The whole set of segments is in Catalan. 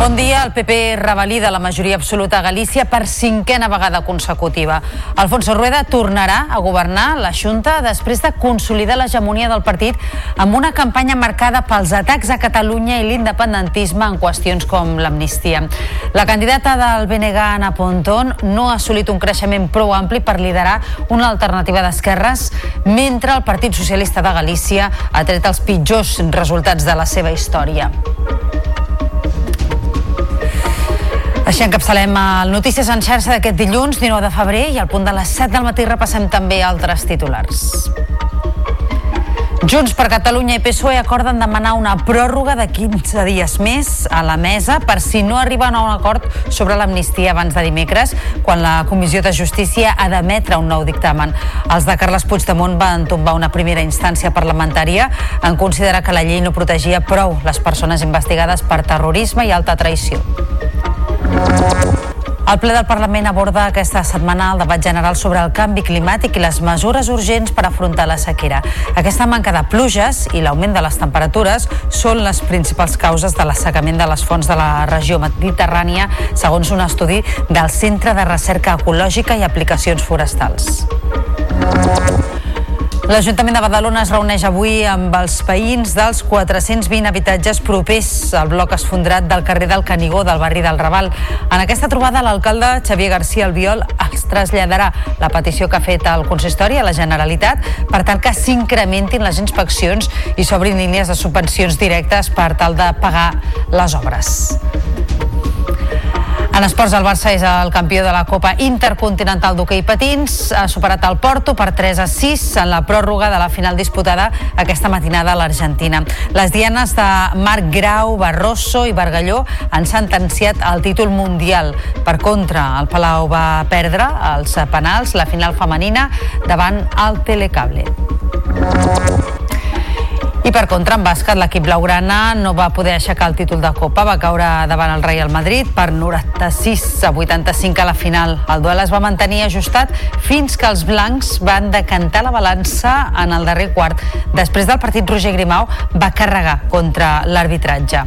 Bon dia. El PP revalida la majoria absoluta a Galícia per cinquena vegada consecutiva. Alfonso Rueda tornarà a governar la Junta després de consolidar l'hegemonia del partit amb una campanya marcada pels atacs a Catalunya i l'independentisme en qüestions com l'amnistia. La candidata del BNG, Ana Pontón, no ha assolit un creixement prou ampli per liderar una alternativa d'esquerres, mentre el Partit Socialista de Galícia ha tret els pitjors resultats de la seva història. Així encapçalem el Notícies en xarxa d'aquest dilluns, 19 de febrer, i al punt de les 7 del matí repassem també altres titulars. Junts per Catalunya i PSOE acorden demanar una pròrroga de 15 dies més a la mesa per si no arriben a un acord sobre l'amnistia abans de dimecres, quan la Comissió de Justícia ha d'emetre un nou dictamen. Els de Carles Puigdemont van tombar una primera instància parlamentària en considerar que la llei no protegia prou les persones investigades per terrorisme i alta traïció. El ple del Parlament aborda aquesta setmana el debat general sobre el canvi climàtic i les mesures urgents per afrontar la sequera. Aquesta manca de pluges i l'augment de les temperatures són les principals causes de l'assecament de les fonts de la regió mediterrània, segons un estudi del Centre de Recerca Ecològica i Aplicacions Forestals. L'Ajuntament de Badalona es reuneix avui amb els veïns dels 420 habitatges propers al bloc esfondrat del carrer del Canigó del barri del Raval. En aquesta trobada, l'alcalde Xavier García Albiol es traslladarà la petició que ha fet el consistori a la Generalitat per tal que s'incrementin les inspeccions i s'obrin línies de subvencions directes per tal de pagar les obres. En esports, el Barça és el campió de la Copa Intercontinental d'hoquei patins. Ha superat el Porto per 3 a 6 en la pròrroga de la final disputada aquesta matinada a l'Argentina. Les dianes de Marc Grau, Barroso i Bargalló han sentenciat el títol mundial. Per contra, el Palau va perdre els penals la final femenina davant el Telecable. I per contra, en bàsquet, l'equip blaugrana no va poder aixecar el títol de Copa, va caure davant el Real Madrid per 96 a 85 a la final. El duel es va mantenir ajustat fins que els blancs van decantar la balança en el darrer quart. Després del partit, Roger Grimau va carregar contra l'arbitratge.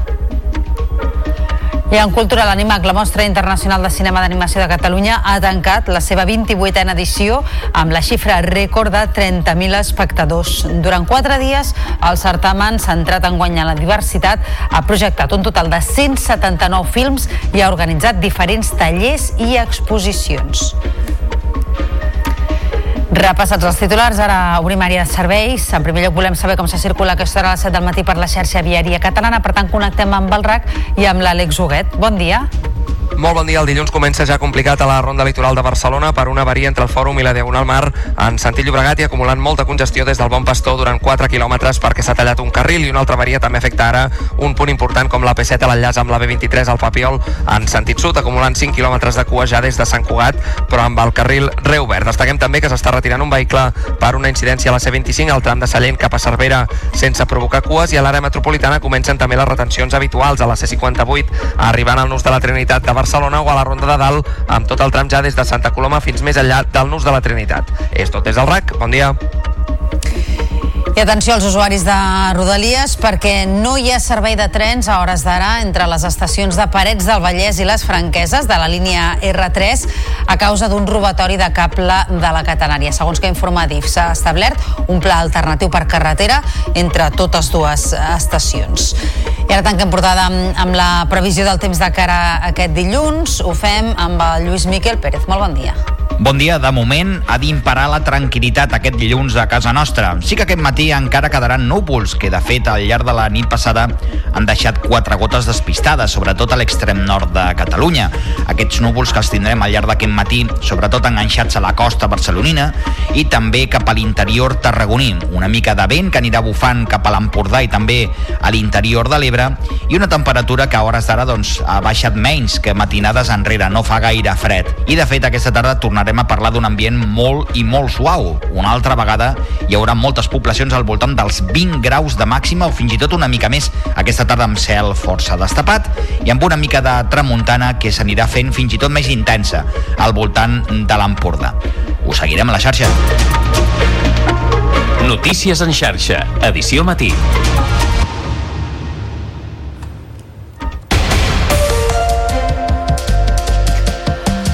I en cultura, l'Animac, la Mostra Internacional de Cinema d'Animació de Catalunya, ha tancat la seva 28a edició amb la xifra rècord de 30.000 espectadors. Durant quatre dies, el certamen, centrat en guanyar la diversitat, ha projectat un total de 179 films i ha organitzat diferents tallers i exposicions. Repassats els titulars, ara obrim àrea de serveis. En primer lloc volem saber com se circula aquesta hora a les 7 del matí per la xarxa viària catalana. Per tant, connectem amb el RAC i amb l'Àlex Huguet. Bon dia. Molt bon dia. El dilluns comença ja complicat a la ronda litoral de Barcelona per una avaria entre el Fòrum i la Diagonal Mar en sentit Llobregat i acumulant molta congestió des del Bon Pastor durant 4 quilòmetres perquè s'ha tallat un carril i una altra avaria també afecta ara un punt important com la P7 a l'enllaç amb la B23 al Papiol en sentit sud, acumulant 5 quilòmetres de cua ja des de Sant Cugat, però amb el carril reobert. Destaquem també que s'està retirant un vehicle per una incidència a la C25 al tram de Sallent cap a Cervera sense provocar cues i a l'àrea metropolitana comencen també les retencions habituals a la C58 arribant al nus de la Trinitat de Barcelona o a la Ronda de Dalt amb tot el tram ja des de Santa Coloma fins més enllà del nus de la Trinitat. És tot des del RAC. Bon dia. I atenció als usuaris de Rodalies perquè no hi ha servei de trens a hores d'ara entre les estacions de Parets del Vallès i les Franqueses de la línia R3 a causa d'un robatori de cable de la catenària. Segons que ha informat DIF, s'ha establert un pla alternatiu per carretera entre totes dues estacions. I ara tanquem portada amb, amb la previsió del temps de cara a aquest dilluns. Ho fem amb el Lluís Miquel Pérez. Molt bon dia. Bon dia. De moment ha d'imperar la tranquil·litat aquest dilluns a casa nostra. Sí que aquest matí encara quedaran núvols, que de fet al llarg de la nit passada han deixat quatre gotes despistades, sobretot a l'extrem nord de Catalunya. Aquests núvols que els tindrem al llarg d'aquest matí, sobretot enganxats a la costa barcelonina i també cap a l'interior tarragoní. Una mica de vent que anirà bufant cap a l'Empordà i també a l'interior de l'Ebre i una temperatura que a hores d'ara doncs, ha baixat menys que matinades enrere, no fa gaire fred. I de fet aquesta tarda tornarem tornarem a parlar d'un ambient molt i molt suau. Una altra vegada hi haurà moltes poblacions al voltant dels 20 graus de màxima o fins i tot una mica més aquesta tarda amb cel força destapat i amb una mica de tramuntana que s'anirà fent fins i tot més intensa al voltant de l'Empordà. Ho seguirem a la xarxa. Notícies en xarxa, edició matí.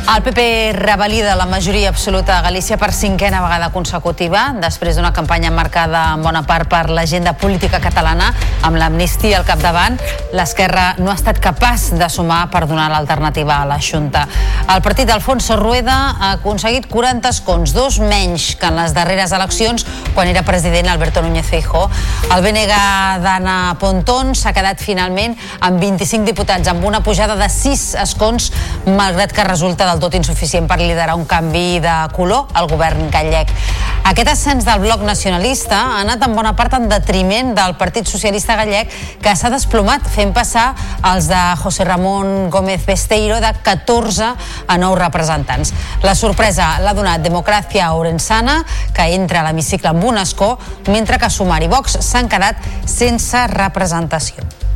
El PP revalida la majoria absoluta a Galícia per cinquena vegada consecutiva, després d'una campanya marcada en bona part per l'agenda política catalana, amb l'amnistia al capdavant, l'esquerra no ha estat capaç de sumar per donar l'alternativa a la Junta. El partit d'Alfonso Rueda ha aconseguit 40 escons, dos menys que en les darreres eleccions, quan era president Alberto Núñez Feijó. El BNG d'Anna Pontón s'ha quedat finalment amb 25 diputats, amb una pujada de 6 escons, malgrat que resulta del tot insuficient per liderar un canvi de color al govern gallec. Aquest ascens del bloc nacionalista ha anat en bona part en detriment del Partit Socialista Gallec que s'ha desplomat fent passar els de José Ramon Gómez Besteiro de 14 a 9 representants. La sorpresa l'ha donat Democràcia Orensana que entra a l'hemicicle amb un escó mentre que Sumar i Vox s'han quedat sense representació.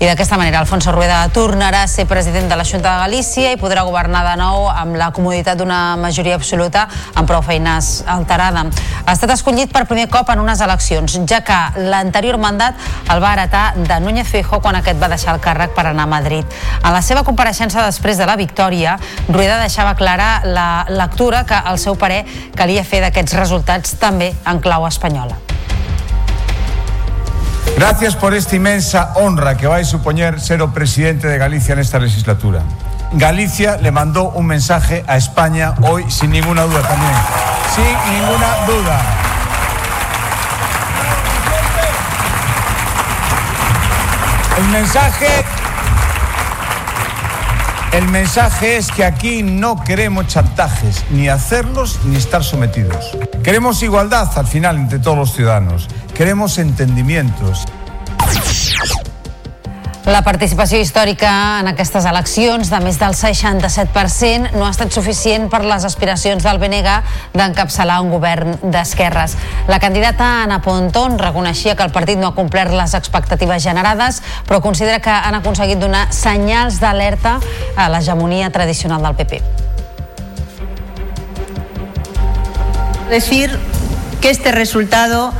I d'aquesta manera Alfonso Rueda tornarà a ser president de la Junta de Galícia i podrà governar de nou amb la comoditat d'una majoria absoluta amb prou feines alterada. Ha estat escollit per primer cop en unes eleccions, ja que l'anterior mandat el va heretar de Núñez Feijóo quan aquest va deixar el càrrec per anar a Madrid. En la seva compareixença després de la victòria, Rueda deixava clara la lectura que el seu parer calia fer d'aquests resultats també en clau espanyola. Gracias por esta inmensa honra que va a suponer ser o presidente de Galicia en esta legislatura. Galicia le mandó un mensaje a España hoy sin ninguna duda también. Sin ninguna duda. El mensaje el mensaje es que aquí no queremos chantajes, ni hacerlos ni estar sometidos. Queremos igualdad al final entre todos los ciudadanos. Queremos entendimientos. La participació històrica en aquestes eleccions de més del 67% no ha estat suficient per les aspiracions del BNG d'encapçalar un govern d'esquerres. La candidata Ana Pontón reconeixia que el partit no ha complert les expectatives generades, però considera que han aconseguit donar senyals d'alerta a l'hegemonia tradicional del PP. Decir que este resultado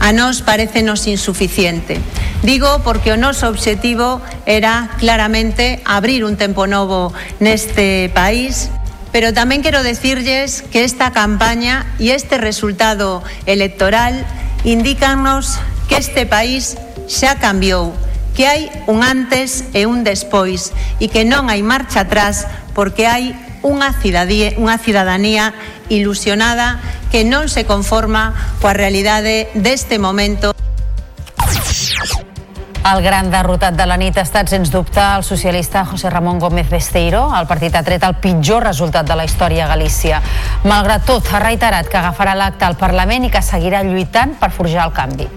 a nos parece nos insuficiente. Digo porque o noso obxectivo era claramente abrir un tempo novo neste país pero tamén quero decirlles que esta campaña e este resultado electoral indícannos que este país xa cambiou, que hai un antes e un despois e que non hai marcha atrás porque hai unha cidadanía, unha cidadanía ilusionada que non se conforma coa realidade deste momento. El gran derrotat de la nit ha estat, sens dubte, el socialista José Ramón Gómez Besteiro. El partit ha tret el pitjor resultat de la història a Galícia. Malgrat tot, ha reiterat que agafarà l'acte al Parlament i que seguirà lluitant per forjar el canvi.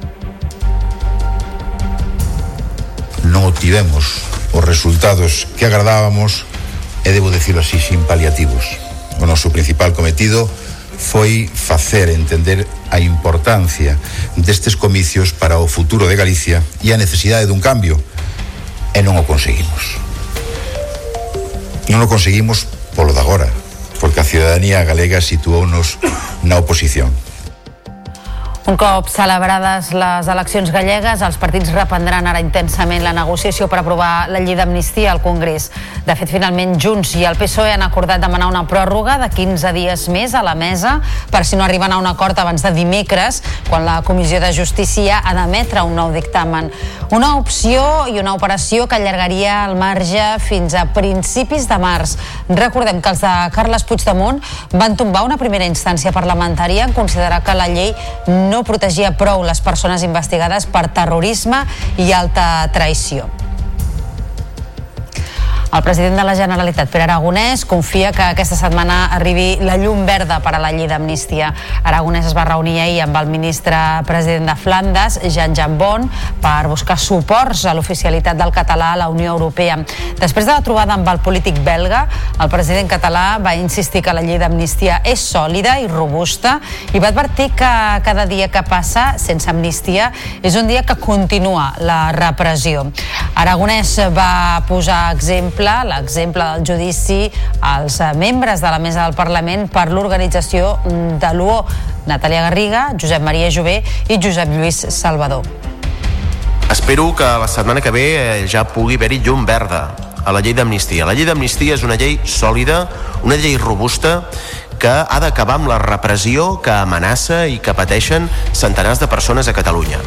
Non obtivemos os resultados que agradábamos e debo decirlo así, sin paliativos. O noso principal cometido foi facer entender a importancia destes comicios para o futuro de Galicia e a necesidade dun cambio e non o conseguimos. Non o conseguimos polo de agora porque a ciudadanía galega situounos na oposición un cop celebrades les eleccions gallegues, els partits reprendran ara intensament la negociació per aprovar la llei d'amnistia al Congrés. De fet, finalment, Junts i el PSOE han acordat demanar una pròrroga de 15 dies més a la mesa per si no arriben a un acord abans de dimecres, quan la Comissió de Justícia ha d'emetre un nou dictamen. Una opció i una operació que allargaria el marge fins a principis de març. Recordem que els de Carles Puigdemont van tombar una primera instància parlamentària en considerar que la llei no no protegia prou les persones investigades per terrorisme i alta traïció. El president de la Generalitat, Pere Aragonès, confia que aquesta setmana arribi la llum verda per a la llei d'amnistia. Aragonès es va reunir ahir amb el ministre president de Flandes, Jean Jambon, per buscar suports a l'oficialitat del català a la Unió Europea. Després de la trobada amb el polític belga, el president català va insistir que la llei d'amnistia és sòlida i robusta i va advertir que cada dia que passa sense amnistia és un dia que continua la repressió. Aragonès va posar exemple, l'exemple del judici als membres de la mesa del Parlament per l'organització de l'UO, Natàlia Garriga, Josep Maria Jové i Josep Lluís Salvador. Espero que la setmana que ve eh, ja pugui haver-hi llum verda a la llei d'amnistia. La llei d'amnistia és una llei sòlida, una llei robusta que ha d'acabar amb la repressió que amenaça i que pateixen centenars de persones a Catalunya.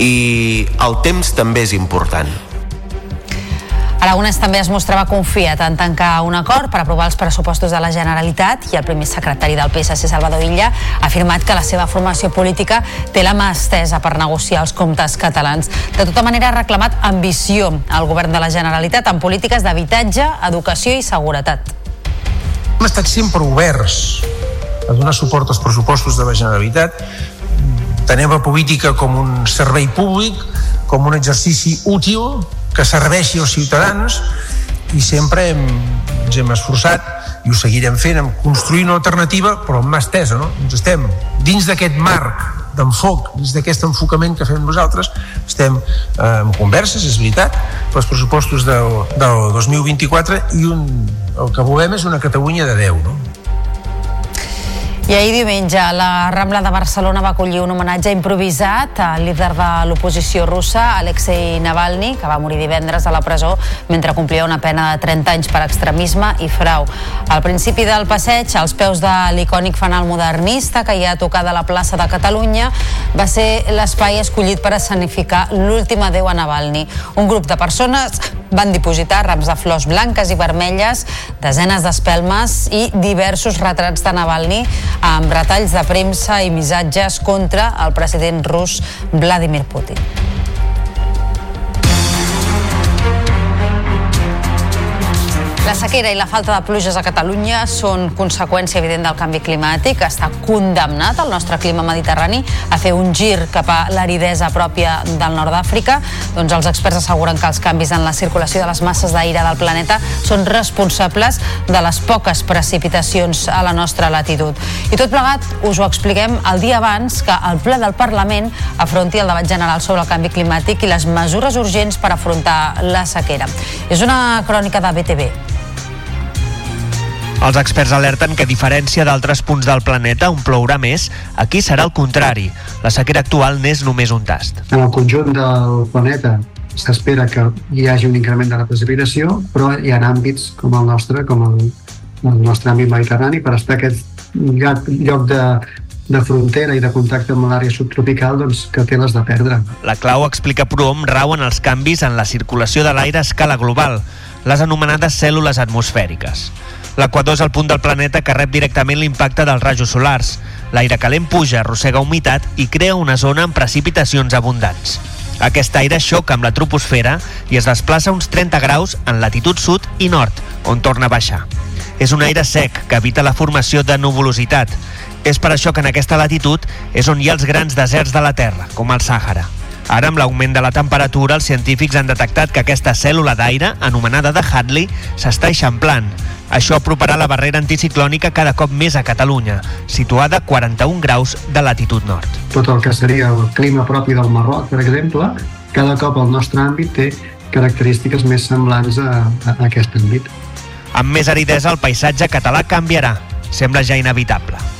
I el temps també és important. Aragonès també es mostrava confiat en tancar un acord per aprovar els pressupostos de la Generalitat i el primer secretari del PSC, Salvador Illa, ha afirmat que la seva formació política té la mà estesa per negociar els comptes catalans. De tota manera, ha reclamat ambició al govern de la Generalitat en polítiques d'habitatge, educació i seguretat. Hem estat sempre oberts a donar suport als pressupostos de la Generalitat. Tenem la política com un servei públic, com un exercici útil que serveixi als ciutadans i sempre hem, ens hem esforçat i ho seguirem fent, en construir una alternativa però amb mà estesa, no? Ens estem dins d'aquest marc d'enfoc, dins d'aquest enfocament que fem nosaltres, estem eh, en converses, és veritat, pels pressupostos del, del 2024 i un, el que volem és una Catalunya de 10, no? I ahir diumenge la Rambla de Barcelona va acollir un homenatge improvisat al líder de l'oposició russa, Alexei Navalny, que va morir divendres a la presó mentre complia una pena de 30 anys per extremisme i frau. Al principi del passeig, als peus de l'icònic fanal modernista que hi ha tocat a la plaça de Catalunya, va ser l'espai escollit per escenificar l'últim adeu a Navalny. Un grup de persones van dipositar rams de flors blanques i vermelles, desenes d'espelmes i diversos retrats de Navalny amb retalls de premsa i missatges contra el president rus Vladimir Putin. La sequera i la falta de pluges a Catalunya són conseqüència evident del canvi climàtic. Està condemnat el nostre clima mediterrani a fer un gir cap a l'aridesa pròpia del nord d'Àfrica. Doncs els experts asseguren que els canvis en la circulació de les masses d'aire del planeta són responsables de les poques precipitacions a la nostra latitud. I tot plegat us ho expliquem el dia abans que el ple del Parlament afronti el debat general sobre el canvi climàtic i les mesures urgents per afrontar la sequera. És una crònica de BTV. Els experts alerten que, a diferència d'altres punts del planeta on plourà més, aquí serà el contrari. La sequera actual n'és només un tast. En el conjunt del planeta s'espera que hi hagi un increment de la precipitació, però hi ha àmbits com el nostre, com el, el nostre àmbit mediterrani, per estar aquest lloc de, de frontera i de contacte amb l'àrea subtropical doncs, que té les de perdre. La clau, explica Proom, rau en els canvis en la circulació de l'aire a escala global, les anomenades cèl·lules atmosfèriques. L'equador és el punt del planeta que rep directament l'impacte dels rajos solars. L'aire calent puja, arrossega humitat i crea una zona amb precipitacions abundants. Aquest aire xoca amb la troposfera i es desplaça uns 30 graus en latitud sud i nord, on torna a baixar. És un aire sec que evita la formació de nuvolositat. És per això que en aquesta latitud és on hi ha els grans deserts de la Terra, com el Sàhara. Ara, amb l'augment de la temperatura, els científics han detectat que aquesta cèl·lula d'aire, anomenada de Hadley, s'està eixamplant. Això aproparà la barrera anticiclònica cada cop més a Catalunya, situada a 41 graus de latitud nord. Tot el que seria el clima propi del Marroc, per exemple, cada cop el nostre àmbit té característiques més semblants a, a aquest àmbit. Amb més aridesa, el paisatge català canviarà. Sembla ja inevitable.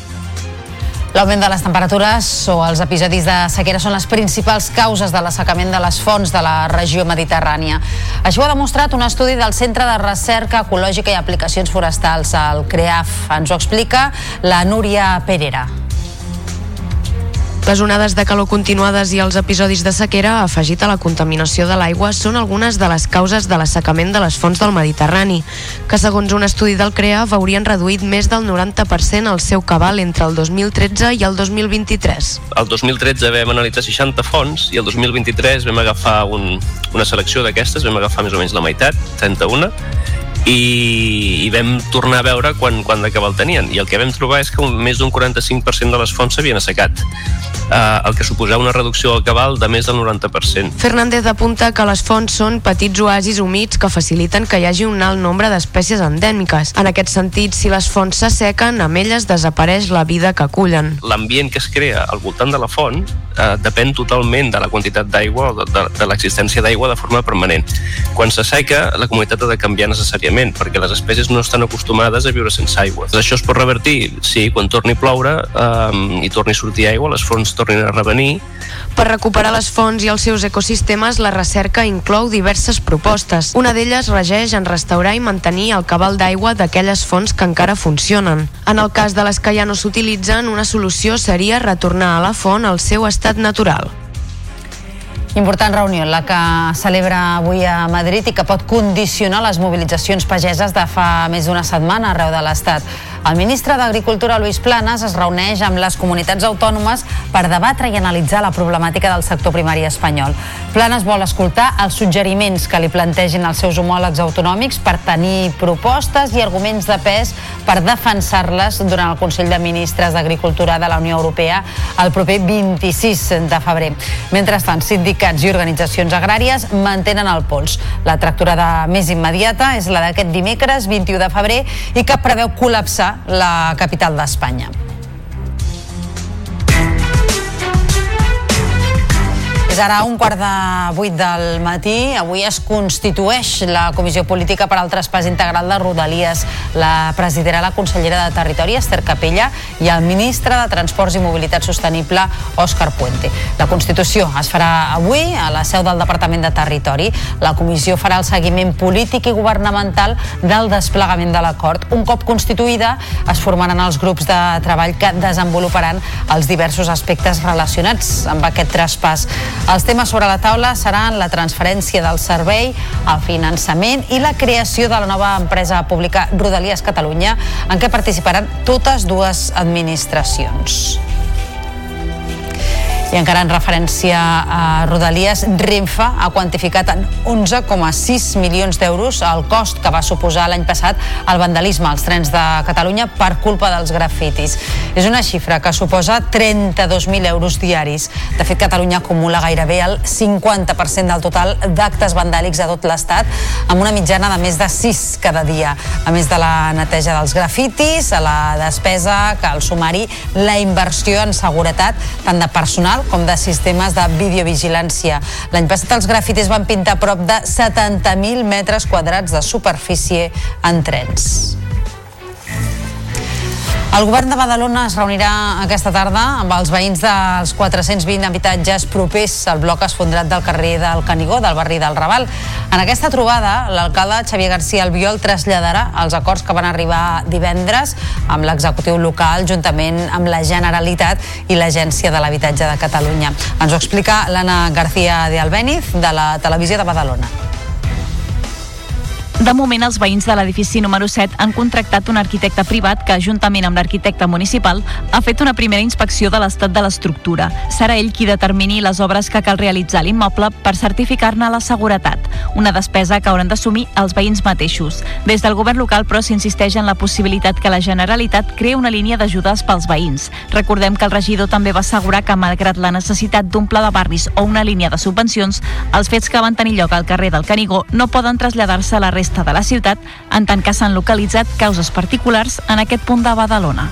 L'augment de les temperatures o els episodis de sequera són les principals causes de l'assecament de les fonts de la regió mediterrània. Això ho ha demostrat un estudi del Centre de Recerca Ecològica i Aplicacions Forestals, el CREAF. Ens ho explica la Núria Perera. Les onades de calor continuades i els episodis de sequera afegit a la contaminació de l'aigua són algunes de les causes de l'assecament de les fonts del Mediterrani, que segons un estudi del CREA veurien reduït més del 90% el seu cabal entre el 2013 i el 2023. El 2013 vam analitzar 60 fonts i el 2023 vam agafar un, una selecció d'aquestes, vam agafar més o menys la meitat, 31, i, i vam tornar a veure quan, quan de cabal tenien i el que vam trobar és que més d'un 45% de les fonts s'havien assecat eh, el que suposava una reducció del cabal de més del 90%. Fernández apunta que les fonts són petits oasis humits que faciliten que hi hagi un alt nombre d'espècies endèmiques. En aquest sentit, si les fonts s'assequen, amb elles desapareix la vida que acullen. L'ambient que es crea al voltant de la font eh, depèn totalment de la quantitat d'aigua o de, de, de l'existència d'aigua de forma permanent. Quan s'asseca, la comunitat ha de canviar necessàriament perquè les espècies no estan acostumades a viure sense aigua. Això es pot revertir si quan torni a ploure eh, i torni a sortir aigua, les fonts tornin a revenir. Per recuperar les fonts i els seus ecosistemes, la recerca inclou diverses propostes. Una d'elles regeix en restaurar i mantenir el cabal d'aigua d'aquelles fonts que encara funcionen. En el cas de les que ja no s'utilitzen, una solució seria retornar a la font al seu estat natural. Important reunió, la que celebra avui a Madrid i que pot condicionar les mobilitzacions pageses de fa més d'una setmana arreu de l'Estat. El ministre d'Agricultura, Luis Planas, es reuneix amb les comunitats autònomes per debatre i analitzar la problemàtica del sector primari espanyol. Planas vol escoltar els suggeriments que li plantegin els seus homòlegs autonòmics per tenir propostes i arguments de pes per defensar-les durant el Consell de Ministres d'Agricultura de la Unió Europea el proper 26 de febrer. Mentrestant, sindicats i organitzacions agràries mantenen el pols. La tracturada més immediata és la d'aquest dimecres 21 de febrer i que preveu col·lapsar la capital d'Espanya. És ara un quart de vuit del matí. Avui es constitueix la Comissió Política per al Traspàs Integral de Rodalies. La presidirà la consellera de Territori, Esther Capella, i el ministre de Transports i Mobilitat Sostenible, Òscar Puente. La Constitució es farà avui a la seu del Departament de Territori. La comissió farà el seguiment polític i governamental del desplegament de l'acord. Un cop constituïda, es formaran els grups de treball que desenvoluparan els diversos aspectes relacionats amb aquest traspàs. Els temes sobre la taula seran la transferència del servei, el finançament i la creació de la nova empresa pública Rodalies Catalunya, en què participaran totes dues administracions. I encara en referència a Rodalies, Renfe ha quantificat en 11,6 milions d'euros el cost que va suposar l'any passat el vandalisme als trens de Catalunya per culpa dels grafitis. És una xifra que suposa 32.000 euros diaris. De fet, Catalunya acumula gairebé el 50% del total d'actes vandàlics a tot l'Estat, amb una mitjana de més de 6 cada dia. A més de la neteja dels grafitis, a la despesa que al sumari la inversió en seguretat, tant de personal com de sistemes de videovigilància. L'any passat els grafitis van pintar prop de 70.000 metres quadrats de superfície en trens. El govern de Badalona es reunirà aquesta tarda amb els veïns dels 420 habitatges propers al bloc esfondrat del carrer del Canigó, del barri del Raval. En aquesta trobada, l'alcalde Xavier García Albiol traslladarà els acords que van arribar divendres amb l'executiu local juntament amb la Generalitat i l'Agència de l'Habitatge de Catalunya. Ens ho explica l'Anna García de Albéniz de la televisió de Badalona. De moment, els veïns de l'edifici número 7 han contractat un arquitecte privat que, juntament amb l'arquitecte municipal, ha fet una primera inspecció de l'estat de l'estructura. Serà ell qui determini les obres que cal realitzar a l'immoble per certificar-ne la seguretat, una despesa que hauran d'assumir els veïns mateixos. Des del govern local, però, s'insisteix en la possibilitat que la Generalitat creï una línia d'ajudes pels veïns. Recordem que el regidor també va assegurar que, malgrat la necessitat d'un pla de barris o una línia de subvencions, els fets que van tenir lloc al carrer del Canigó no poden traslladar-se a la resta resta de la ciutat, en tant que s'han localitzat causes particulars en aquest punt de Badalona.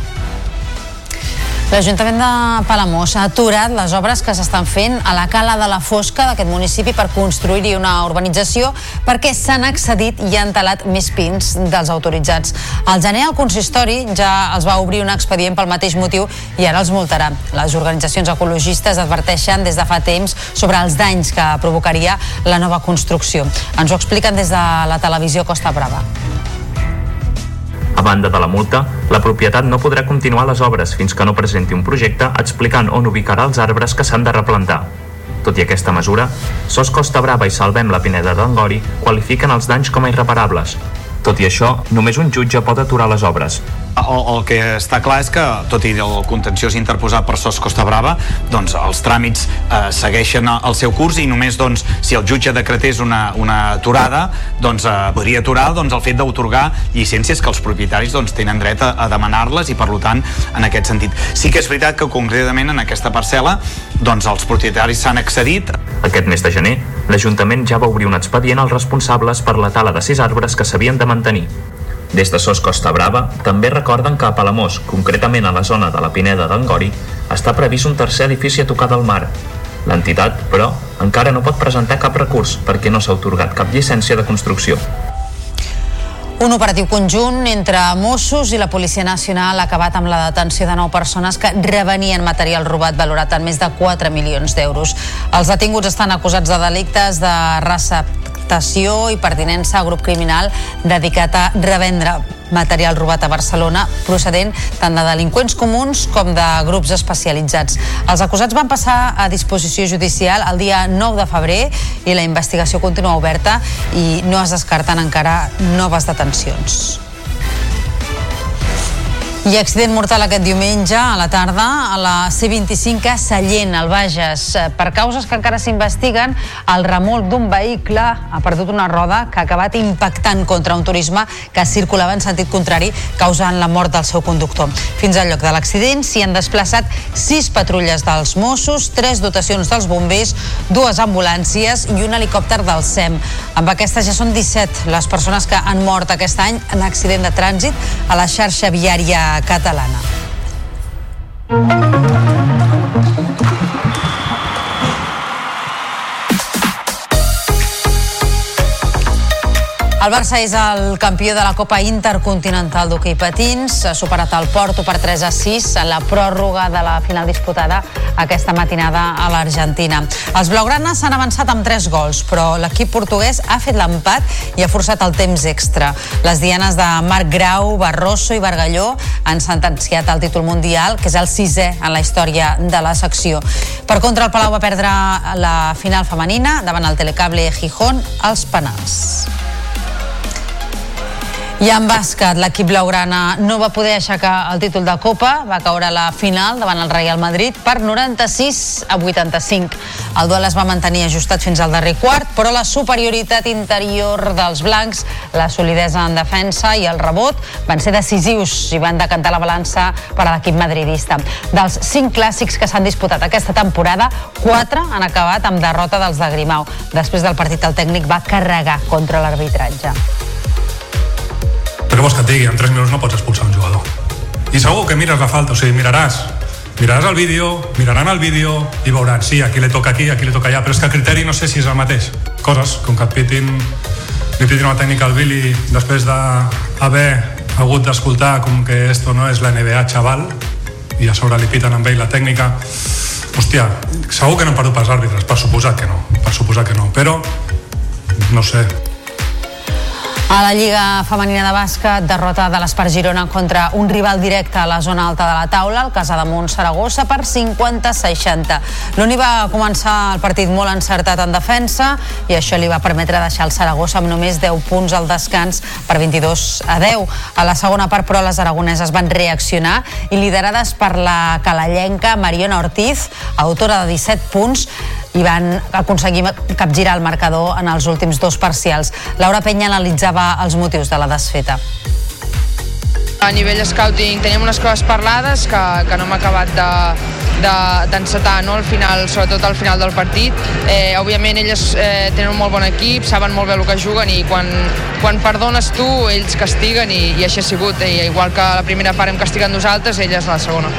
L'Ajuntament de Palamós ha aturat les obres que s'estan fent a la cala de la Fosca d'aquest municipi per construir-hi una urbanització perquè s'han accedit i han talat més pins dels autoritzats. Al gener el consistori ja els va obrir un expedient pel mateix motiu i ara els multarà. Les organitzacions ecologistes adverteixen des de fa temps sobre els danys que provocaria la nova construcció. Ens ho expliquen des de la televisió Costa Brava. A banda de la multa, la propietat no podrà continuar les obres fins que no presenti un projecte explicant on ubicarà els arbres que s'han de replantar. Tot i aquesta mesura, SOS Costa Brava i Salvem la Pineda d'Angori qualifiquen els danys com a irreparables. Tot i això, només un jutge pot aturar les obres, el, el que està clar és que, tot i el contenciós interposat per SOS Costa Brava, doncs els tràmits eh, segueixen el seu curs i només doncs, si el jutge decretés una, una aturada, doncs eh, podria aturar doncs, el fet d'autorgar llicències que els propietaris doncs, tenen dret a, a demanar-les i per tant, en aquest sentit. Sí que és veritat que concretament en aquesta parcel·la doncs, els propietaris s'han accedit. Aquest mes de gener, l'Ajuntament ja va obrir un expedient als responsables per la tala de sis arbres que s'havien de mantenir. Des de SOS Costa Brava també recorden que a Palamós, concretament a la zona de la Pineda d'Angori, està previst un tercer edifici a tocar del mar. L'entitat, però, encara no pot presentar cap recurs perquè no s'ha otorgat cap llicència de construcció. Un operatiu conjunt entre Mossos i la Policia Nacional ha acabat amb la detenció de nou persones que revenien material robat valorat en més de 4 milions d'euros. Els detinguts estan acusats de delictes de receptació i pertinença a grup criminal dedicat a revendre material robat a Barcelona procedent tant de delinqüents comuns com de grups especialitzats. Els acusats van passar a disposició judicial el dia 9 de febrer i la investigació continua oberta i no es descarten encara noves detencions. I accident mortal aquest diumenge a la tarda a la C25 a Sallent, al Bages. Per causes que encara s'investiguen, el remolc d'un vehicle ha perdut una roda que ha acabat impactant contra un turisme que circulava en sentit contrari, causant la mort del seu conductor. Fins al lloc de l'accident s'hi han desplaçat sis patrulles dels Mossos, tres dotacions dels bombers, dues ambulàncies i un helicòpter del SEM. Amb aquestes ja són 17 les persones que han mort aquest any en accident de trànsit a la xarxa viària catalana. El Barça és el campió de la Copa Intercontinental d'hoquei patins. Ha superat el Porto per 3 a 6 en la pròrroga de la final disputada aquesta matinada a l'Argentina. Els blaugranes s'han avançat amb 3 gols, però l'equip portuguès ha fet l'empat i ha forçat el temps extra. Les dianes de Marc Grau, Barroso i Bargalló han sentenciat el títol mundial, que és el sisè en la història de la secció. Per contra, el Palau va perdre la final femenina davant el Telecable Gijón als penals. I en bàsquet, l'equip blaugrana no va poder aixecar el títol de Copa, va caure a la final davant el Real Madrid per 96 a 85. El duel es va mantenir ajustat fins al darrer quart, però la superioritat interior dels blancs, la solidesa en defensa i el rebot van ser decisius i van decantar la balança per a l'equip madridista. Dels cinc clàssics que s'han disputat aquesta temporada, quatre han acabat amb derrota dels de Grimau. Després del partit, el tècnic va carregar contra l'arbitratge. Però vols que et digui, en 3 minuts no pots expulsar un jugador. I segur que mires la falta, o sigui, miraràs, miraràs el vídeo, miraran el vídeo i veuran, sí, aquí li toca aquí, aquí li toca allà, però és que el criteri no sé si és el mateix. Coses, com que et pitin, li pitin una tècnica al Billy després d'haver hagut d'escoltar com que esto no és la NBA, xaval, i a sobre li piten amb ell la tècnica, hòstia, segur que no han perdut pels àrbitres, per suposat que no, per suposat que no, però no sé, a la Lliga Femenina de Bàsquet, derrota de l'Espart Girona contra un rival directe a la zona alta de la taula, el Casademont Saragossa, per 50-60. L'Uni va començar el partit molt encertat en defensa i això li va permetre deixar el Saragossa amb només 10 punts al descans per 22 a 10. A la segona part, però, les aragoneses van reaccionar i liderades per la calellenca Mariona Ortiz, autora de 17 punts, i van aconseguir capgirar el marcador en els últims dos parcials. Laura Penya analitzava els motius de la desfeta. A nivell scouting tenim unes coses parlades que, que no hem acabat de, d'encetar de, no? al final, sobretot al final del partit. Eh, òbviament elles eh, tenen un molt bon equip, saben molt bé el que juguen i quan, quan perdones tu ells castiguen i, i així ha sigut. I igual que la primera part hem castigat nosaltres, elles la segona.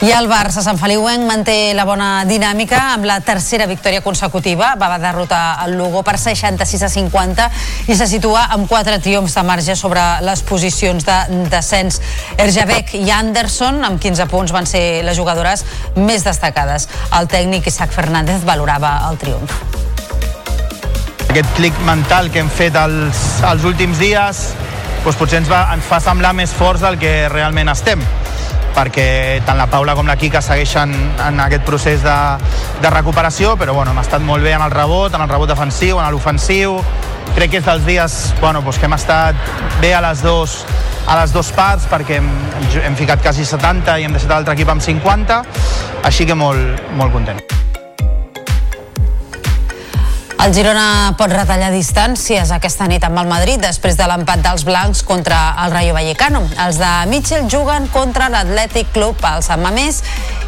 I el Barça Sant Feliuenc manté la bona dinàmica amb la tercera victòria consecutiva. Va derrotar el Lugo per 66 a 50 i se situa amb quatre triomfs de marge sobre les posicions de descens. Erjabek i Anderson, amb 15 punts, van ser les jugadores més destacades. El tècnic Isaac Fernández valorava el triomf. Aquest clic mental que hem fet els, els últims dies doncs potser ens, va, ens fa semblar més forts del que realment estem perquè tant la Paula com la Quica segueixen en aquest procés de, de recuperació, però bueno, hem estat molt bé en el rebot, en el rebot defensiu, en l'ofensiu. Crec que és dels dies bueno, doncs que hem estat bé a les dos, a les dues parts perquè hem, hem ficat quasi 70 i hem deixat l'altre equip amb 50, així que molt, molt content. El Girona pot retallar distàncies aquesta nit amb el Madrid després de l'empat dels blancs contra el Rayo Vallecano. Els de Mitchell juguen contra l'Atlètic Club al Sant Mamés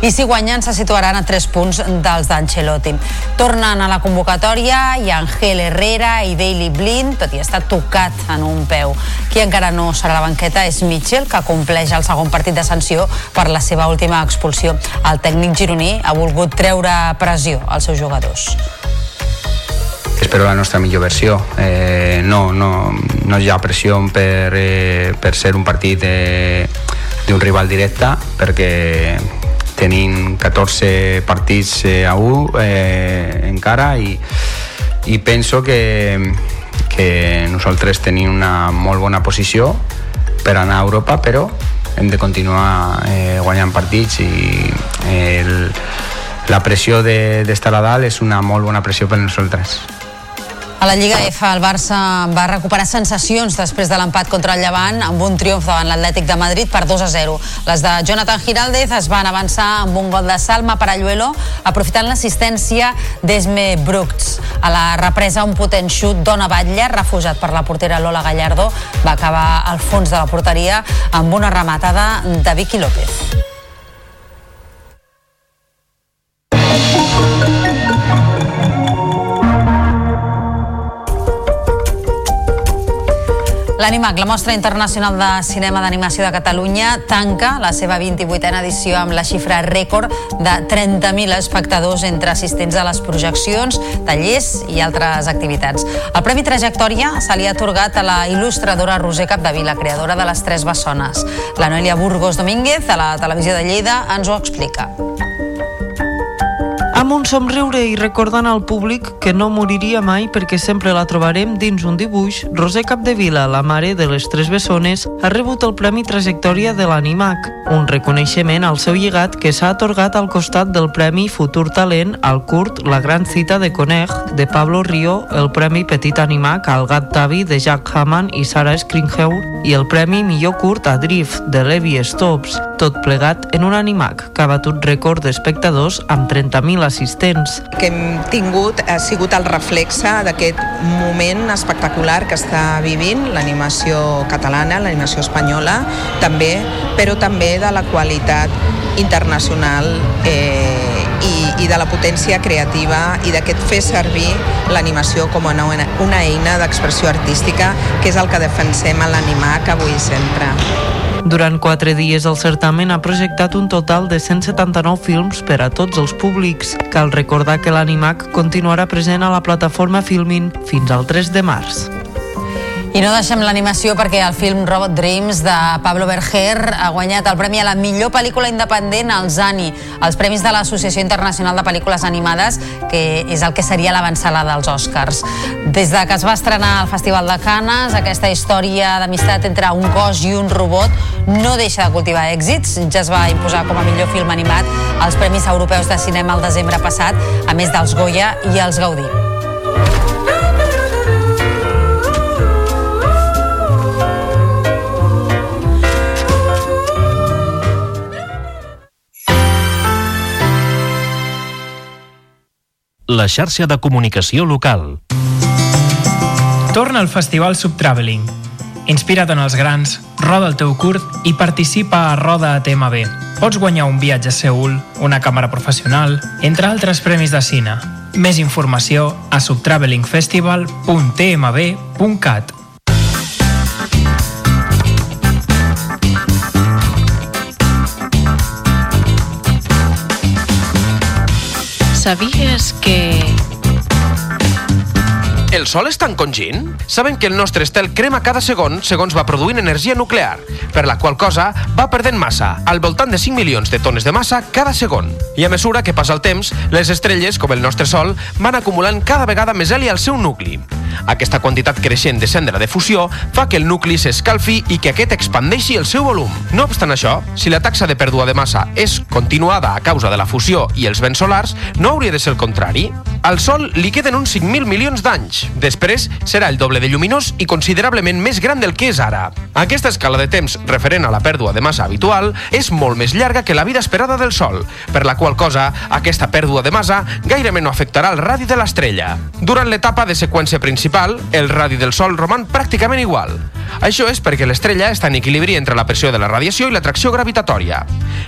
i si guanyen se situaran a 3 punts dels d'Ancelotti. Tornen a la convocatòria i Angel Herrera i Daily Blind, tot i estar tocat en un peu. Qui encara no serà a la banqueta és Mitchell, que compleix el segon partit de sanció per la seva última expulsió. El tècnic gironí ha volgut treure pressió als seus jugadors espero la nostra millor versió. Eh, no, no, no hi ha pressió per, eh, per ser un partit eh, d'un rival directe, perquè tenim 14 partits eh, a 1 eh, encara i, i penso que, que nosaltres tenim una molt bona posició per anar a Europa, però hem de continuar eh, guanyant partits i eh, el, la pressió d'estar de, a dalt és una molt bona pressió per nosaltres. A la Lliga F, el Barça va recuperar sensacions després de l'empat contra el Llevant amb un triomf davant l'Atlètic de Madrid per 2 a 0. Les de Jonathan Giraldez es van avançar amb un gol de Salma Paralluelo, aprofitant l'assistència d'Esme Brooks. A la represa, un potent xut d'Ona Batlle, refusat per la portera Lola Gallardo, va acabar al fons de la porteria amb una rematada de Vicky López. L'Animac, la mostra internacional de cinema d'animació de Catalunya, tanca la seva 28a edició amb la xifra rècord de 30.000 espectadors entre assistents a les projeccions, tallers i altres activitats. El Premi Trajectòria se li ha atorgat a la il·lustradora Roser Capdevila, creadora de Les Tres Bessones. La Noelia Burgos Domínguez, a la televisió de Lleida, ens ho explica. Un somriure i recordant al públic que no moriria mai perquè sempre la trobarem dins un dibuix, Roser Capdevila, la mare de les tres bessones, ha rebut el Premi Trajectòria de l'Animac, un reconeixement al seu llegat que s'ha atorgat al costat del Premi Futur Talent al curt La gran cita de Coneg de Pablo Río, el Premi Petit Animac al Gat Tavi de Jack Hammond i Sarah Skringheur i el Premi Millor Curt a Drift de Levi Stops, tot plegat en un Animac que ha batut rècord d'espectadors amb 30.000 assistents. Que hem tingut ha sigut el reflexe d'aquest moment espectacular que està vivint l'animació catalana, l'animació espanyola, també, però també de la qualitat internacional eh, i, i de la potència creativa i d'aquest fer servir l'animació com una, una eina d'expressió artística, que és el que defensem a l'animac avui i sempre. Durant quatre dies el certamen ha projectat un total de 179 films per a tots els públics. Cal recordar que l'Animac continuarà present a la plataforma Filmin fins al 3 de març. I no deixem l'animació perquè el film Robot Dreams de Pablo Berger ha guanyat el premi a la millor pel·lícula independent als ANI, els premis de l'Associació Internacional de Pel·lícules Animades, que és el que seria l'avançada dels Oscars. Des de que es va estrenar al Festival de Cannes, aquesta història d'amistat entre un cos i un robot no deixa de cultivar èxits. Ja es va imposar com a millor film animat als Premis Europeus de Cinema el desembre passat, a més dels Goya i els Gaudí. La xarxa de comunicació local. Torna al Festival Subtraveling. Inspira't en els grans, roda el teu curt i participa a Roda a TMB. Pots guanyar un viatge a Seul, una càmera professional, entre altres premis de cine. Més informació a subtravelingfestival.tmb.cat. ¿Sabías que El sol està encongint? Saben que el nostre estel crema cada segon segons va produint energia nuclear, per la qual cosa va perdent massa, al voltant de 5 milions de tones de massa cada segon. I a mesura que passa el temps, les estrelles, com el nostre Sol, van acumulant cada vegada més heli al seu nucli. Aquesta quantitat creixent de cendra de fusió fa que el nucli s'escalfi i que aquest expandeixi el seu volum. No obstant això, si la taxa de pèrdua de massa és continuada a causa de la fusió i els vents solars, no hauria de ser el contrari. Al Sol li queden uns 5.000 milions d'anys. Després serà el doble de lluminós i considerablement més gran del que és ara. Aquesta escala de temps referent a la pèrdua de massa habitual és molt més llarga que la vida esperada del Sol, per la qual cosa aquesta pèrdua de massa gairebé no afectarà el radi de l'estrella. Durant l'etapa de seqüència principal, el radi del Sol roman pràcticament igual. Això és perquè l'estrella està en equilibri entre la pressió de la radiació i l'atracció gravitatòria.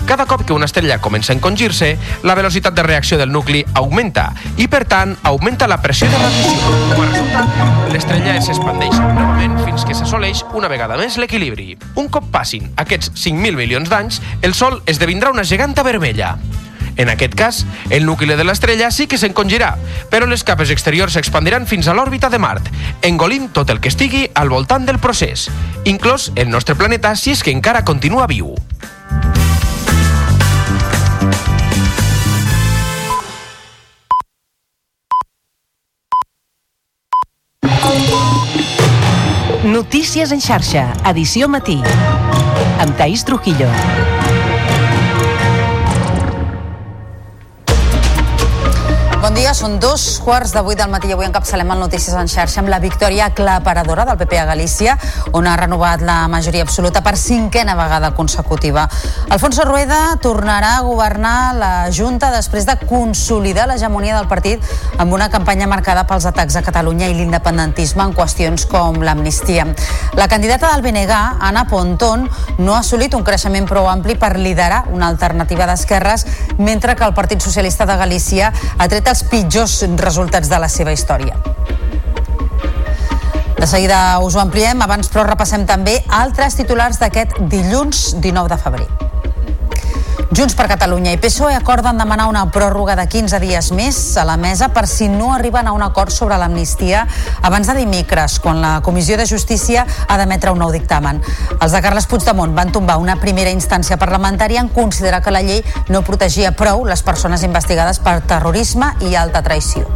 Cada cop que una estrella comença a encongir-se, la velocitat de reacció del nucli augmenta i, per tant, augmenta la pressió de radiació. Com a resultat, l'estrella s'expandeix novament fins que s'assoleix una vegada més l'equilibri. Un cop passin aquests 5.000 milions d'anys, el Sol esdevindrà una geganta vermella. En aquest cas, el nucli de l'estrella sí que s'encongirà, però les capes exteriors s'expandiran fins a l'òrbita de Mart, engolint tot el que estigui al voltant del procés, inclòs el nostre planeta si és que encara continua viu. Notícies en xarxa, edició matí. Amb Taís Trujillo. Són dos quarts de vuit del matí i avui encapçalem el Notícies en xarxa amb la victòria aclaparadora del PP a Galícia, on ha renovat la majoria absoluta per cinquena vegada consecutiva. Alfonso Rueda tornarà a governar la Junta després de consolidar l'hegemonia del partit amb una campanya marcada pels atacs a Catalunya i l'independentisme en qüestions com l'amnistia. La candidata del BNG, Anna Pontón, no ha assolit un creixement prou ampli per liderar una alternativa d'esquerres, mentre que el Partit Socialista de Galícia ha tret els pitjors resultats de la seva història. De seguida us ho ampliem, abans però repassem també altres titulars d'aquest dilluns 19 de febrer. Junts per Catalunya i PSOE acorden demanar una pròrroga de 15 dies més a la mesa per si no arriben a un acord sobre l'amnistia abans de dimecres, quan la Comissió de Justícia ha d'emetre un nou dictamen. Els de Carles Puigdemont van tombar una primera instància parlamentària en considerar que la llei no protegia prou les persones investigades per terrorisme i alta traïció.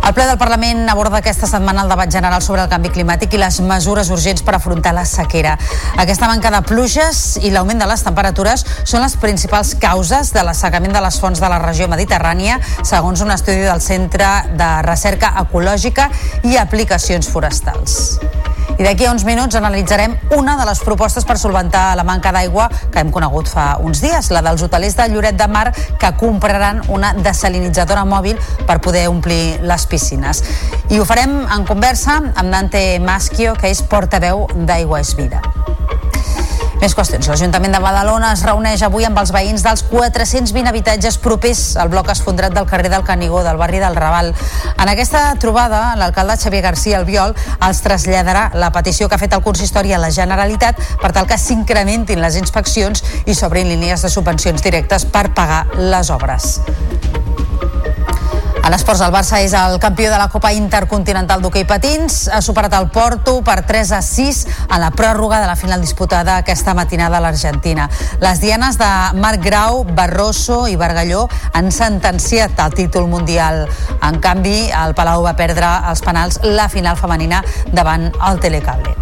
El ple del Parlament aborda aquesta setmana el debat general sobre el canvi climàtic i les mesures urgents per afrontar la sequera. Aquesta manca de pluges i l'augment de les temperatures són les principals causes de l'assecament de les fonts de la regió mediterrània, segons un estudi del Centre de Recerca Ecològica i Aplicacions Forestals. I d'aquí a uns minuts analitzarem una de les propostes per solventar la manca d'aigua que hem conegut fa uns dies, la dels hotelers de Lloret de Mar que compraran una desalinitzadora mòbil per poder omplir les piscines. I ho farem en conversa amb Dante Maschio, que és portaveu d'Aigua és Vida. Més qüestions. L'Ajuntament de Badalona es reuneix avui amb els veïns dels 420 habitatges propers al bloc esfondrat del carrer del Canigó, del barri del Raval. En aquesta trobada, l'alcalde Xavier García Albiol els traslladarà la petició que ha fet el consistori a la Generalitat per tal que s'incrementin les inspeccions i s'obrin línies de subvencions directes per pagar les obres. En esports, el Barça és el campió de la Copa Intercontinental d'hoquei patins. Ha superat el Porto per 3 a 6 en la pròrroga de la final disputada aquesta matinada a l'Argentina. Les dianes de Marc Grau, Barroso i Bargalló han sentenciat el títol mundial. En canvi, el Palau va perdre els penals la final femenina davant el Telecable.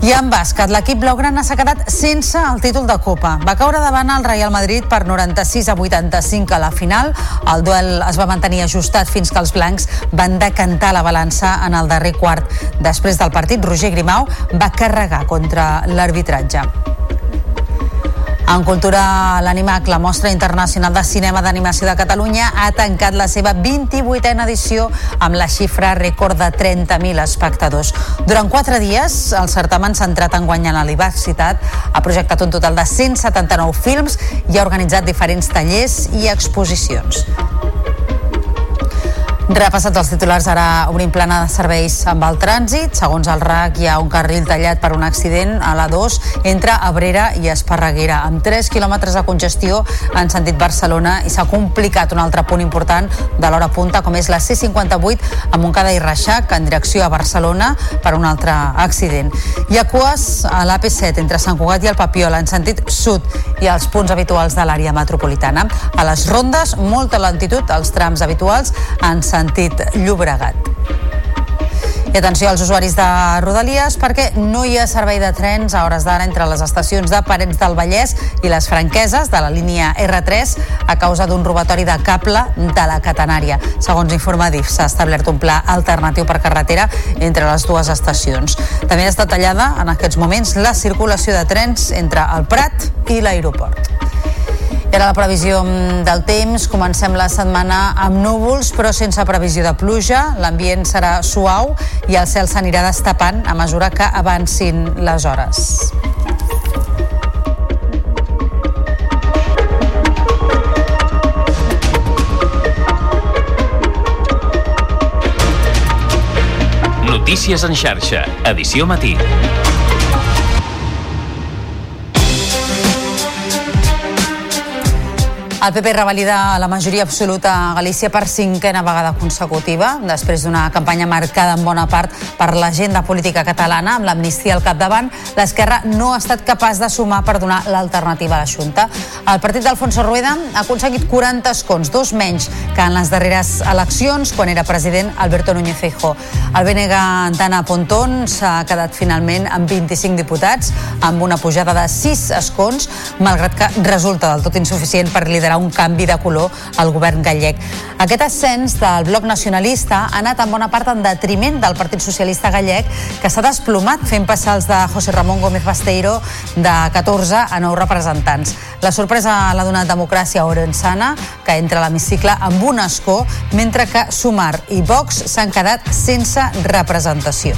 I en bàsquet, l'equip blaugrana s'ha quedat sense el títol de Copa. Va caure davant el Real Madrid per 96 a 85 a la final. El duel es va mantenir ajustat fins que els blancs van decantar la balança en el darrer quart. Després del partit, Roger Grimau va carregar contra l'arbitratge. En cultura, l'Animac, la mostra internacional de cinema d'animació de Catalunya, ha tancat la seva 28a edició amb la xifra rècord de 30.000 espectadors. Durant quatre dies, el certamen centrat en guanyar la diversitat ha projectat un total de 179 films i ha organitzat diferents tallers i exposicions. Repassats els titulars, ara obrim plana de serveis amb el trànsit. Segons el RAC, hi ha un carril tallat per un accident a la 2 entre Abrera i Esparreguera, amb 3 quilòmetres de congestió en sentit Barcelona i s'ha complicat un altre punt important de l'hora punta, com és la C58 a Montcada i Reixac, en direcció a Barcelona, per un altre accident. Hi ha cues a l'AP7 entre Sant Cugat i el Papiol, en sentit sud, i als punts habituals de l'àrea metropolitana. A les rondes, molta lentitud als trams habituals en sentit sentit Llobregat. I atenció als usuaris de Rodalies perquè no hi ha servei de trens a hores d'ara entre les estacions de Parets del Vallès i les franqueses de la línia R3 a causa d'un robatori de cable de la catenària. Segons informa DIF, s'ha establert un pla alternatiu per carretera entre les dues estacions. També està tallada en aquests moments la circulació de trens entre el Prat i l'aeroport. I ara la previsió del temps. Comencem la setmana amb núvols, però sense previsió de pluja. L'ambient serà suau i el cel s'anirà destapant a mesura que avancin les hores. Notícies en xarxa, edició matí. El PP revalida la majoria absoluta a Galícia per cinquena vegada consecutiva, després d'una campanya marcada en bona part per l'agenda política catalana, amb l'amnistia al capdavant, l'esquerra no ha estat capaç de sumar per donar l'alternativa a la Junta. El partit d'Alfonso Rueda ha aconseguit 40 escons, dos menys que en les darreres eleccions, quan era president Alberto Núñez Feijóo. El BNG Antana Pontón s'ha quedat finalment amb 25 diputats, amb una pujada de 6 escons, malgrat que resulta del tot insuficient per liderar un canvi de color al govern gallec. Aquest ascens del bloc nacionalista ha anat en bona part en detriment del Partit Socialista Gallec, que s'ha desplomat fent passar els de José Ramón Gómez Basteiro de 14 a 9 representants. La sorpresa l'ha donat Democràcia Orensana, que entra a l'hemicicle amb un escó, mentre que Sumar i Vox s'han quedat sense representació.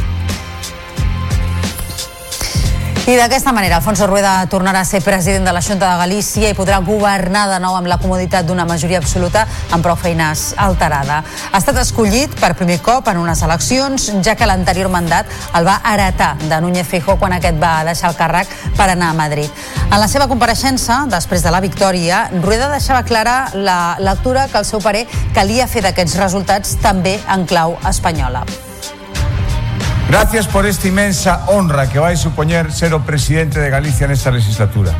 I d'aquesta manera, Alfonso Rueda tornarà a ser president de la Junta de Galícia i podrà governar de nou amb la comoditat d'una majoria absoluta amb prou feines alterada. Ha estat escollit per primer cop en unes eleccions, ja que l'anterior mandat el va heretar de Núñez Feijóo quan aquest va deixar el càrrec per anar a Madrid. En la seva compareixença, després de la victòria, Rueda deixava clara la lectura que el seu parer calia fer d'aquests resultats també en clau espanyola. Gracias por esta inmensa honra que va a suponer ser el presidente de Galicia en esta legislatura.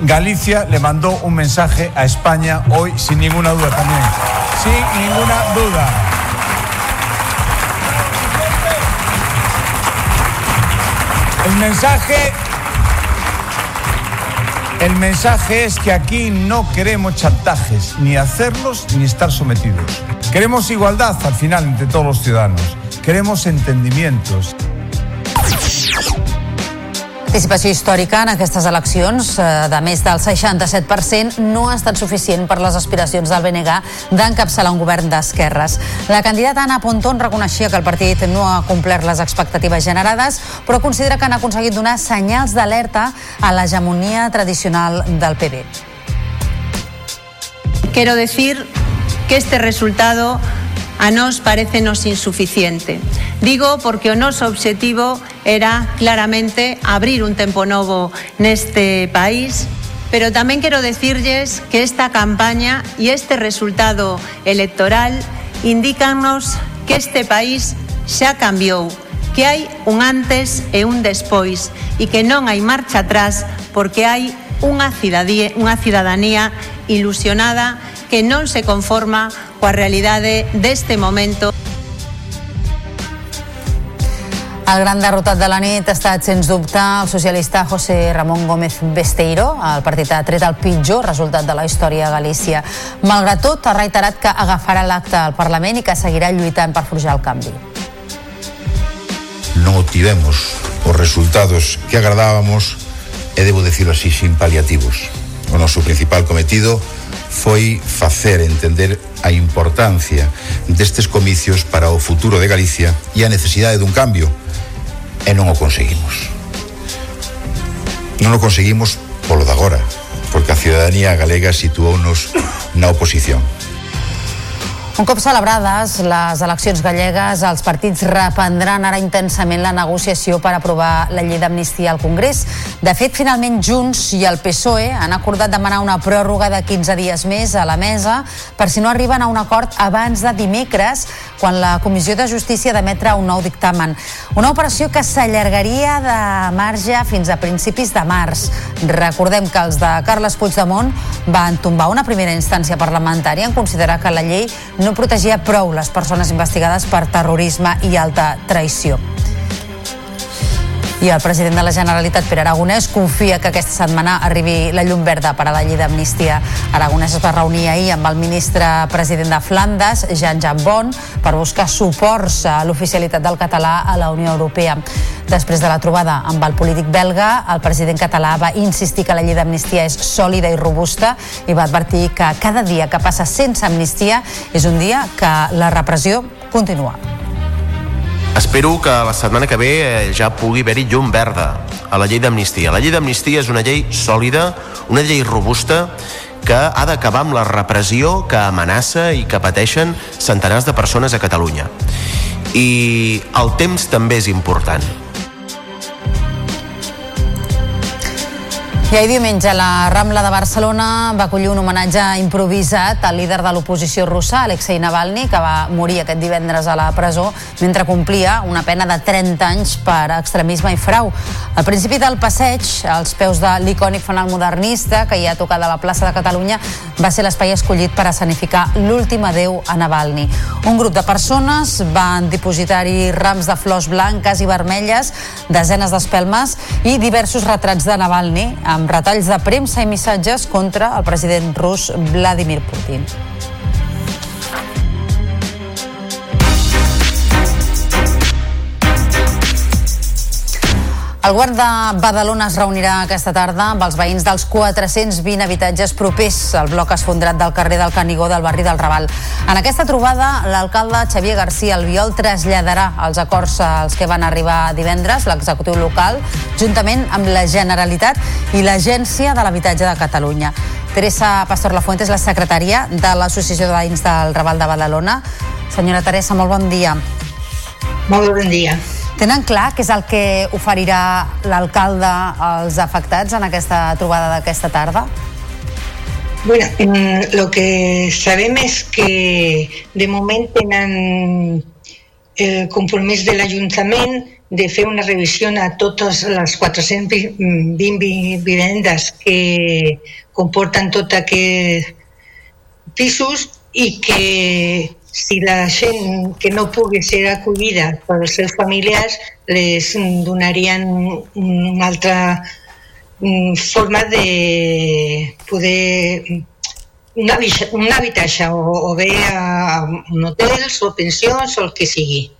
Galicia le mandó un mensaje a España hoy sin ninguna duda también. Sin ninguna duda. El mensaje el mensaje es que aquí no queremos chantajes, ni hacerlos ni estar sometidos. Queremos igualdad al final entre todos los ciudadanos. Queremos entendimientos. Participació històrica en aquestes eleccions eh, de més del 67% no ha estat suficient per les aspiracions del BNG d'encapçalar un govern d'esquerres. La candidata Anna Pontón reconeixia que el partit no ha complert les expectatives generades, però considera que han aconseguit donar senyals d'alerta a l'hegemonia tradicional del PP. Quiero decir que este resultado a nós parecenos insuficiente. Digo porque o noso obxectivo era claramente abrir un tempo novo neste país, pero tamén quero decirlles que esta campaña e este resultado electoral indícanos que este país xa cambiou, que hai un antes e un despois e que non hai marcha atrás porque hai unha cidadanía, unha cidadanía ilusionada que non se conforma coa realidade deste momento. El gran derrotat de la nit ha estat, sens dubte, el socialista José Ramón Gómez Besteiro. El partit ha tret el pitjor resultat de la història a Galícia. Malgrat tot, ha reiterat que agafarà l'acte al Parlament i que seguirà lluitant per forjar el canvi. Non obtivemos os resultados que agradábamos e debo decirlo así sin paliativos. O noso principal cometido foi facer entender a importancia destes comicios para o futuro de Galicia e a necesidade dun cambio e non o conseguimos. Non o conseguimos polo de agora, porque a ciudadanía galega situounos na oposición. Un cop celebrades les eleccions gallegues, els partits reprendran ara intensament la negociació per aprovar la llei d'amnistia al Congrés. De fet, finalment Junts i el PSOE han acordat demanar una pròrroga de 15 dies més a la mesa per si no arriben a un acord abans de dimecres, quan la Comissió de Justícia d'emetre un nou dictamen. Una operació que s'allargaria de marge fins a principis de març. Recordem que els de Carles Puigdemont van tombar una primera instància parlamentària en considerar que la llei no protegia prou les persones investigades per terrorisme i alta traïció. I el president de la Generalitat, Pere Aragonès, confia que aquesta setmana arribi la llum verda per a la llei d'amnistia. Aragonès es va reunir ahir amb el ministre president de Flandes, Jean Jambon, per buscar suports a l'oficialitat del català a la Unió Europea. Després de la trobada amb el polític belga, el president català va insistir que la llei d'amnistia és sòlida i robusta i va advertir que cada dia que passa sense amnistia és un dia que la repressió continua. Espero que la setmana que ve eh, ja pugui haver-hi llum verda a la llei d'amnistia. La llei d'amnistia és una llei sòlida, una llei robusta, que ha d'acabar amb la repressió que amenaça i que pateixen centenars de persones a Catalunya. I el temps també és important. I ahir diumenge la Rambla de Barcelona va acollir un homenatge improvisat al líder de l'oposició russa, Alexei Navalny, que va morir aquest divendres a la presó mentre complia una pena de 30 anys per extremisme i frau. Al principi del passeig, als peus de l'icònic fanal modernista que hi ha tocat a la plaça de Catalunya, va ser l'espai escollit per escenificar l'últim adeu a Navalny. Un grup de persones van dipositar-hi rams de flors blanques i vermelles, desenes d'espelmes i diversos retrats de Navalny amb retalls de premsa i missatges contra el president rus Vladimir Putin. El govern de Badalona es reunirà aquesta tarda amb els veïns dels 420 habitatges propers al bloc esfondrat del carrer del Canigó del barri del Raval. En aquesta trobada, l'alcalde Xavier García Albiol traslladarà els acords als que van arribar divendres l'executiu local, juntament amb la Generalitat i l'Agència de l'Habitatge de Catalunya. Teresa Pastor Lafuente és la secretària de l'Associació de Veïns del Raval de Badalona. Senyora Teresa, molt bon dia. Molt bon dia. Tenen clar què és el que oferirà l'alcalde als afectats en aquesta trobada d'aquesta tarda? Bueno, mm, lo que sabem és que de moment tenen el compromís de l'Ajuntament de fer una revisió a totes les 420 vivendes que comporten tot aquests pisos i que si la gent que no pugui ser acollida pels seus familiars les donarien una altra mm, forma de poder un, un habitatge o, o bé a hotels o pensions o el que sigui.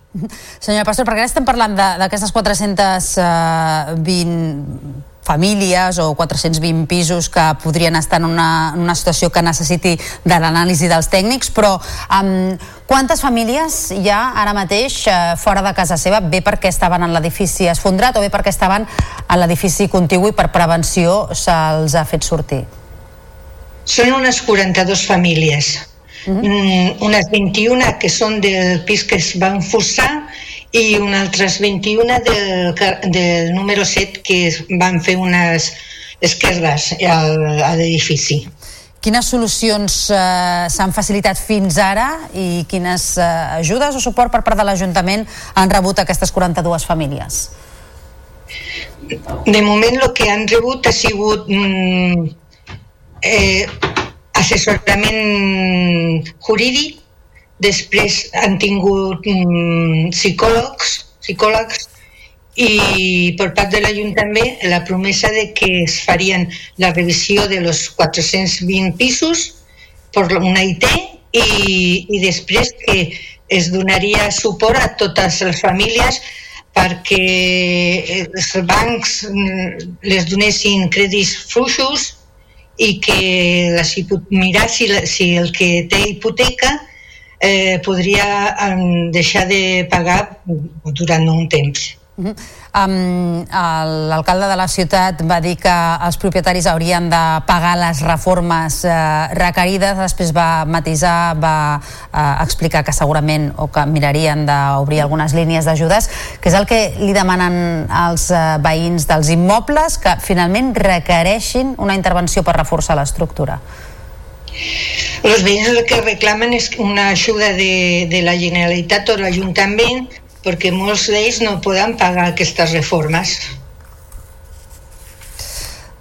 Senyora Pastor, per què estem parlant d'aquestes 420 famílies o 420 pisos que podrien estar en una, en una situació que necessiti de l'anàlisi dels tècnics, però um, quantes famílies hi ha ara mateix uh, fora de casa seva, bé perquè estaven en l'edifici esfondrat o bé perquè estaven a l'edifici contigu i per prevenció se'ls ha fet sortir? Són unes 42 famílies. Mm -hmm. unes 21 que són del pis que es van forçar i unes altres 21 del, del número 7 que van fer unes esquerdes al, a l'edifici. Quines solucions eh, s'han facilitat fins ara i quines eh, ajudes o suport per part de l'Ajuntament han rebut aquestes 42 famílies? De moment el que han rebut ha sigut mm, eh, assessorament jurídic Després han tingut mm, psicòlegs, psicòlegs i per part de l'Ajuntament la promesa de que es farien la revisió de los 420 pisos per una IT i, i després que es donaria suport a totes les famílies perquè els bancs mm, les donessin crèdits fluixos i que les mirar si, la, si el que té hipoteca eh, podria deixar de pagar durant un temps. Uh -huh. um, L'alcalde de la ciutat va dir que els propietaris haurien de pagar les reformes eh, requerides, després va matisar, va eh, explicar que segurament o que mirarien d'obrir algunes línies d'ajudes, que és el que li demanen als eh, veïns dels immobles que finalment requereixin una intervenció per reforçar l'estructura. Els veïns el que reclamen és una ajuda de, de la Generalitat o l'Ajuntament perquè molts d'ells no poden pagar aquestes reformes.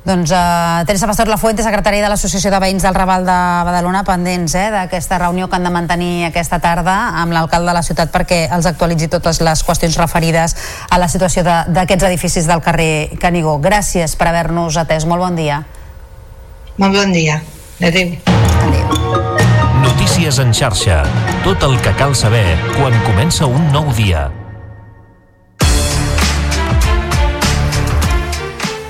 Doncs uh, Teresa Pastor Lafuente, secretària de l'Associació de Veïns del Raval de Badalona, pendents eh, d'aquesta reunió que han de mantenir aquesta tarda amb l'alcalde de la ciutat perquè els actualitzi totes les qüestions referides a la situació d'aquests edificis del carrer Canigó. Gràcies per haver-nos atès. Molt bon dia. Molt bon dia. Adéu. Adéu. Notícies en xarxa. Tot el que cal saber quan comença un nou dia.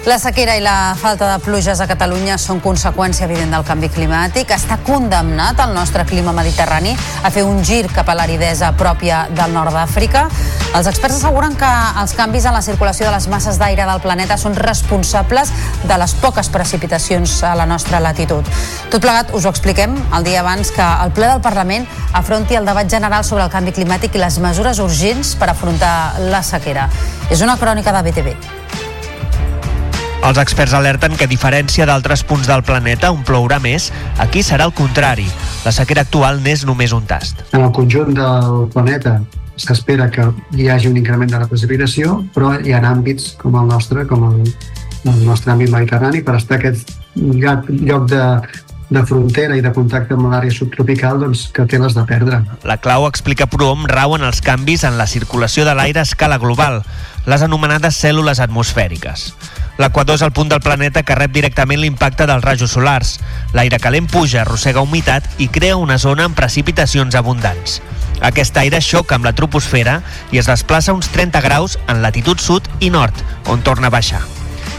La sequera i la falta de pluges a Catalunya són conseqüència evident del canvi climàtic. Està condemnat el nostre clima mediterrani a fer un gir cap a l'aridesa pròpia del nord d'Àfrica. Els experts asseguren que els canvis en la circulació de les masses d'aire del planeta són responsables de les poques precipitacions a la nostra latitud. Tot plegat us ho expliquem el dia abans que el ple del Parlament afronti el debat general sobre el canvi climàtic i les mesures urgents per afrontar la sequera. És una crònica de BTV. Els experts alerten que, a diferència d'altres punts del planeta on plourà més, aquí serà el contrari. La sequera actual n'és només un tast. En el conjunt del planeta s'espera que hi hagi un increment de la precipitació, però hi ha àmbits com el nostre, com el, el nostre àmbit mediterrani, per estar aquest lloc de, de frontera i de contacte amb l'àrea subtropical doncs, que té les de perdre. La clau, explica Proom, rau en els canvis en la circulació de l'aire a escala global, les anomenades cèl·lules atmosfèriques. L'equador és el punt del planeta que rep directament l'impacte dels rajos solars. L'aire calent puja, arrossega humitat i crea una zona amb precipitacions abundants. Aquest aire xoca amb la troposfera i es desplaça uns 30 graus en latitud sud i nord, on torna a baixar.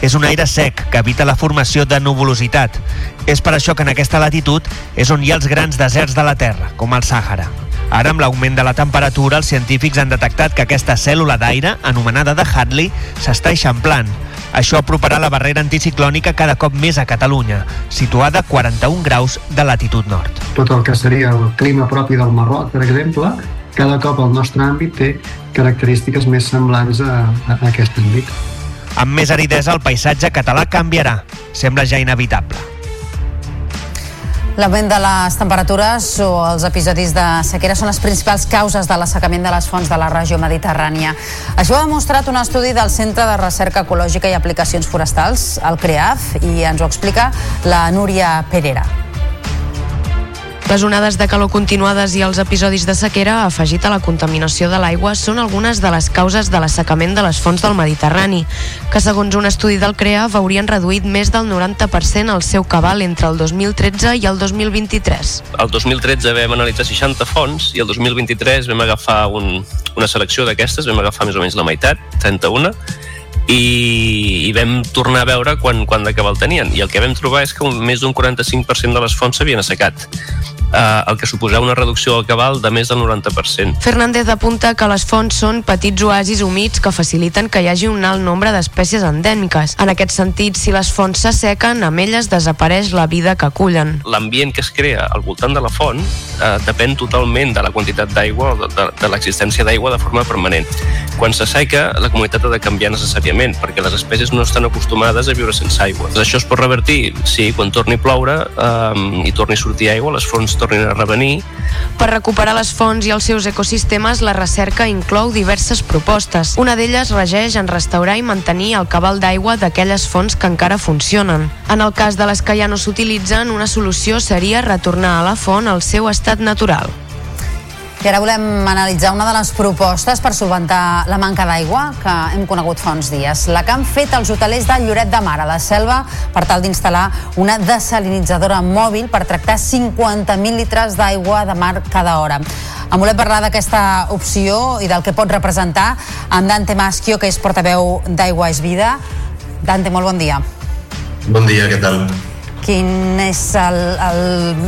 És un aire sec que evita la formació de nuvolositat. És per això que en aquesta latitud és on hi ha els grans deserts de la Terra, com el Sàhara. Ara, amb l'augment de la temperatura, els científics han detectat que aquesta cèl·lula d'aire, anomenada de Hadley, s'està eixamplant, això aproparà la barrera anticiclònica cada cop més a Catalunya, situada a 41 graus de latitud nord. Tot el que seria el clima propi del Marroc, per exemple, cada cop el nostre àmbit té característiques més semblants a, a aquest àmbit. Amb més aridesa, el paisatge català canviarà. Sembla ja inevitable. L'augment de les temperatures o els episodis de sequera són les principals causes de l'assecament de les fonts de la regió mediterrània. Això ho ha demostrat un estudi del Centre de Recerca Ecològica i Aplicacions Forestals, el CREAF, i ens ho explica la Núria Perera. Les onades de calor continuades i els episodis de sequera, afegit a la contaminació de l'aigua, són algunes de les causes de l'assecament de les fonts del Mediterrani, que segons un estudi del CREA haurien reduït més del 90% el seu cabal entre el 2013 i el 2023. El 2013 vam analitzar 60 fonts i el 2023 vam agafar un, una selecció d'aquestes, vam agafar més o menys la meitat, 31, i, i vam tornar a veure quan, quan de cabal tenien i el que vam trobar és que més d'un 45% de les fonts s'havien assecat eh, el que suposava una reducció del cabal de més del 90%. Fernández apunta que les fonts són petits oasis humits que faciliten que hi hagi un alt nombre d'espècies endèmiques. En aquest sentit, si les fonts s'assequen, amb elles desapareix la vida que acullen. L'ambient que es crea al voltant de la font eh, depèn totalment de la quantitat d'aigua o de, de, de l'existència d'aigua de forma permanent. Quan s'asseca, la comunitat ha de canviar necessàriament, perquè les espècies no estan acostumades a viure sense aigua. Això es pot revertir si quan torni a ploure eh, i torni a sortir aigua, les fonts tornin a revenir. Per recuperar les fonts i els seus ecosistemes, la recerca inclou diverses propostes. Una d'elles regeix en restaurar i mantenir el cabal d'aigua d'aquelles fonts que encara funcionen. En el cas de les que ja no s'utilitzen, una solució seria retornar a la font al seu estat natural. I ara volem analitzar una de les propostes per solventar la manca d'aigua que hem conegut fa uns dies. La que han fet els hotelers de Lloret de Mar a la Selva per tal d'instal·lar una desalinitzadora mòbil per tractar 50.000 litres d'aigua de mar cada hora. En volem parlar d'aquesta opció i del que pot representar amb Dante Maschio, que és portaveu d'Aigua és Vida. Dante, molt bon dia. Bon dia, què tal? Quin és el, el,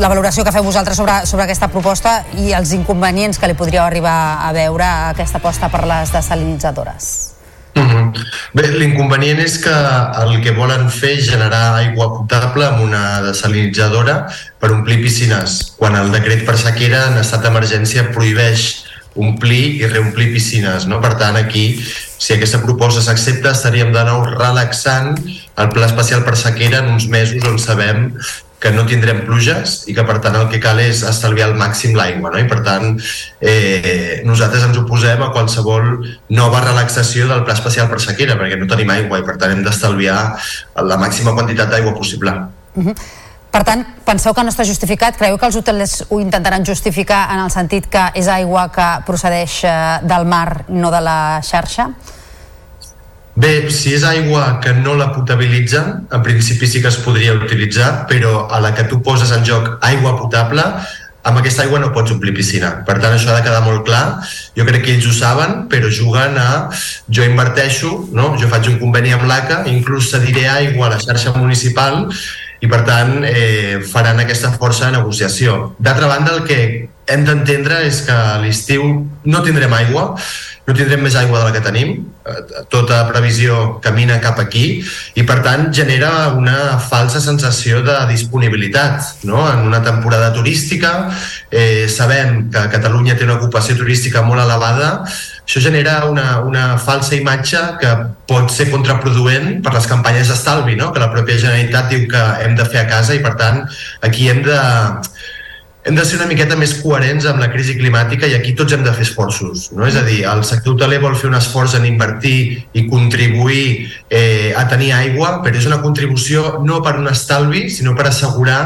la valoració que feu vosaltres sobre, sobre aquesta proposta i els inconvenients que li podríeu arribar a veure a aquesta aposta per les desalinitzadores? Mm -hmm. Bé, l'inconvenient és que el que volen fer és generar aigua potable amb una desalinitzadora per omplir piscines, quan el decret per sequera en estat d'emergència prohibeix omplir i reomplir piscines. No? Per tant, aquí, si aquesta proposta s'accepta, estaríem de nou relaxant el pla especial per sequera en uns mesos on sabem que no tindrem pluges i que per tant el que cal és estalviar al màxim l'aigua no? i per tant eh, nosaltres ens oposem a qualsevol nova relaxació del pla especial per sequera perquè no tenim aigua i per tant hem d'estalviar la màxima quantitat d'aigua possible. Uh -huh. Per tant, penseu que no està justificat? Creieu que els hotels ho intentaran justificar en el sentit que és aigua que procedeix eh, del mar, no de la xarxa? Bé, si és aigua que no la potabilitzen, en principi sí que es podria utilitzar, però a la que tu poses en joc aigua potable, amb aquesta aigua no pots omplir piscina. Per tant, això ha de quedar molt clar. Jo crec que ells ho saben, però juguen a... Jo inverteixo, no? jo faig un conveni amb l'ACA, inclús cediré aigua a la xarxa municipal i, per tant, eh, faran aquesta força de negociació. D'altra banda, el que hem d'entendre és que a l'estiu no tindrem aigua, no tindrem més aigua de la que tenim, eh, tota previsió camina cap aquí i per tant genera una falsa sensació de disponibilitat no? en una temporada turística eh, sabem que Catalunya té una ocupació turística molt elevada això genera una, una falsa imatge que pot ser contraproduent per les campanyes d'estalvi, no? que la pròpia Generalitat diu que hem de fer a casa i per tant aquí hem de hem de ser una miqueta més coherents amb la crisi climàtica i aquí tots hem de fer esforços. No? És a dir, el sector hoteler vol fer un esforç en invertir i contribuir eh, a tenir aigua, però és una contribució no per un estalvi, sinó per assegurar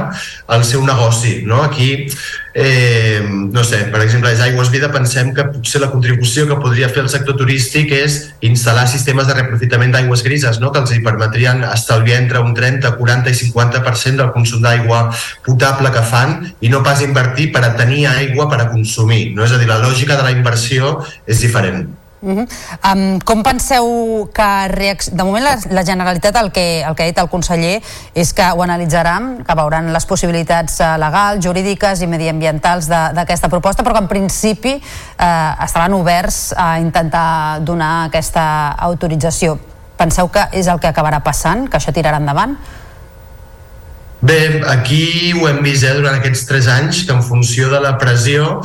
el seu negoci. No? Aquí eh, no sé, per exemple, les Aigües Vida pensem que potser la contribució que podria fer el sector turístic és instal·lar sistemes de reaprofitament d'aigües grises, no? que els hi permetrien estalviar entre un 30, 40 i 50% del consum d'aigua potable que fan i no pas invertir per a tenir aigua per a consumir. No? És a dir, la lògica de la inversió és diferent. Uh -huh. um, com penseu que reacc... de moment la, la Generalitat el que, el que ha dit el conseller és que ho analitzaran, que veuran les possibilitats uh, legals, jurídiques i mediambientals d'aquesta proposta, però que en principi uh, estaran oberts a intentar donar aquesta autorització. Penseu que és el que acabarà passant, que això tirarà endavant? Bé, aquí ho hem vist eh, durant aquests tres anys, que en funció de la pressió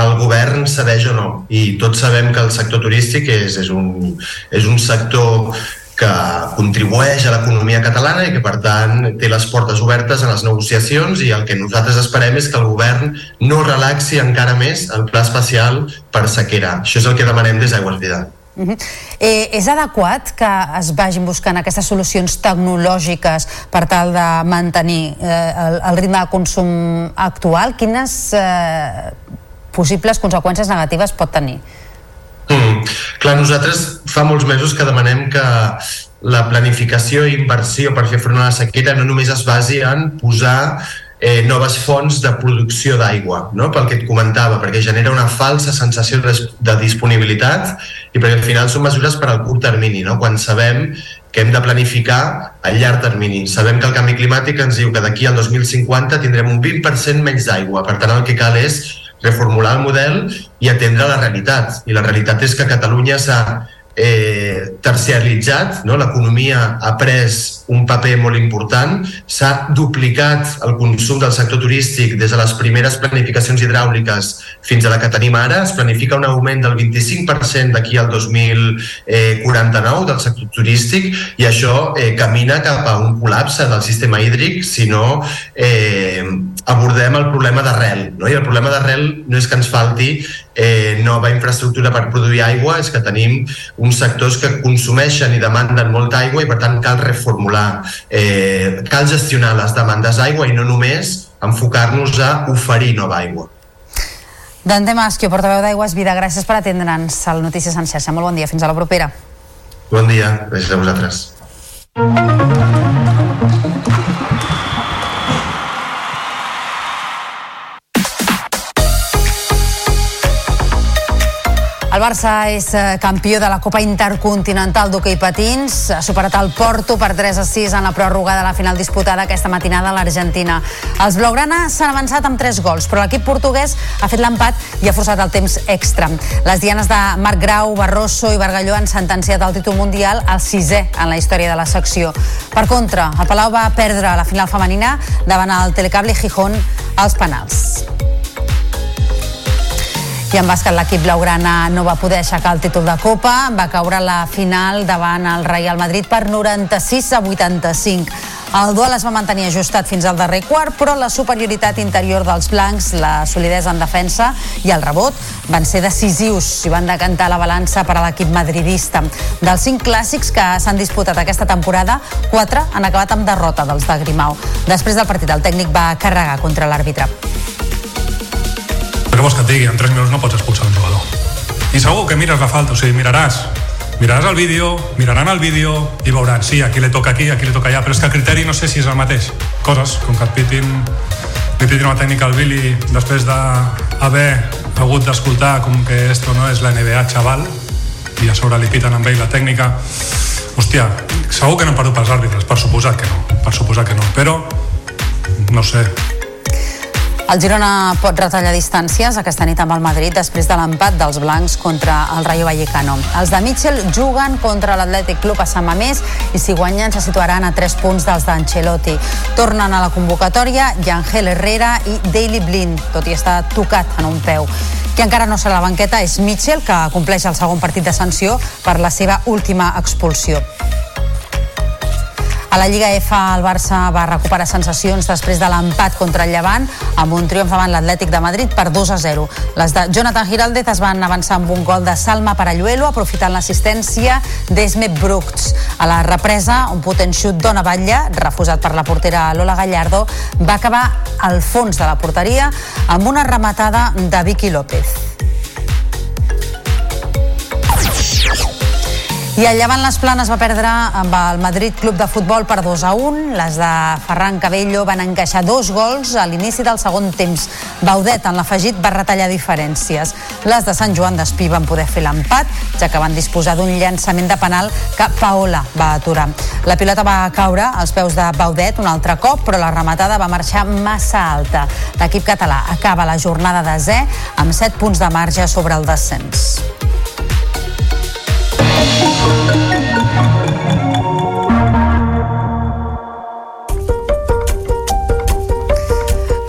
el govern cedeix o no. I tots sabem que el sector turístic és, és, un, és un sector que contribueix a l'economia catalana i que, per tant, té les portes obertes en les negociacions i el que nosaltres esperem és que el govern no relaxi encara més el pla especial per sequera. Això és el que demanem des d'Aigües Vida. Uh -huh. eh, és adequat que es vagin buscant aquestes solucions tecnològiques per tal de mantenir eh, el, el ritme de consum actual? Quines eh, possibles conseqüències negatives pot tenir? Mm. Clar, nosaltres fa molts mesos que demanem que la planificació i inversió per fer front a la sequera no només es basi en posar eh, noves fonts de producció d'aigua, no? pel que et comentava, perquè genera una falsa sensació de, disponibilitat i perquè al final són mesures per al curt termini, no? quan sabem que hem de planificar a llarg termini. Sabem que el canvi climàtic ens diu que d'aquí al 2050 tindrem un 20% menys d'aigua, per tant el que cal és reformular el model i atendre la realitat. I la realitat és que Catalunya s'ha eh, terciaritzat, no? l'economia ha pres un paper molt important, s'ha duplicat el consum del sector turístic des de les primeres planificacions hidràuliques fins a la que tenim ara, es planifica un augment del 25% d'aquí al 2049 del sector turístic i això eh, camina cap a un col·lapse del sistema hídric si no eh, abordem el problema d'arrel. No? I el problema d'arrel no és que ens falti eh, nova infraestructura per produir aigua, és que tenim uns sectors que consumeixen i demanden molta aigua i per tant cal reformular eh, cal gestionar les demandes d'aigua i no només enfocar-nos a oferir nova aigua. Dante Maschio, portaveu d'Aigües Vida, gràcies per atendre'ns al Notícies en xarxa. Molt bon dia, fins a la propera. Bon dia, gràcies a vosaltres. El Barça és eh, campió de la Copa Intercontinental d'hoquei patins, ha superat el Porto per 3 a 6 en la pròrroga de la final disputada aquesta matinada a l'Argentina. Els blaugrana s'han avançat amb 3 gols, però l'equip portuguès ha fet l'empat i ha forçat el temps extra. Les dianes de Marc Grau, Barroso i Bargalló han sentenciat el títol mundial al sisè en la història de la secció. Per contra, el Palau va perdre la final femenina davant el Telecable Gijón als penals. I en bàsquet l'equip blaugrana no va poder aixecar el títol de Copa, va caure la final davant el Real Madrid per 96 a 85. El duel es va mantenir ajustat fins al darrer quart, però la superioritat interior dels blancs, la solidesa en defensa i el rebot van ser decisius i van decantar la balança per a l'equip madridista. Dels cinc clàssics que s'han disputat aquesta temporada, quatre han acabat amb derrota dels de Grimau. Després del partit, el tècnic va carregar contra l'àrbitre. Què vols que et digui? En 3 minuts no pots expulsar un jugador. I segur que mires la falta, o sigui, miraràs miraràs el vídeo, miraran el vídeo i veuran, sí, aquí li toca aquí, aquí li toca allà, però és que el criteri no sé si és el mateix. Coses, com que et pitin, li pitin una tècnica al Billy després d'haver hagut d'escoltar com que esto no és la NBA, xaval, i a sobre li piten amb ell la tècnica. Hòstia, segur que no han perdut pels àrbitres, per suposat que no, per suposat que no, però no sé, el Girona pot retallar distàncies aquesta nit amb el Madrid després de l'empat dels blancs contra el Rayo Vallecano. Els de Mitchell juguen contra l'Atlètic Club a Sant Mamés i si guanyen se situaran a 3 punts dels d'Ancelotti. Tornen a la convocatòria Yangel Herrera i Daily Blind, tot i estar tocat en un peu. Qui encara no serà a la banqueta és Mitchell, que compleix el segon partit de sanció per la seva última expulsió. A la Lliga F el Barça va recuperar sensacions després de l'empat contra el Llevant amb un triomf davant l'Atlètic de Madrid per 2 a 0. Les de Jonathan Giraldez es van avançar amb un gol de Salma Paralluelo aprofitant l'assistència d'Esme Brooks. A la represa, un potent xut d'Ona Batlle, refusat per la portera Lola Gallardo, va acabar al fons de la porteria amb una rematada de Vicky López. I el Llevant Les Planes va perdre amb el Madrid Club de Futbol per 2 a 1. Les de Ferran Cabello van encaixar dos gols a l'inici del segon temps. Baudet, en l'afegit, va retallar diferències. Les de Sant Joan d'Espí van poder fer l'empat, ja que van disposar d'un llançament de penal que Paola va aturar. La pilota va caure als peus de Baudet un altre cop, però la rematada va marxar massa alta. L'equip català acaba la jornada de Z amb 7 punts de marge sobre el descens.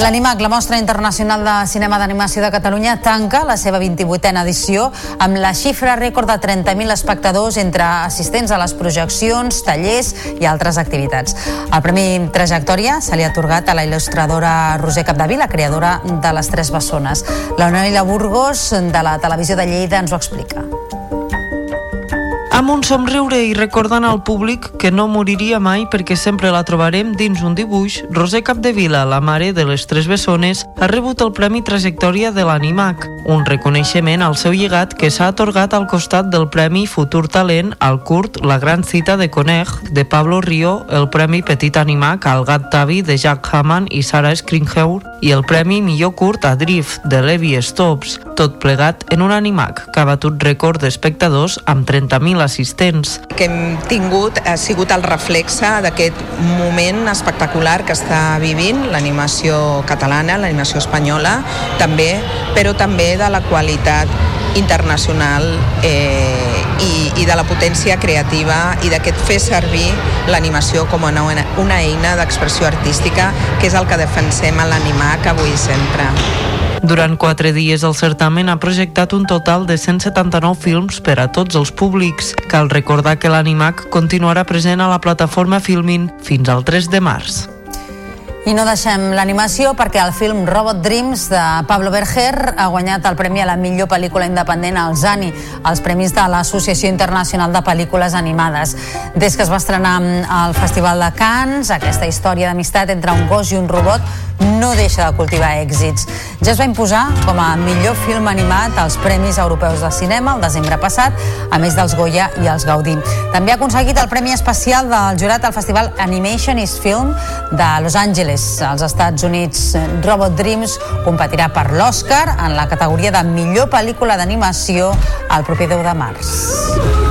L'Animac, la mostra internacional de cinema d'animació de Catalunya, tanca la seva 28a edició amb la xifra rècord de 30.000 espectadors entre assistents a les projeccions, tallers i altres activitats. El Premi Trajectòria se li ha atorgat a la il·lustradora Roser Capdevila, creadora de Les Tres Bessones. La Noelia Burgos, de la Televisió de Lleida, ens ho explica. Amb un somriure i recordant al públic que no moriria mai perquè sempre la trobarem dins un dibuix, Roser Capdevila, la mare de les tres bessones, ha rebut el Premi Trajectòria de l'Animac, un reconeixement al seu llegat que s'ha atorgat al costat del Premi Futur Talent al curt La gran cita de Coneg de Pablo Río, el Premi Petit Animac al Gat Tavi de Jack Hammond i Sarah Skringheur i el Premi Millor Curt a Drift de Levi Stops, tot plegat en un Animac que ha batut rècord d'espectadors amb 30.000 assistents. que hem tingut ha sigut el reflexe d'aquest moment espectacular que està vivint l'animació catalana, l'animació espanyola, també, però també de la qualitat internacional eh, i, i de la potència creativa i d'aquest fer servir l'animació com una, una eina d'expressió artística que és el que defensem a l'animac avui i sempre. Durant quatre dies el certamen ha projectat un total de 179 films per a tots els públics. Cal recordar que l'Animac continuarà present a la plataforma Filmin fins al 3 de març. I no deixem l'animació perquè el film Robot Dreams de Pablo Berger ha guanyat el premi a la millor pel·lícula independent als ANI, els premis de l'Associació Internacional de Pel·lícules Animades. Des que es va estrenar al Festival de Cannes, aquesta història d'amistat entre un gos i un robot no deixa de cultivar èxits. Ja es va imposar com a millor film animat als Premis Europeus de Cinema el desembre passat, a més dels Goya i els Gaudí. També ha aconseguit el Premi Especial del jurat al Festival Animation is Film de Los Angeles, als Estats Units. Robot Dreams competirà per l'Oscar en la categoria de millor pel·lícula d'animació el proper 10 de març.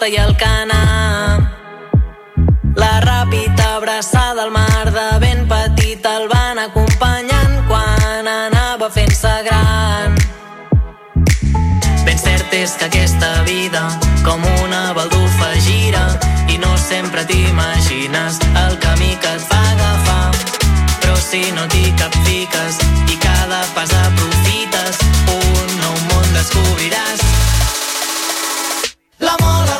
Amposta i el Canà. La ràpida abraçada al mar de ben petit el van acompanyant quan anava fent-se gran. Ben cert és que aquesta vida, com una baldufa, gira i no sempre t'imagines el camí que et fa agafar. Però si no t'hi capfiques i cada pas aprofites, un nou món descobriràs. La mola,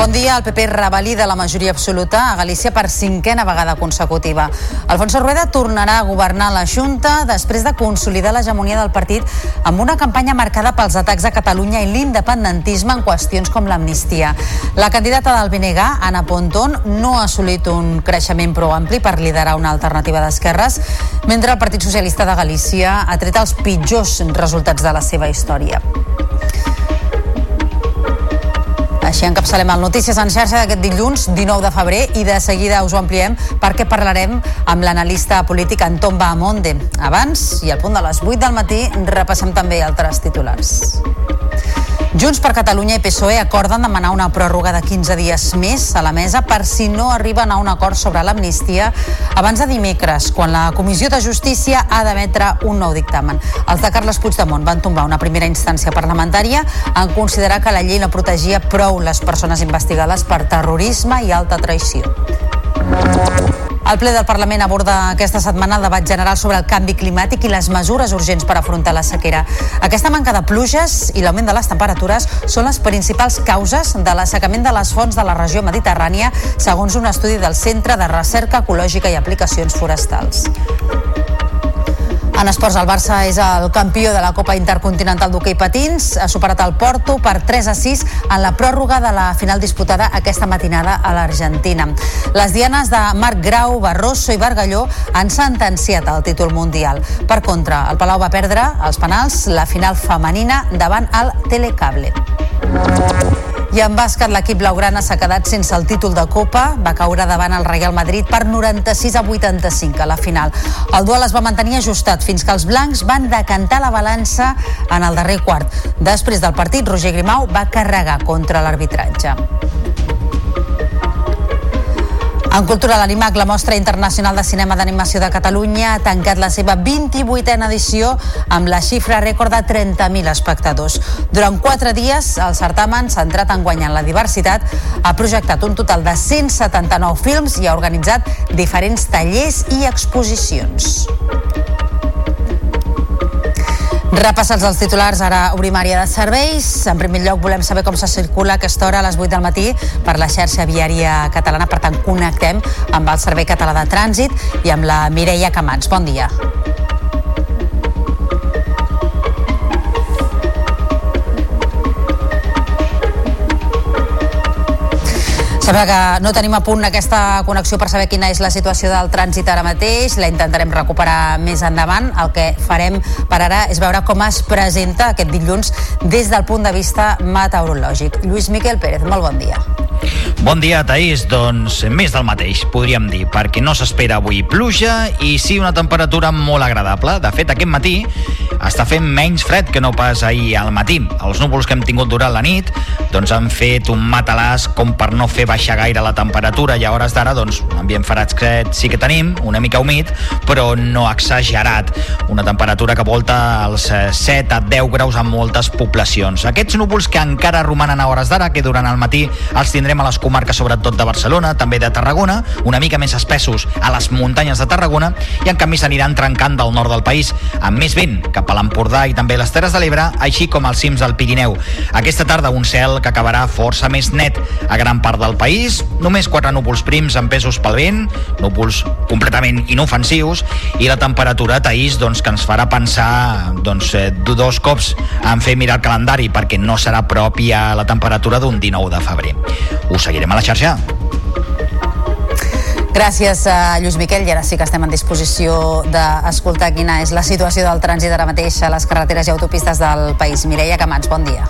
Bon dia. El PP revalida la majoria absoluta a Galícia per cinquena vegada consecutiva. Alfonso Rueda tornarà a governar la Junta després de consolidar l'hegemonia del partit amb una campanya marcada pels atacs a Catalunya i l'independentisme en qüestions com l'amnistia. La candidata del BNG, Anna Pontón, no ha assolit un creixement prou ampli per liderar una alternativa d'esquerres, mentre el Partit Socialista de Galícia ha tret els pitjors resultats de la seva història. Així encapçalem el Notícies en xarxa d'aquest dilluns 19 de febrer i de seguida us ho ampliem perquè parlarem amb l'analista polític Anton Bahamonde. Abans, i al punt de les 8 del matí, repassem també altres titulars. Junts per Catalunya i PSOE acorden demanar una pròrroga de 15 dies més a la mesa per si no arriben a un acord sobre l'amnistia abans de dimecres, quan la Comissió de Justícia ha d'emetre un nou dictamen. Els de Carles Puigdemont van tombar una primera instància parlamentària en considerar que la llei no protegia prou les persones investigades per terrorisme i alta traïció. El ple del Parlament aborda aquesta setmana el debat general sobre el canvi climàtic i les mesures urgents per afrontar la sequera. Aquesta manca de pluges i l'augment de les temperatures són les principals causes de l'assecament de les fonts de la regió mediterrània, segons un estudi del Centre de Recerca Ecològica i Aplicacions Forestals. En esports, el Barça és el campió de la Copa Intercontinental d'hoquei patins. Ha superat el Porto per 3 a 6 en la pròrroga de la final disputada aquesta matinada a l'Argentina. Les dianes de Marc Grau, Barroso i Bargalló han sentenciat el títol mundial. Per contra, el Palau va perdre els penals la final femenina davant el Telecable. I en bàsquet, l'equip blaugrana s'ha quedat sense el títol de Copa. Va caure davant el Real Madrid per 96 a 85 a la final. El duel es va mantenir ajustat fins que els blancs van decantar la balança en el darrer quart. Després del partit, Roger Grimau va carregar contra l'arbitratge. En cultura l'Animac, la mostra internacional de cinema d'animació de Catalunya ha tancat la seva 28a edició amb la xifra rècord de 30.000 espectadors. Durant quatre dies, el certamen, centrat en guanyar la diversitat, ha projectat un total de 179 films i ha organitzat diferents tallers i exposicions. Repassats els titulars, ara obrim àrea de serveis. En primer lloc, volem saber com se circula aquesta hora a les 8 del matí per la xarxa viària catalana. Per tant, connectem amb el Servei Català de Trànsit i amb la Mireia Camats. Bon dia. Sembla que no tenim a punt aquesta connexió per saber quina és la situació del trànsit ara mateix. La intentarem recuperar més endavant. El que farem per ara és veure com es presenta aquest dilluns des del punt de vista meteorològic. Lluís Miquel Pérez, molt bon dia. Bon dia, Taís. Doncs més del mateix, podríem dir, perquè no s'espera avui pluja i sí una temperatura molt agradable. De fet, aquest matí està fent menys fred que no pas ahir al matí. Els núvols que hem tingut durant la nit doncs han fet un matalàs com per no fer baixar gaire la temperatura i a hores d'ara doncs ambient fred sí que tenim, una mica humit, però no exagerat. Una temperatura que volta als 7 a 10 graus en moltes poblacions. Aquests núvols que encara romanen a hores d'ara, que durant el matí els tindrem a les comarques sobretot de Barcelona, també de Tarragona, una mica més espessos a les muntanyes de Tarragona i en canvi s'aniran trencant del nord del país amb més vent cap a l'Empordà i també les Terres de l'Ebre, així com als cims del Pirineu. Aquesta tarda un cel que acabarà força més net a gran part del país, només quatre núvols prims amb pesos pel vent, núvols completament inofensius i la temperatura, Taís, doncs, que ens farà pensar doncs, eh, dos cops en fer mirar el calendari perquè no serà pròpia la temperatura d'un 19 de febrer. Us seguirem a la xarxa. Gràcies a Lluís Miquel i ara sí que estem en disposició d'escoltar quina és la situació del trànsit ara mateix a les carreteres i autopistes del país. Mireia Camats, bon dia.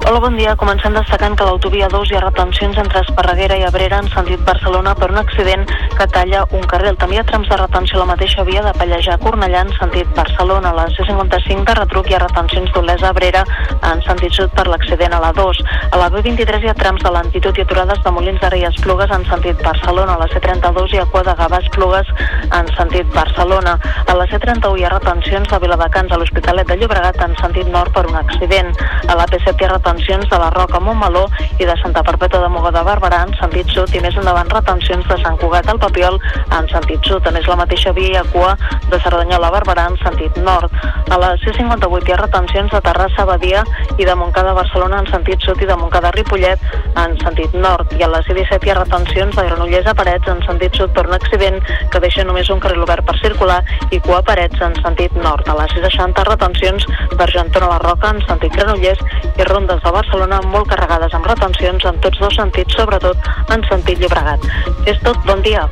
Hola, bon dia. Comencem destacant que l'autovia 2 hi ha retencions entre Esparreguera i Abrera en sentit Barcelona per un accident que talla un carril. També hi ha trams de retenció a la mateixa via de Pallejà a Cornellà en sentit Barcelona. A la C55 de retruc hi ha retencions d'Olesa a Abrera en sentit sud per l'accident a la 2. A la B23 hi ha trams de lentitud i aturades de Molins de Rei Esplugues en sentit Barcelona. A la C32 hi ha cua de Gavà Esplugues en sentit Barcelona. A la C31 hi ha retencions de Viladecans a l'Hospitalet de Llobregat en sentit nord per un accident. A la P7 hi ha retencions retencions de la Roca Montmeló i de Santa Perpètua de Moga de Barberà en sentit sud i més endavant retencions de Sant Cugat al Papiol en sentit sud. A més, la mateixa via ha cua de Cerdanyola a Barberà en sentit nord. A la C58 hi ha retencions de Terrassa Badia i de Montcada a Barcelona en sentit sud i de Montcada a Ripollet en sentit nord. I a la C17 hi ha retencions de Granollers a Parets en sentit sud per un accident que deixa només un carril obert per circular i cua a Parets en sentit nord. A la C60 retencions d'Argentona a la Roca en sentit Granollers i rondes de Barcelona molt carregades amb retencions en tots dos sentits, sobretot en sentit Llobregat. És tot, bon dia.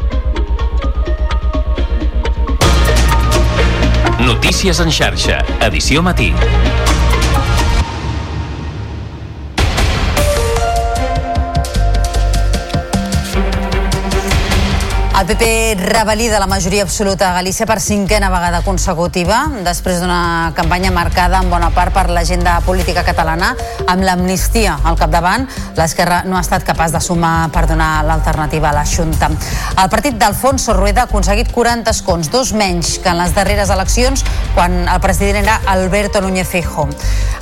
Notícies en xarxa, edició matí. PP revalida la majoria absoluta a Galícia per cinquena vegada consecutiva, després d'una campanya marcada en bona part per l'agenda política catalana, amb l'amnistia al capdavant, l'esquerra no ha estat capaç de sumar per donar l'alternativa a la Junta. El partit d'Alfonso Rueda ha aconseguit 40 escons, dos menys que en les darreres eleccions, quan el president era Alberto Núñez Feijóo.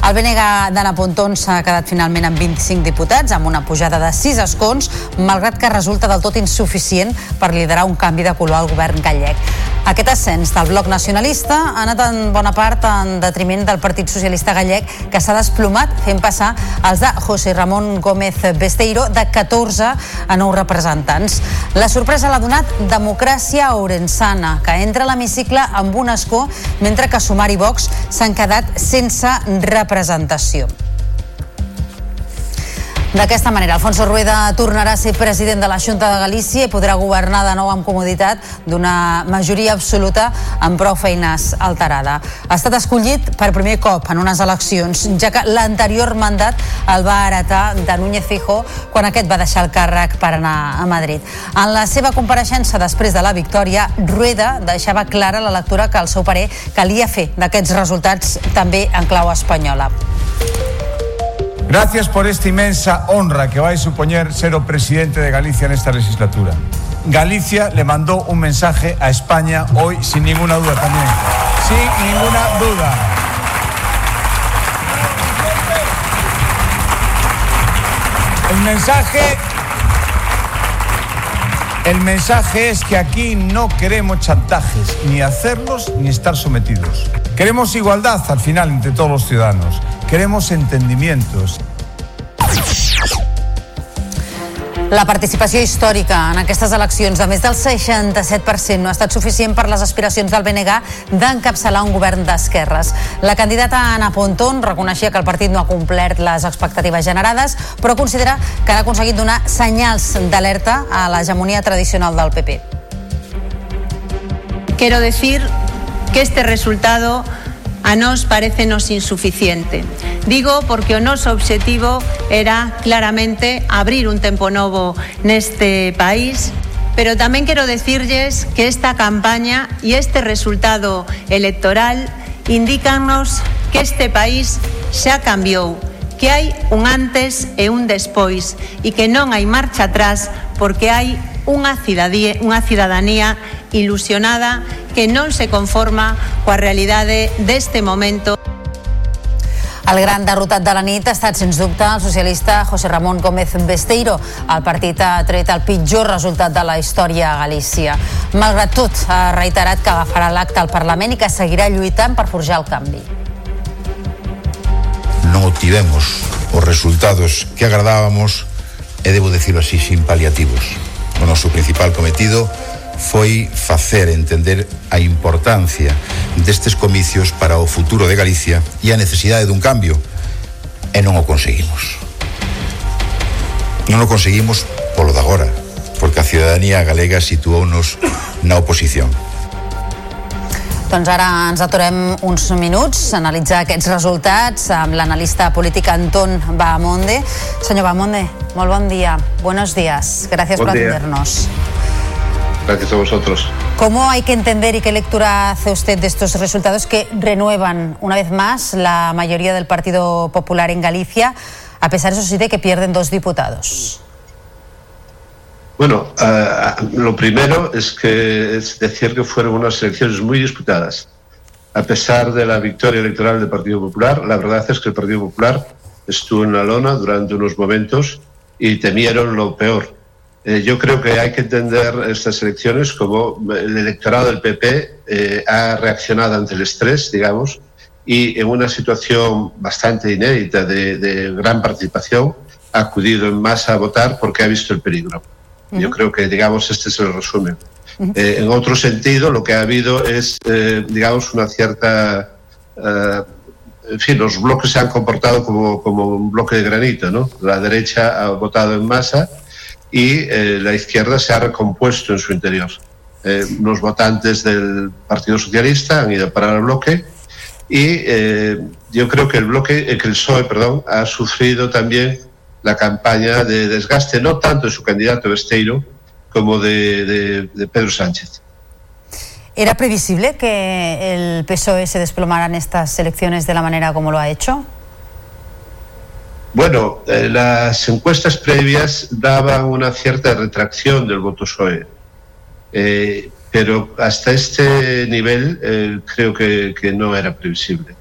El BNG d'Anna Pontón s'ha quedat finalment amb 25 diputats, amb una pujada de 6 escons, malgrat que resulta del tot insuficient per liderar un canvi de color al govern gallec. Aquest ascens del bloc nacionalista ha anat en bona part en detriment del Partit Socialista Gallec, que s'ha desplomat fent passar els de José Ramon Gómez Besteiro de 14 a 9 representants. La sorpresa l'ha donat Democràcia Orensana, que entra a l'hemicicle amb un escó, mentre que Sumar i Vox s'han quedat sense representació. D'aquesta manera, Alfonso Rueda tornarà a ser president de la Junta de Galícia i podrà governar de nou amb comoditat d'una majoria absoluta amb prou feines alterada. Ha estat escollit per primer cop en unes eleccions, ja que l'anterior mandat el va heretar de Núñez Fijo quan aquest va deixar el càrrec per anar a Madrid. En la seva compareixença després de la victòria, Rueda deixava clara la lectura que al seu parer calia fer d'aquests resultats també en clau espanyola. Gracias por esta inmensa honra que va a suponer ser o presidente de Galicia en esta legislatura. Galicia le mandó un mensaje a España hoy sin ninguna duda también. Sin ninguna duda. El mensaje el mensaje es que aquí no queremos chantajes, ni hacerlos ni estar sometidos. Queremos igualdad al final entre todos los ciudadanos. Queremos entendimientos. La participació històrica en aquestes eleccions de més del 67% no ha estat suficient per les aspiracions del BNG d'encapçalar un govern d'esquerres. La candidata Ana Pontón reconeixia que el partit no ha complert les expectatives generades, però considera que han aconseguit donar senyals d'alerta a l'hegemonia tradicional del PP. Quiero decir que este resultado a nós parecenos insuficiente. Digo porque o noso obxectivo era claramente abrir un tempo novo neste país pero tamén quero decirlles que esta campaña e este resultado electoral indícanos que este país xa cambiou, que hai un antes e un despois e que non hai marcha atrás porque hai unha cidadanía, unha cidadanía ilusionada que non se conforma coa realidade deste momento. El gran derrotat de la nit ha estat, sens dubte, el socialista José Ramón Gómez Besteiro. El partit ha tret el pitjor resultat de la història a Galícia. Malgrat tot, ha reiterat que agafarà l'acte al Parlament i que seguirà lluitant per forjar el canvi. Non obtivemos os resultados que agradábamos e debo decirlo así, sin paliativos. O noso principal cometido foi facer entender a importancia destes comicios para o futuro de Galicia e a necesidade dun cambio e non o conseguimos. Non o conseguimos polo de agora porque a ciudadanía galega situounos na oposición. Doncs ara ens aturem uns minuts analitzar aquests resultats amb l'analista polític Anton Bahamonde. Senyor Bahamonde, molt bon dia. Buenos días. Gracias bon por atendernos. Gracias a vosotros. ¿Cómo hay que entender y qué lectura hace usted de estos resultados que renuevan una vez más la mayoría del Partido Popular en Galicia, a pesar, eso sí, de que pierden dos diputados? Bueno, eh, lo primero es que es decir que fueron unas elecciones muy disputadas. A pesar de la victoria electoral del Partido Popular, la verdad es que el Partido Popular estuvo en la lona durante unos momentos y temieron lo peor. Eh, yo creo que hay que entender estas elecciones como el electorado del PP eh, ha reaccionado ante el estrés, digamos, y en una situación bastante inédita de, de gran participación ha acudido en masa a votar porque ha visto el peligro. Yo creo que, digamos, este es el resumen. Eh, en otro sentido, lo que ha habido es, eh, digamos, una cierta... eh, en fin, los bloques se han comportado como, como un bloque de granito, ¿no? La derecha ha votado en masa y eh, la izquierda se ha recompuesto en su interior. Eh, los votantes del Partido Socialista han ido para el bloque y eh, yo creo que el bloque, eh, que el PSOE, perdón, ha sufrido también la campaña de desgaste, no tanto de su candidato Besteiro, como de, de- de Pedro Sánchez. ¿Era previsible que el PSOE se desplomara en estas elecciones de la manera como lo ha hecho? Bueno, eh, las encuestas previas daban una cierta retracción del voto PSOE, Eh, pero hasta este nivel eh, creo que, que no era previsible.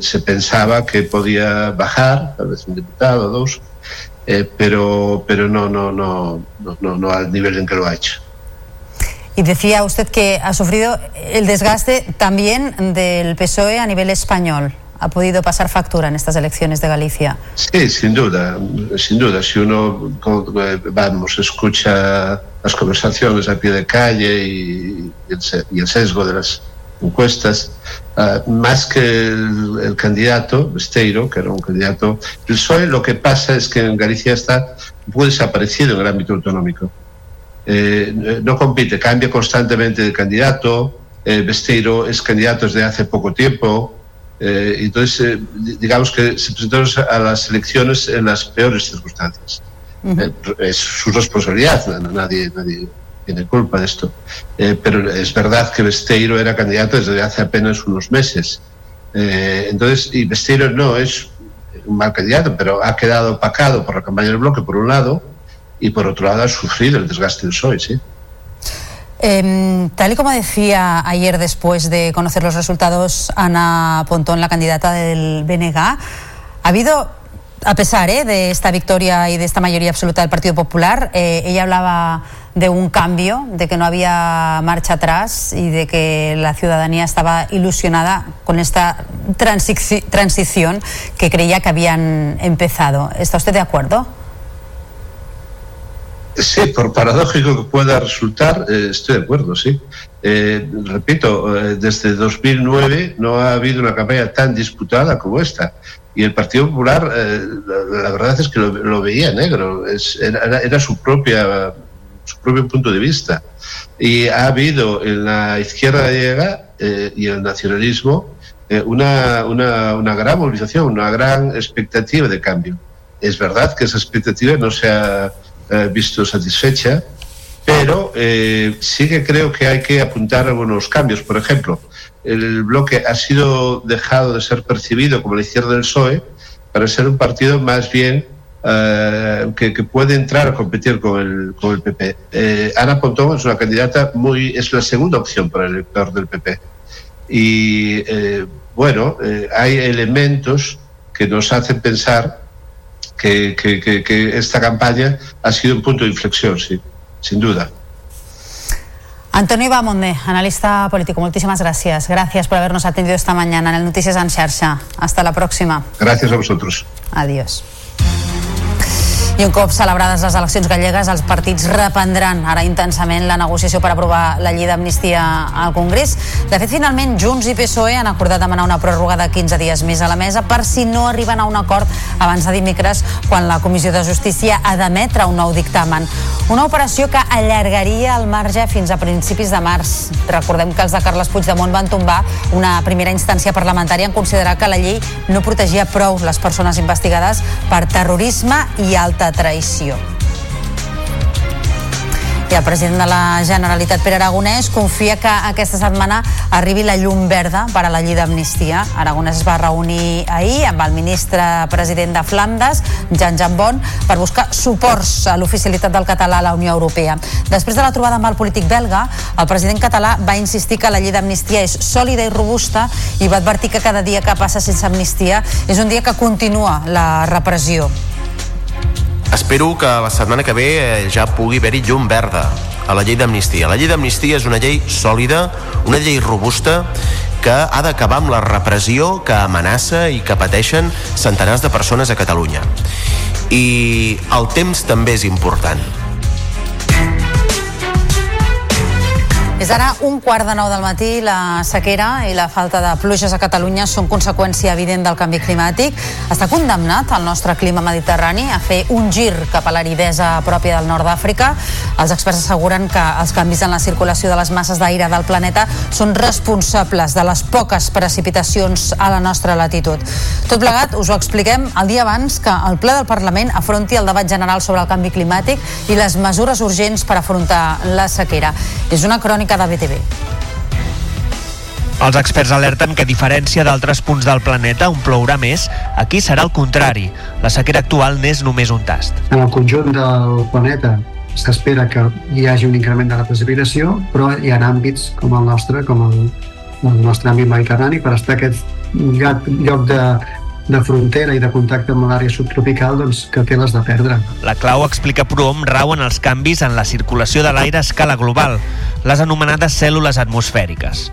Se pensaba que podía bajar, tal vez un diputado o dos, eh, pero, pero no, no, no, no, no, al nivel en que lo ha hecho. Y decía usted que ha sufrido el desgaste también del PSOE a nivel español. Ha podido pasar factura en estas elecciones de Galicia. Sí, sin duda, sin duda. Si uno, eh, vamos, escucha las conversaciones a pie de calle y, y el sesgo de las encuestas, ah, más que el, el candidato, Besteiro, que era un candidato, el PSOE, lo que pasa es que en Galicia está poco desaparecido en el ámbito autonómico. Eh, eh, no compite, cambia constantemente de candidato, eh, Besteiro es candidato desde hace poco tiempo, eh, entonces eh, di- digamos que se presentaron a las elecciones en las peores circunstancias. Eh, es su responsabilidad, na- nadie, nadie tiene culpa de esto. Eh, pero es verdad que Besteiro era candidato desde hace apenas unos meses. Eh, entonces, y Besteiro no es un mal candidato, pero ha quedado opacado por la campaña del bloque, por un lado, y por otro lado ha sufrido el desgaste del PSOE, sí. Eh, tal y como decía ayer después de conocer los resultados Ana Pontón, la candidata del BNG, ha habido, a pesar eh, de esta victoria y de esta mayoría absoluta del Partido Popular, ella hablaba de un cambio, de que no había marcha atrás y de que la ciudadanía estaba ilusionada con esta transici- transición que creía que habían empezado. ¿Está usted de acuerdo? Sí, por paradójico que pueda resultar, eh, estoy de acuerdo, sí. Eh, repito, eh, desde 2009 no ha habido una campaña tan disputada como esta. Y el Partido Popular, la, verdad es que lo, lo veía negro, era, su, propia, su propio punto de vista. Y ha habido en la izquierda gallega eh, y el nacionalismo eh, una, una, una gran movilización, una gran expectativa de cambio. Es verdad que esa expectativa no se ha eh, visto satisfecha, pero eh, sí que creo que hay que apuntar algunos cambios. Por ejemplo, el bloque ha sido dejado de ser percibido como la izquierda del PSOE para ser un partido más bien eh, que, que, puede entrar a competir con el, con el PP. Eh, Ana Pontón es una candidata muy, es la segunda opción para el elector del PP. Y eh, bueno, hay elementos que nos hacen pensar que, que, que, esta campaña ha sido un punto de inflexión, sí, sin duda. Antonio Bamonde, analista político, muchísimas gracias. Gracias por habernos atendido esta mañana en el Noticias en Xarxa. Hasta la próxima. Gracias a vosotros. Adiós. I un cop celebrades les eleccions gallegues, els partits reprendran ara intensament la negociació per aprovar la llei d'amnistia al Congrés. De fet, finalment, Junts i PSOE han acordat demanar una pròrroga de 15 dies més a la mesa per si no arriben a un acord abans de dimecres, quan la Comissió de Justícia ha d'emetre un nou dictamen. Una operació que allargaria el marge fins a principis de març. Recordem que els de Carles Puigdemont van tombar una primera instància parlamentària en considerar que la llei no protegia prou les persones investigades per terrorisme i alta traïció. I el president de la Generalitat, Pere Aragonès, confia que aquesta setmana arribi la llum verda per a la llei d'amnistia. Aragonès es va reunir ahir amb el ministre president de Flandes, Jan Jambon, per buscar suports a l'oficialitat del català a la Unió Europea. Després de la trobada amb el polític belga, el president català va insistir que la llei d'amnistia és sòlida i robusta i va advertir que cada dia que passa sense amnistia és un dia que continua la repressió. Espero que la setmana que ve ja pugui haver-hi llum verda a la llei d'amnistia. La llei d'amnistia és una llei sòlida, una llei robusta que ha d'acabar amb la repressió que amenaça i que pateixen centenars de persones a Catalunya. I el temps també és important. És ara un quart de nou del matí. La sequera i la falta de pluges a Catalunya són conseqüència evident del canvi climàtic. Està condemnat el nostre clima mediterrani a fer un gir cap a l'aridesa pròpia del nord d'Àfrica. Els experts asseguren que els canvis en la circulació de les masses d'aire del planeta són responsables de les poques precipitacions a la nostra latitud. Tot plegat us ho expliquem el dia abans que el ple del Parlament afronti el debat general sobre el canvi climàtic i les mesures urgents per afrontar la sequera. És una crònica de BTV. Els experts alerten que, a diferència d'altres punts del planeta on plourà més, aquí serà el contrari. La sequera actual n'és només un tast. En el conjunt del planeta s'espera que hi hagi un increment de la precipitació, però hi ha àmbits com el nostre, com el, el nostre àmbit mediterrani, per estar aquest lloc de, de frontera i de contacte amb l'àrea subtropical doncs, que té les de perdre. La clau, explica Proom, rau en els canvis en la circulació de l'aire a escala global, les anomenades cèl·lules atmosfèriques.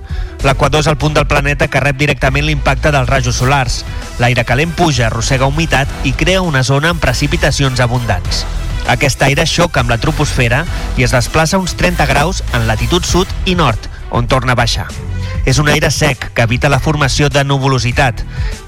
L'equador és el punt del planeta que rep directament l'impacte dels rajos solars. L'aire calent puja, arrossega humitat i crea una zona amb precipitacions abundants. Aquest aire xoca amb la troposfera i es desplaça uns 30 graus en latitud sud i nord, on torna a baixar. És un aire sec que evita la formació de nuvolositat.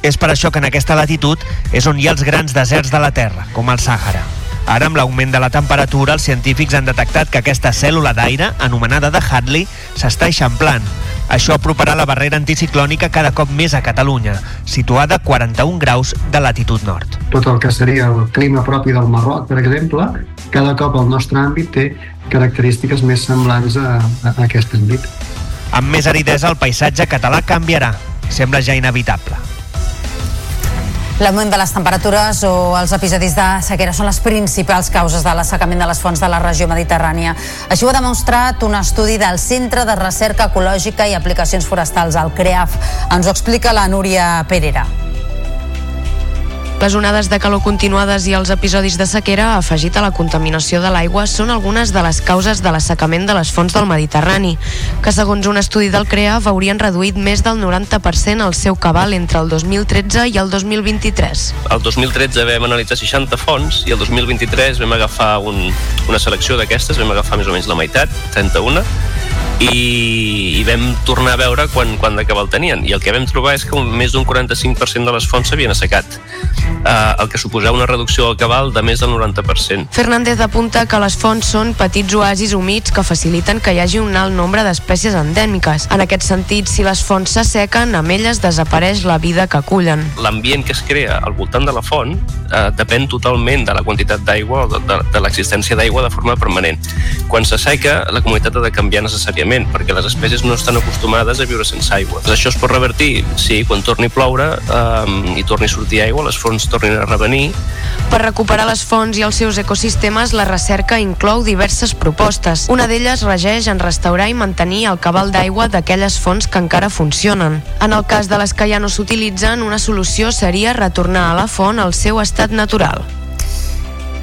És per això que en aquesta latitud és on hi ha els grans deserts de la Terra, com el Sàhara. Ara, amb l'augment de la temperatura, els científics han detectat que aquesta cèl·lula d'aire, anomenada de Hadley, s'està eixamplant. Això aproparà la barrera anticiclònica cada cop més a Catalunya, situada a 41 graus de latitud nord. Tot el que seria el clima propi del Marroc, per exemple, cada cop el nostre àmbit té característiques més semblants a, a aquest àmbit. Amb més aridesa, el paisatge català canviarà. Sembla ja inevitable. L'augment de les temperatures o els episodis de sequera són les principals causes de l'assecament de les fonts de la regió mediterrània. Això ho ha demostrat un estudi del Centre de Recerca Ecològica i Aplicacions Forestals, el CREAF. Ens ho explica la Núria Perera. Les onades de calor continuades i els episodis de sequera, afegit a la contaminació de l'aigua, són algunes de les causes de l'assecament de les fonts del Mediterrani, que segons un estudi del CREA haurien reduït més del 90% el seu cabal entre el 2013 i el 2023. El 2013 vam analitzar 60 fonts i el 2023 vam agafar un, una selecció d'aquestes, vam agafar més o menys la meitat, 31, i, i vam tornar a veure quan, quan de cabal tenien i el que vam trobar és que un, més d'un 45% de les fonts s'havien assecat eh, el que suposava una reducció del cabal de més del 90%. Fernández apunta que les fonts són petits oasis humits que faciliten que hi hagi un alt nombre d'espècies endèmiques. En aquest sentit, si les fonts s'assequen, amb elles desapareix la vida que acullen. L'ambient que es crea al voltant de la font eh, depèn totalment de la quantitat d'aigua o de, de, de l'existència d'aigua de forma permanent. Quan s'asseca, la comunitat ha de canviar necessàriament perquè les espècies no estan acostumades a viure sense aigua. Això es pot revertir si quan torni a ploure eh, i torni a sortir aigua, les fonts tornin a revenir. Per recuperar les fonts i els seus ecosistemes, la recerca inclou diverses propostes. Una d'elles regeix en restaurar i mantenir el cabal d'aigua d'aquelles fonts que encara funcionen. En el cas de les que ja no s'utilitzen, una solució seria retornar a la font al seu estat natural.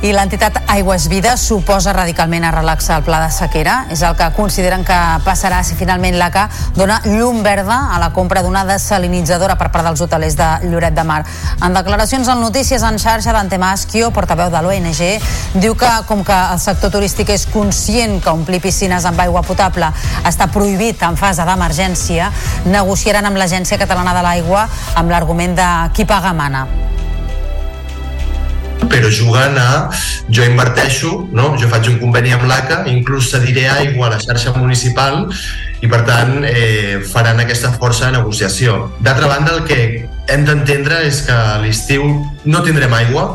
I l'entitat Aigües Vida suposa radicalment a relaxar el pla de sequera. És el que consideren que passarà si finalment l'ACA dona llum verda a la compra d'una desalinitzadora per part dels hotelers de Lloret de Mar. En declaracions en Notícies en xarxa, Dante Maschio, portaveu de l'ONG, diu que com que el sector turístic és conscient que omplir piscines amb aigua potable està prohibit en fase d'emergència, negociaran amb l'Agència Catalana de l'Aigua amb l'argument de qui paga mana però jugant a jo inverteixo, no? jo faig un conveni amb l'ACA, inclús cediré aigua a la xarxa municipal i per tant eh, faran aquesta força de negociació. D'altra banda, el que hem d'entendre és que a l'estiu no tindrem aigua,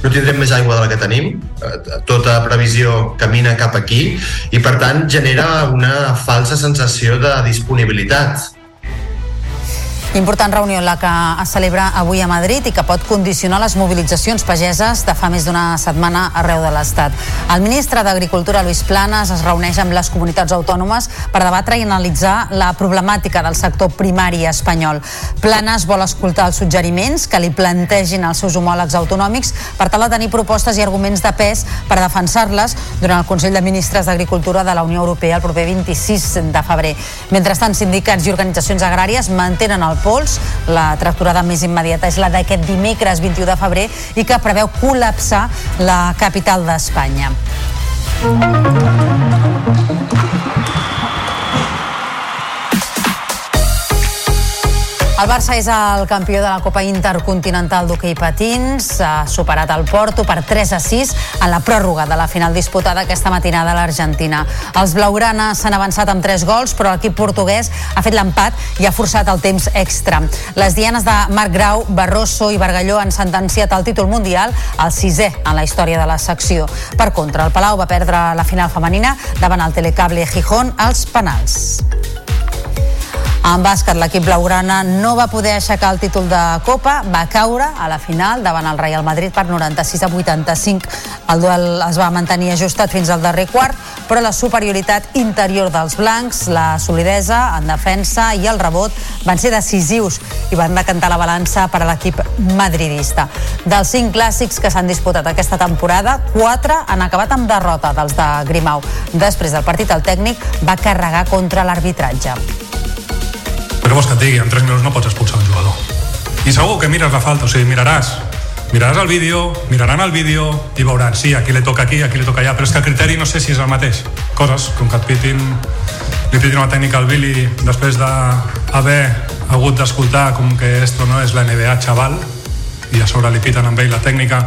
no tindrem més aigua de la que tenim, eh, tota previsió camina cap aquí i per tant genera una falsa sensació de disponibilitat Important reunió la que es celebra avui a Madrid i que pot condicionar les mobilitzacions pageses de fa més d'una setmana arreu de l'Estat. El ministre d'Agricultura, Luis Planas, es reuneix amb les comunitats autònomes per debatre i analitzar la problemàtica del sector primari espanyol. Planas vol escoltar els suggeriments que li plantegin els seus homòlegs autonòmics per tal de tenir propostes i arguments de pes per defensar-les durant el Consell de Ministres d'Agricultura de la Unió Europea el proper 26 de febrer. Mentrestant, sindicats i organitzacions agràries mantenen el pols. La tracturada més immediata és la d'aquest dimecres 21 de febrer i que preveu col·lapsar la capital d'Espanya. El Barça és el campió de la Copa Intercontinental d'hoquei patins, ha superat el Porto per 3 a 6 en la pròrroga de la final disputada aquesta matinada a l'Argentina. Els blaugrana s'han avançat amb 3 gols, però l'equip portuguès ha fet l'empat i ha forçat el temps extra. Les dianes de Marc Grau, Barroso i Bargalló han sentenciat el títol mundial al sisè en la història de la secció. Per contra, el Palau va perdre la final femenina davant el Telecable Gijón als penals. En bàsquet, l'equip blaugrana no va poder aixecar el títol de Copa, va caure a la final davant el Real Madrid per 96 a 85. El duel es va mantenir ajustat fins al darrer quart, però la superioritat interior dels blancs, la solidesa en defensa i el rebot van ser decisius i van decantar la balança per a l'equip madridista. Dels cinc clàssics que s'han disputat aquesta temporada, quatre han acabat amb derrota dels de Grimau. Després del partit, el tècnic va carregar contra l'arbitratge. Però vols que et digui, en 3 minuts no pots expulsar un jugador. I segur que mires la falta, o sigui, miraràs. Miraràs el vídeo, miraran el vídeo i veuran, sí, aquí li toca aquí, aquí li toca allà, però és que el criteri no sé si és el mateix. Coses, com que et pitin, li pitin una tècnica al Billy després d'haver hagut d'escoltar com que esto no és la NBA, xaval, i a sobre li piten amb ell la tècnica,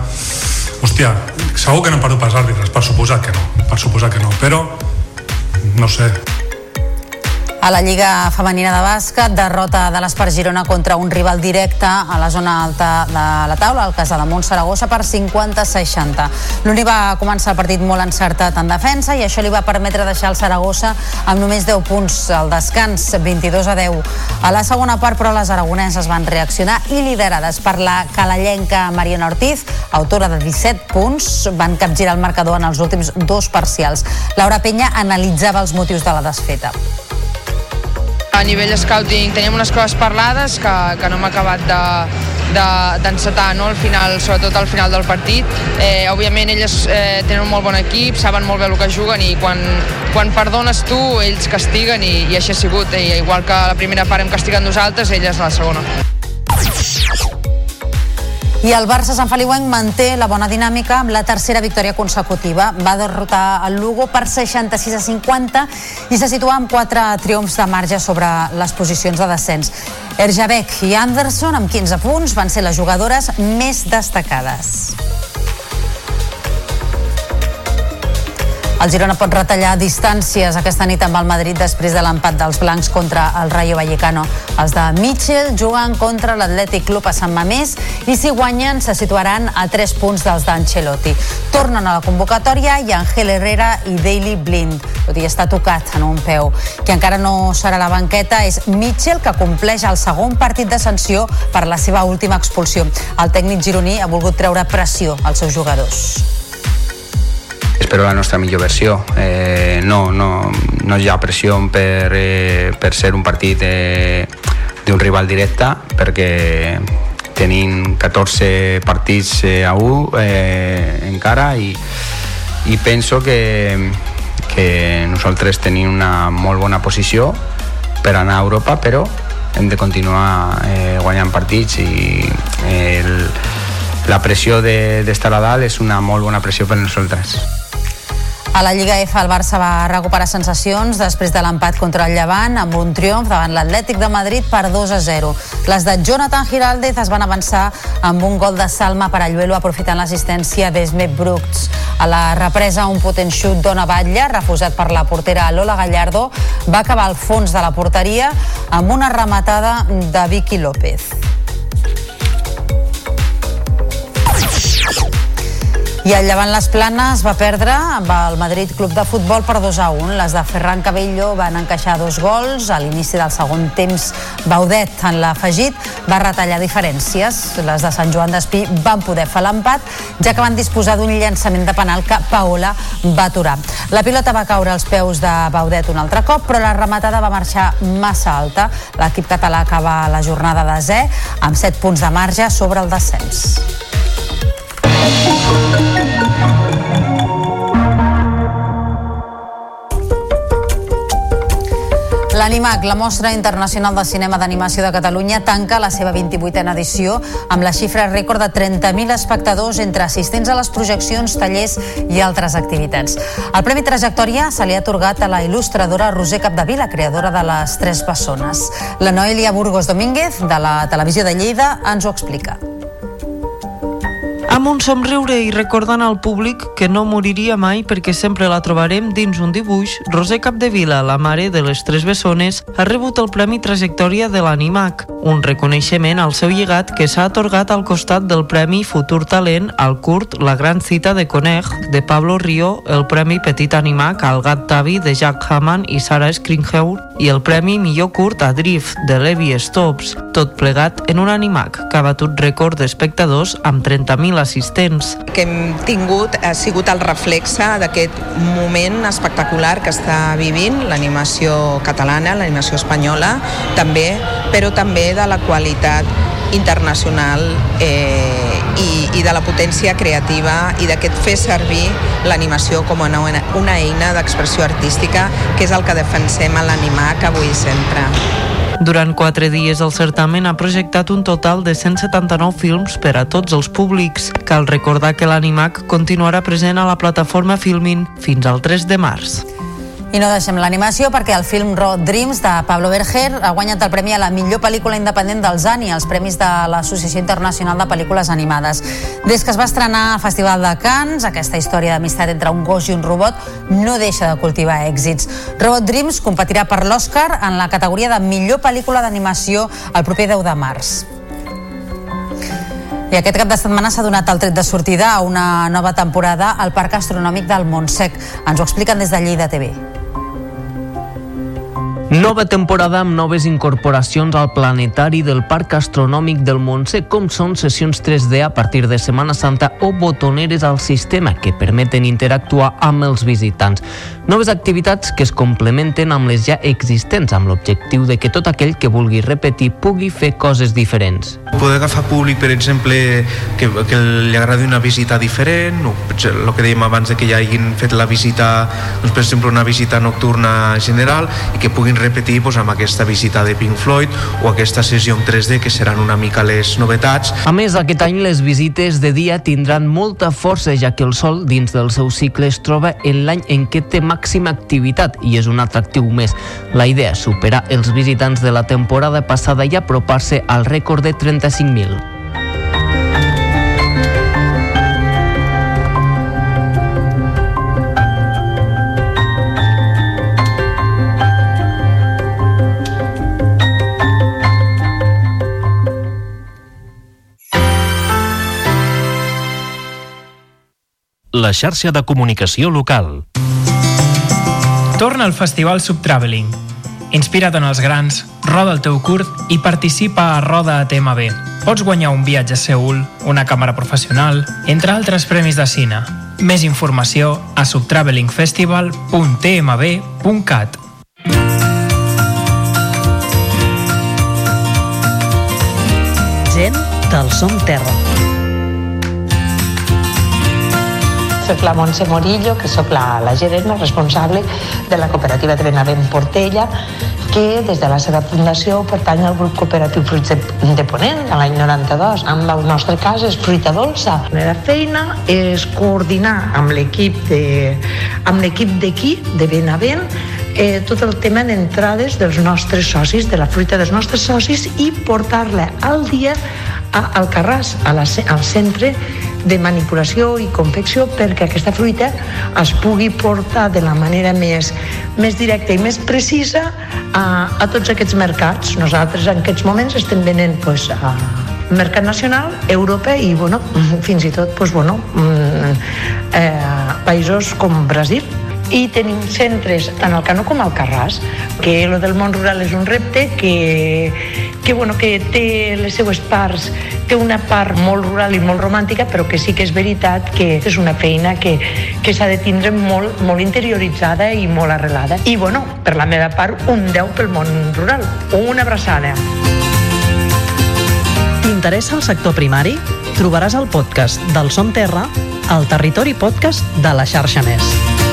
hòstia, segur que no em paro pels àrbitres, per suposat que no, per suposat que no, però no sé, a la Lliga Femenina de Bàsquet, derrota de l'Espar Girona contra un rival directe a la zona alta de la taula, el Casademont Saragossa, per 50-60. L'Uni va començar el partit molt encertat en defensa i això li va permetre deixar el Saragossa amb només 10 punts al descans, 22 a 10. A la segona part, però, les aragoneses van reaccionar i liderades per la calallenca Mariana Ortiz, autora de 17 punts, van capgirar el marcador en els últims dos parcials. Laura Penya analitzava els motius de la desfeta. A nivell scouting teníem unes coses parlades que, que no hem acabat de, d'encetar de, no? al final, sobretot al final del partit. Eh, òbviament elles eh, tenen un molt bon equip, saben molt bé el que juguen i quan, quan perdones tu, ells castiguen i, i així ha sigut. I igual que la primera part hem castigat nosaltres, elles la segona. I el Barça Sant Feliuenc manté la bona dinàmica amb la tercera victòria consecutiva. Va derrotar el Lugo per 66 a 50 i se situa amb quatre triomfs de marge sobre les posicions de descens. Erjabek i Anderson, amb 15 punts, van ser les jugadores més destacades. El Girona pot retallar distàncies aquesta nit amb el Madrid després de l'empat dels blancs contra el Rayo Vallecano. Els de Mitchell juguen contra l'Atlètic Club a Sant Mamés i si guanyen se situaran a 3 punts dels d'Ancelotti. Tornen a la convocatòria i Ángel Herrera i Daily Blind, tot i està tocat en un peu. Qui encara no serà a la banqueta és Mitchell, que compleix el segon partit de sanció per la seva última expulsió. El tècnic gironí ha volgut treure pressió als seus jugadors espero la nostra millor versió. Eh, no, no, no hi ha pressió per, eh, per ser un partit eh, d'un rival directe perquè tenim 14 partits eh, a 1 eh, encara i, i penso que, que nosaltres tenim una molt bona posició per anar a Europa però hem de continuar eh, guanyant partits i eh, el, la pressió d'estar de, a dalt és una molt bona pressió per nosaltres. A la Lliga F el Barça va recuperar sensacions després de l'empat contra el Llevant amb un triomf davant l'Atlètic de Madrid per 2 a 0. Les de Jonathan Giraldez es van avançar amb un gol de Salma per Alluelo aprofitant l'assistència d'Esme Brooks. A la represa un potent xut d'Ona Batlle, refusat per la portera Lola Gallardo, va acabar al fons de la porteria amb una rematada de Vicky López. I el Llevant Les Planes va perdre amb el Madrid Club de Futbol per 2 a 1. Les de Ferran Cabello van encaixar dos gols. A l'inici del segon temps, Baudet, en l'afegit, va retallar diferències. Les de Sant Joan d'Espí van poder fer l'empat, ja que van disposar d'un llançament de penal que Paola va aturar. La pilota va caure als peus de Baudet un altre cop, però la rematada va marxar massa alta. L'equip català acaba la jornada de Z amb 7 punts de marge sobre el descens. L'Animac, la mostra internacional de cinema d'animació de Catalunya, tanca la seva 28a edició amb la xifra rècord de 30.000 espectadors entre assistents a les projeccions, tallers i altres activitats. El Premi Trajectòria se li ha atorgat a la il·lustradora Roser Capdevila, creadora de Les Tres Bessones. La Noelia Burgos Domínguez, de la Televisió de Lleida, ens ho explica. Amb un somriure i recordant al públic que no moriria mai perquè sempre la trobarem dins un dibuix, Roser Capdevila, la mare de les tres bessones, ha rebut el Premi Trajectòria de l'Animac, un reconeixement al seu llegat que s'ha atorgat al costat del Premi Futur Talent al curt La gran cita de Coneg, de Pablo Río, el Premi Petit Animac al Gat Tavi de Jack Hammond i Sarah Skringheur i el Premi Millor Curt a Drift de Levi Stops, tot plegat en un Animac que ha batut rècord d'espectadors amb 30.000 assistents. que hem tingut ha sigut el reflexe d'aquest moment espectacular que està vivint l'animació catalana, l'animació espanyola, també, però també de la qualitat internacional eh, i, i de la potència creativa i d'aquest fer servir l'animació com una, una eina d'expressió artística, que és el que defensem a l'animac avui sempre. Durant quatre dies el certamen ha projectat un total de 179 films per a tots els públics. Cal recordar que l'Animac continuarà present a la plataforma Filmin fins al 3 de març. I no deixem l'animació perquè el film Road Dreams de Pablo Berger ha guanyat el premi a la millor pel·lícula independent dels ANI, els premis de l'Associació Internacional de Pel·lícules Animades. Des que es va estrenar al Festival de Cannes, aquesta història d'amistat entre un gos i un robot no deixa de cultivar èxits. Road Dreams competirà per l'Oscar en la categoria de millor pel·lícula d'animació el proper 10 de març. I aquest cap de setmana s'ha donat el tret de sortida a una nova temporada al Parc Astronòmic del Montsec. Ens ho expliquen des de Lleida TV. Nova temporada amb noves incorporacions al planetari del Parc Astronòmic del Montsec, com són sessions 3D a partir de Setmana Santa o botoneres al sistema que permeten interactuar amb els visitants. Noves activitats que es complementen amb les ja existents, amb l'objectiu de que tot aquell que vulgui repetir pugui fer coses diferents. Poder agafar públic, per exemple, que, que li agradi una visita diferent, o el que dèiem abans de que ja hagin fet la visita, doncs, per exemple, una visita nocturna general i que puguin repetir doncs, amb aquesta visita de Pink Floyd o aquesta sessió en 3D que seran una mica les novetats. A més, aquest any les visites de dia tindran molta força ja que el sol dins del seu cicle es troba en l'any en què té màxima activitat i és un atractiu més. La idea és superar els visitants de la temporada passada i apropar-se al rècord de 35.000. la xarxa de comunicació local. Torna al Festival Subtraveling. Inspira't en els grans, roda el teu curt i participa a Roda a TMB. Pots guanyar un viatge a Seul, una càmera professional, entre altres premis de cine. Més informació a subtravelingfestival.tmb.cat. Gent del Som Terra. Soc la Montse Morillo, que sóc la, la gerent, la responsable de la cooperativa de Benavent Portella, que des de la seva fundació pertany al grup cooperatiu Fruits de, de Ponent, de l'any 92. En el nostre cas és fruita dolça. La meva feina és coordinar amb l'equip de, amb l'equip d'aquí, de Benavent, eh, tot el tema d'entrades dels nostres socis, de la fruita dels nostres socis i portar-la al dia a Alcarràs, a la, al centre de manipulació i confecció perquè aquesta fruita es pugui portar de la manera més, més directa i més precisa a, a tots aquests mercats. Nosaltres en aquests moments estem venent pues, a mercat nacional, Europa i bueno, fins i tot pues, bueno, eh, països com Brasil i tenim centres tant al Canó com al Carràs, que lo del món rural és un repte que, que, bueno, que té les seues parts, té una part molt rural i molt romàntica, però que sí que és veritat que és una feina que, que s'ha de tindre molt, molt interioritzada i molt arrelada. I, bueno, per la meva part, un 10 pel món rural. Una abraçada. T'interessa el sector primari? Trobaràs el podcast del Som Terra al Territori Podcast de la xarxa Més.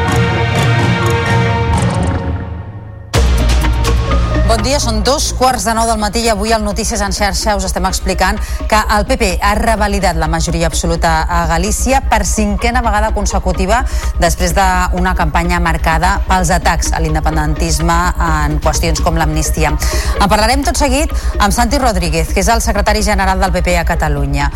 Bon dia, són dos quarts de nou del matí i avui al Notícies en xarxa us estem explicant que el PP ha revalidat la majoria absoluta a Galícia per cinquena vegada consecutiva després d'una campanya marcada pels atacs a l'independentisme en qüestions com l'amnistia. En parlarem tot seguit amb Santi Rodríguez, que és el secretari general del PP a Catalunya.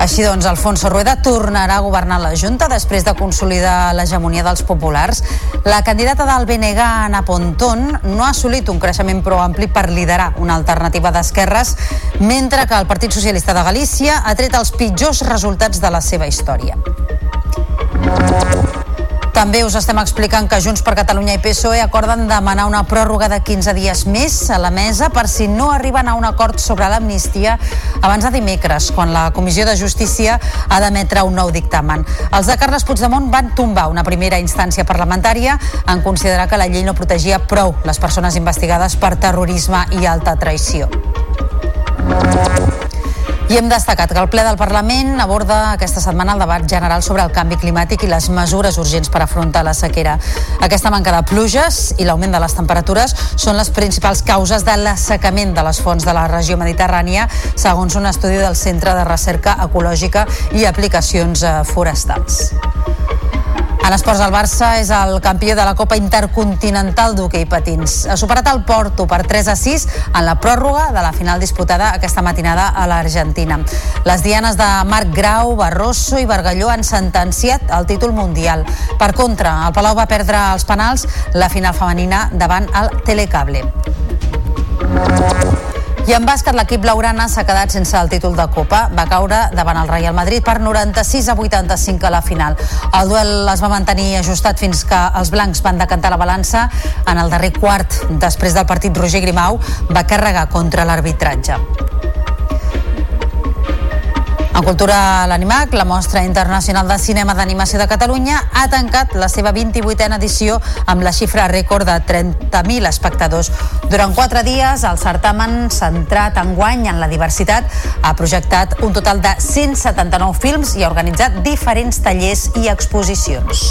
Així doncs, Alfonso Rueda tornarà a governar la Junta després de consolidar l'hegemonia dels populars. La candidata del BNG, Ana Pontón, no ha assolit un creixement prou ampli per liderar una alternativa d'esquerres, mentre que el Partit Socialista de Galícia ha tret els pitjors resultats de la seva història. També us estem explicant que Junts per Catalunya i PSOE acorden demanar una pròrroga de 15 dies més a la mesa per si no arriben a un acord sobre l'amnistia abans de dimecres, quan la Comissió de Justícia ha d'emetre un nou dictamen. Els de Carles Puigdemont van tombar una primera instància parlamentària en considerar que la llei no protegia prou les persones investigades per terrorisme i alta traïció. I hem destacat que el ple del Parlament aborda aquesta setmana el debat general sobre el canvi climàtic i les mesures urgents per afrontar la sequera. Aquesta manca de pluges i l'augment de les temperatures són les principals causes de l'assecament de les fonts de la regió mediterrània, segons un estudi del Centre de Recerca Ecològica i Aplicacions eh, Forestals. En esports, el Barça és el campió de la Copa Intercontinental d'hoquei patins. Ha superat el Porto per 3 a 6 en la pròrroga de la final disputada aquesta matinada a l'Argentina. Les dianes de Marc Grau, Barroso i Bargalló han sentenciat el títol mundial. Per contra, el Palau va perdre els penals la final femenina davant el Telecable. I en bàsquet, l'equip blaugrana s'ha quedat sense el títol de Copa. Va caure davant el Real Madrid per 96 a 85 a la final. El duel es va mantenir ajustat fins que els blancs van decantar la balança. En el darrer quart, després del partit, Roger Grimau va carregar contra l'arbitratge. En cultura l'Animac, la mostra internacional de cinema d'animació de Catalunya, ha tancat la seva 28a edició amb la xifra rècord de 30.000 espectadors. Durant quatre dies, el certamen centrat en guany en la diversitat ha projectat un total de 179 films i ha organitzat diferents tallers i exposicions.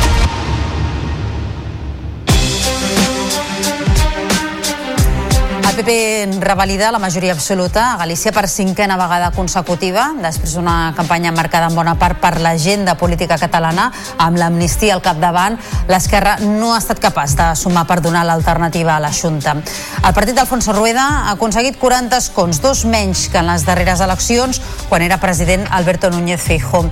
El PP revalida la majoria absoluta a Galícia per cinquena vegada consecutiva, després d'una campanya marcada en bona part per l'agenda política catalana, amb l'amnistia al capdavant, l'esquerra no ha estat capaç de sumar per donar l'alternativa a la Junta. El partit d'Alfonso Rueda ha aconseguit 40 escons, dos menys que en les darreres eleccions, quan era president Alberto Núñez Feijóo.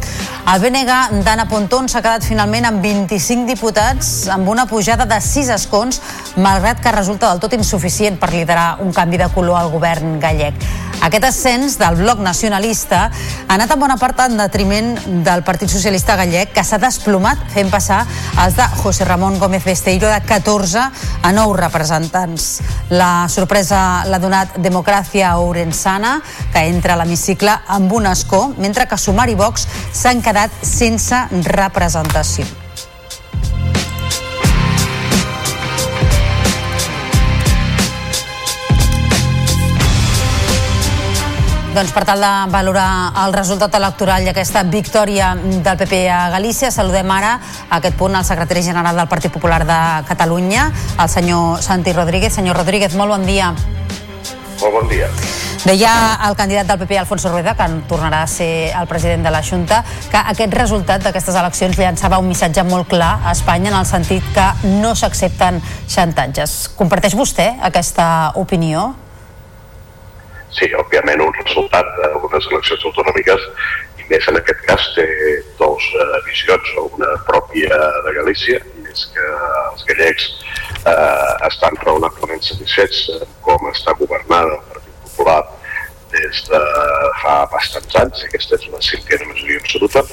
El BNG d'Anna Pontón s'ha quedat finalment amb 25 diputats, amb una pujada de 6 escons, malgrat que resulta del tot insuficient per liderar un canvi de color al govern gallec. Aquest ascens del bloc nacionalista ha anat en bona part en detriment del Partit Socialista Gallec, que s'ha desplomat fent passar els de José Ramon Gómez Besteiro de 14 a 9 representants. La sorpresa l'ha donat Democràcia Ourensana, que entra a l'hemicicle amb un escó, mentre que Sumar i Vox s'han quedat sense representació. Doncs per tal de valorar el resultat electoral i aquesta victòria del PP a Galícia, saludem ara a aquest punt el secretari general del Partit Popular de Catalunya, el senyor Santi Rodríguez. Senyor Rodríguez, molt bon dia. Molt bon dia. Deia el candidat del PP, Alfonso Rueda, que tornarà a ser el president de la Junta, que aquest resultat d'aquestes eleccions llançava un missatge molt clar a Espanya en el sentit que no s'accepten xantatges. Comparteix vostè aquesta opinió? Sí, òbviament un resultat d'unes eleccions autonòmiques i més en aquest cas té dues uh, visions, una pròpia de Galícia, i és que els gallecs eh, estan raonablement satisfets com està governada el Partit Popular des de fa bastants anys, aquesta és una cinquena majoria absoluta,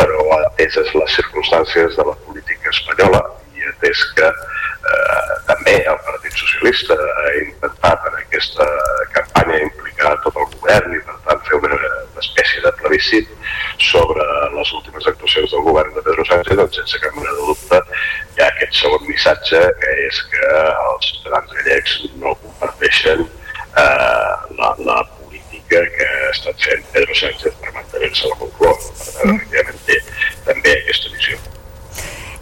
però ateses les circumstàncies de la política espanyola i atès que eh, també el Partit Socialista ha intentat en aquesta campanya implicar tot el govern i per tant fer una espècie de plebiscit sobre les últimes actuacions del govern de Pedro Sánchez, doncs sense cap mena de dubte hi ha aquest segon missatge que és que els ciutadans gallecs no comparteixen eh, la, la política que ha estat fent Pedro Sánchez per mantenir-se a la Moncloa. Per tant, efectivament, té també aquesta visió.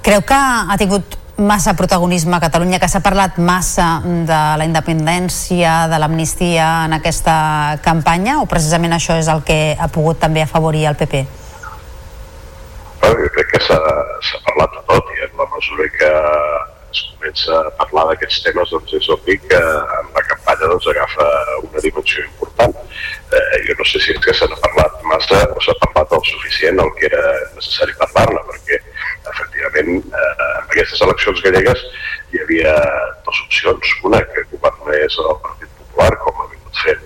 Creu que ha tingut massa protagonisme a Catalunya, que s'ha parlat massa de la independència, de l'amnistia en aquesta campanya, o precisament això és el que ha pogut també afavorir el PP? Bueno, jo crec que s'ha parlat de tot i en la mesura que es comença a parlar d'aquests temes doncs és obvi que en la campanya doncs, agafa una dimensió important. Eh, jo no sé si és que se n'ha parlat massa o s'ha parlat el suficient el que era necessari parlar-ne, perquè efectivament eh, en aquestes eleccions gallegues hi havia dues opcions. Una que governés el Partit Popular, com ha vingut fent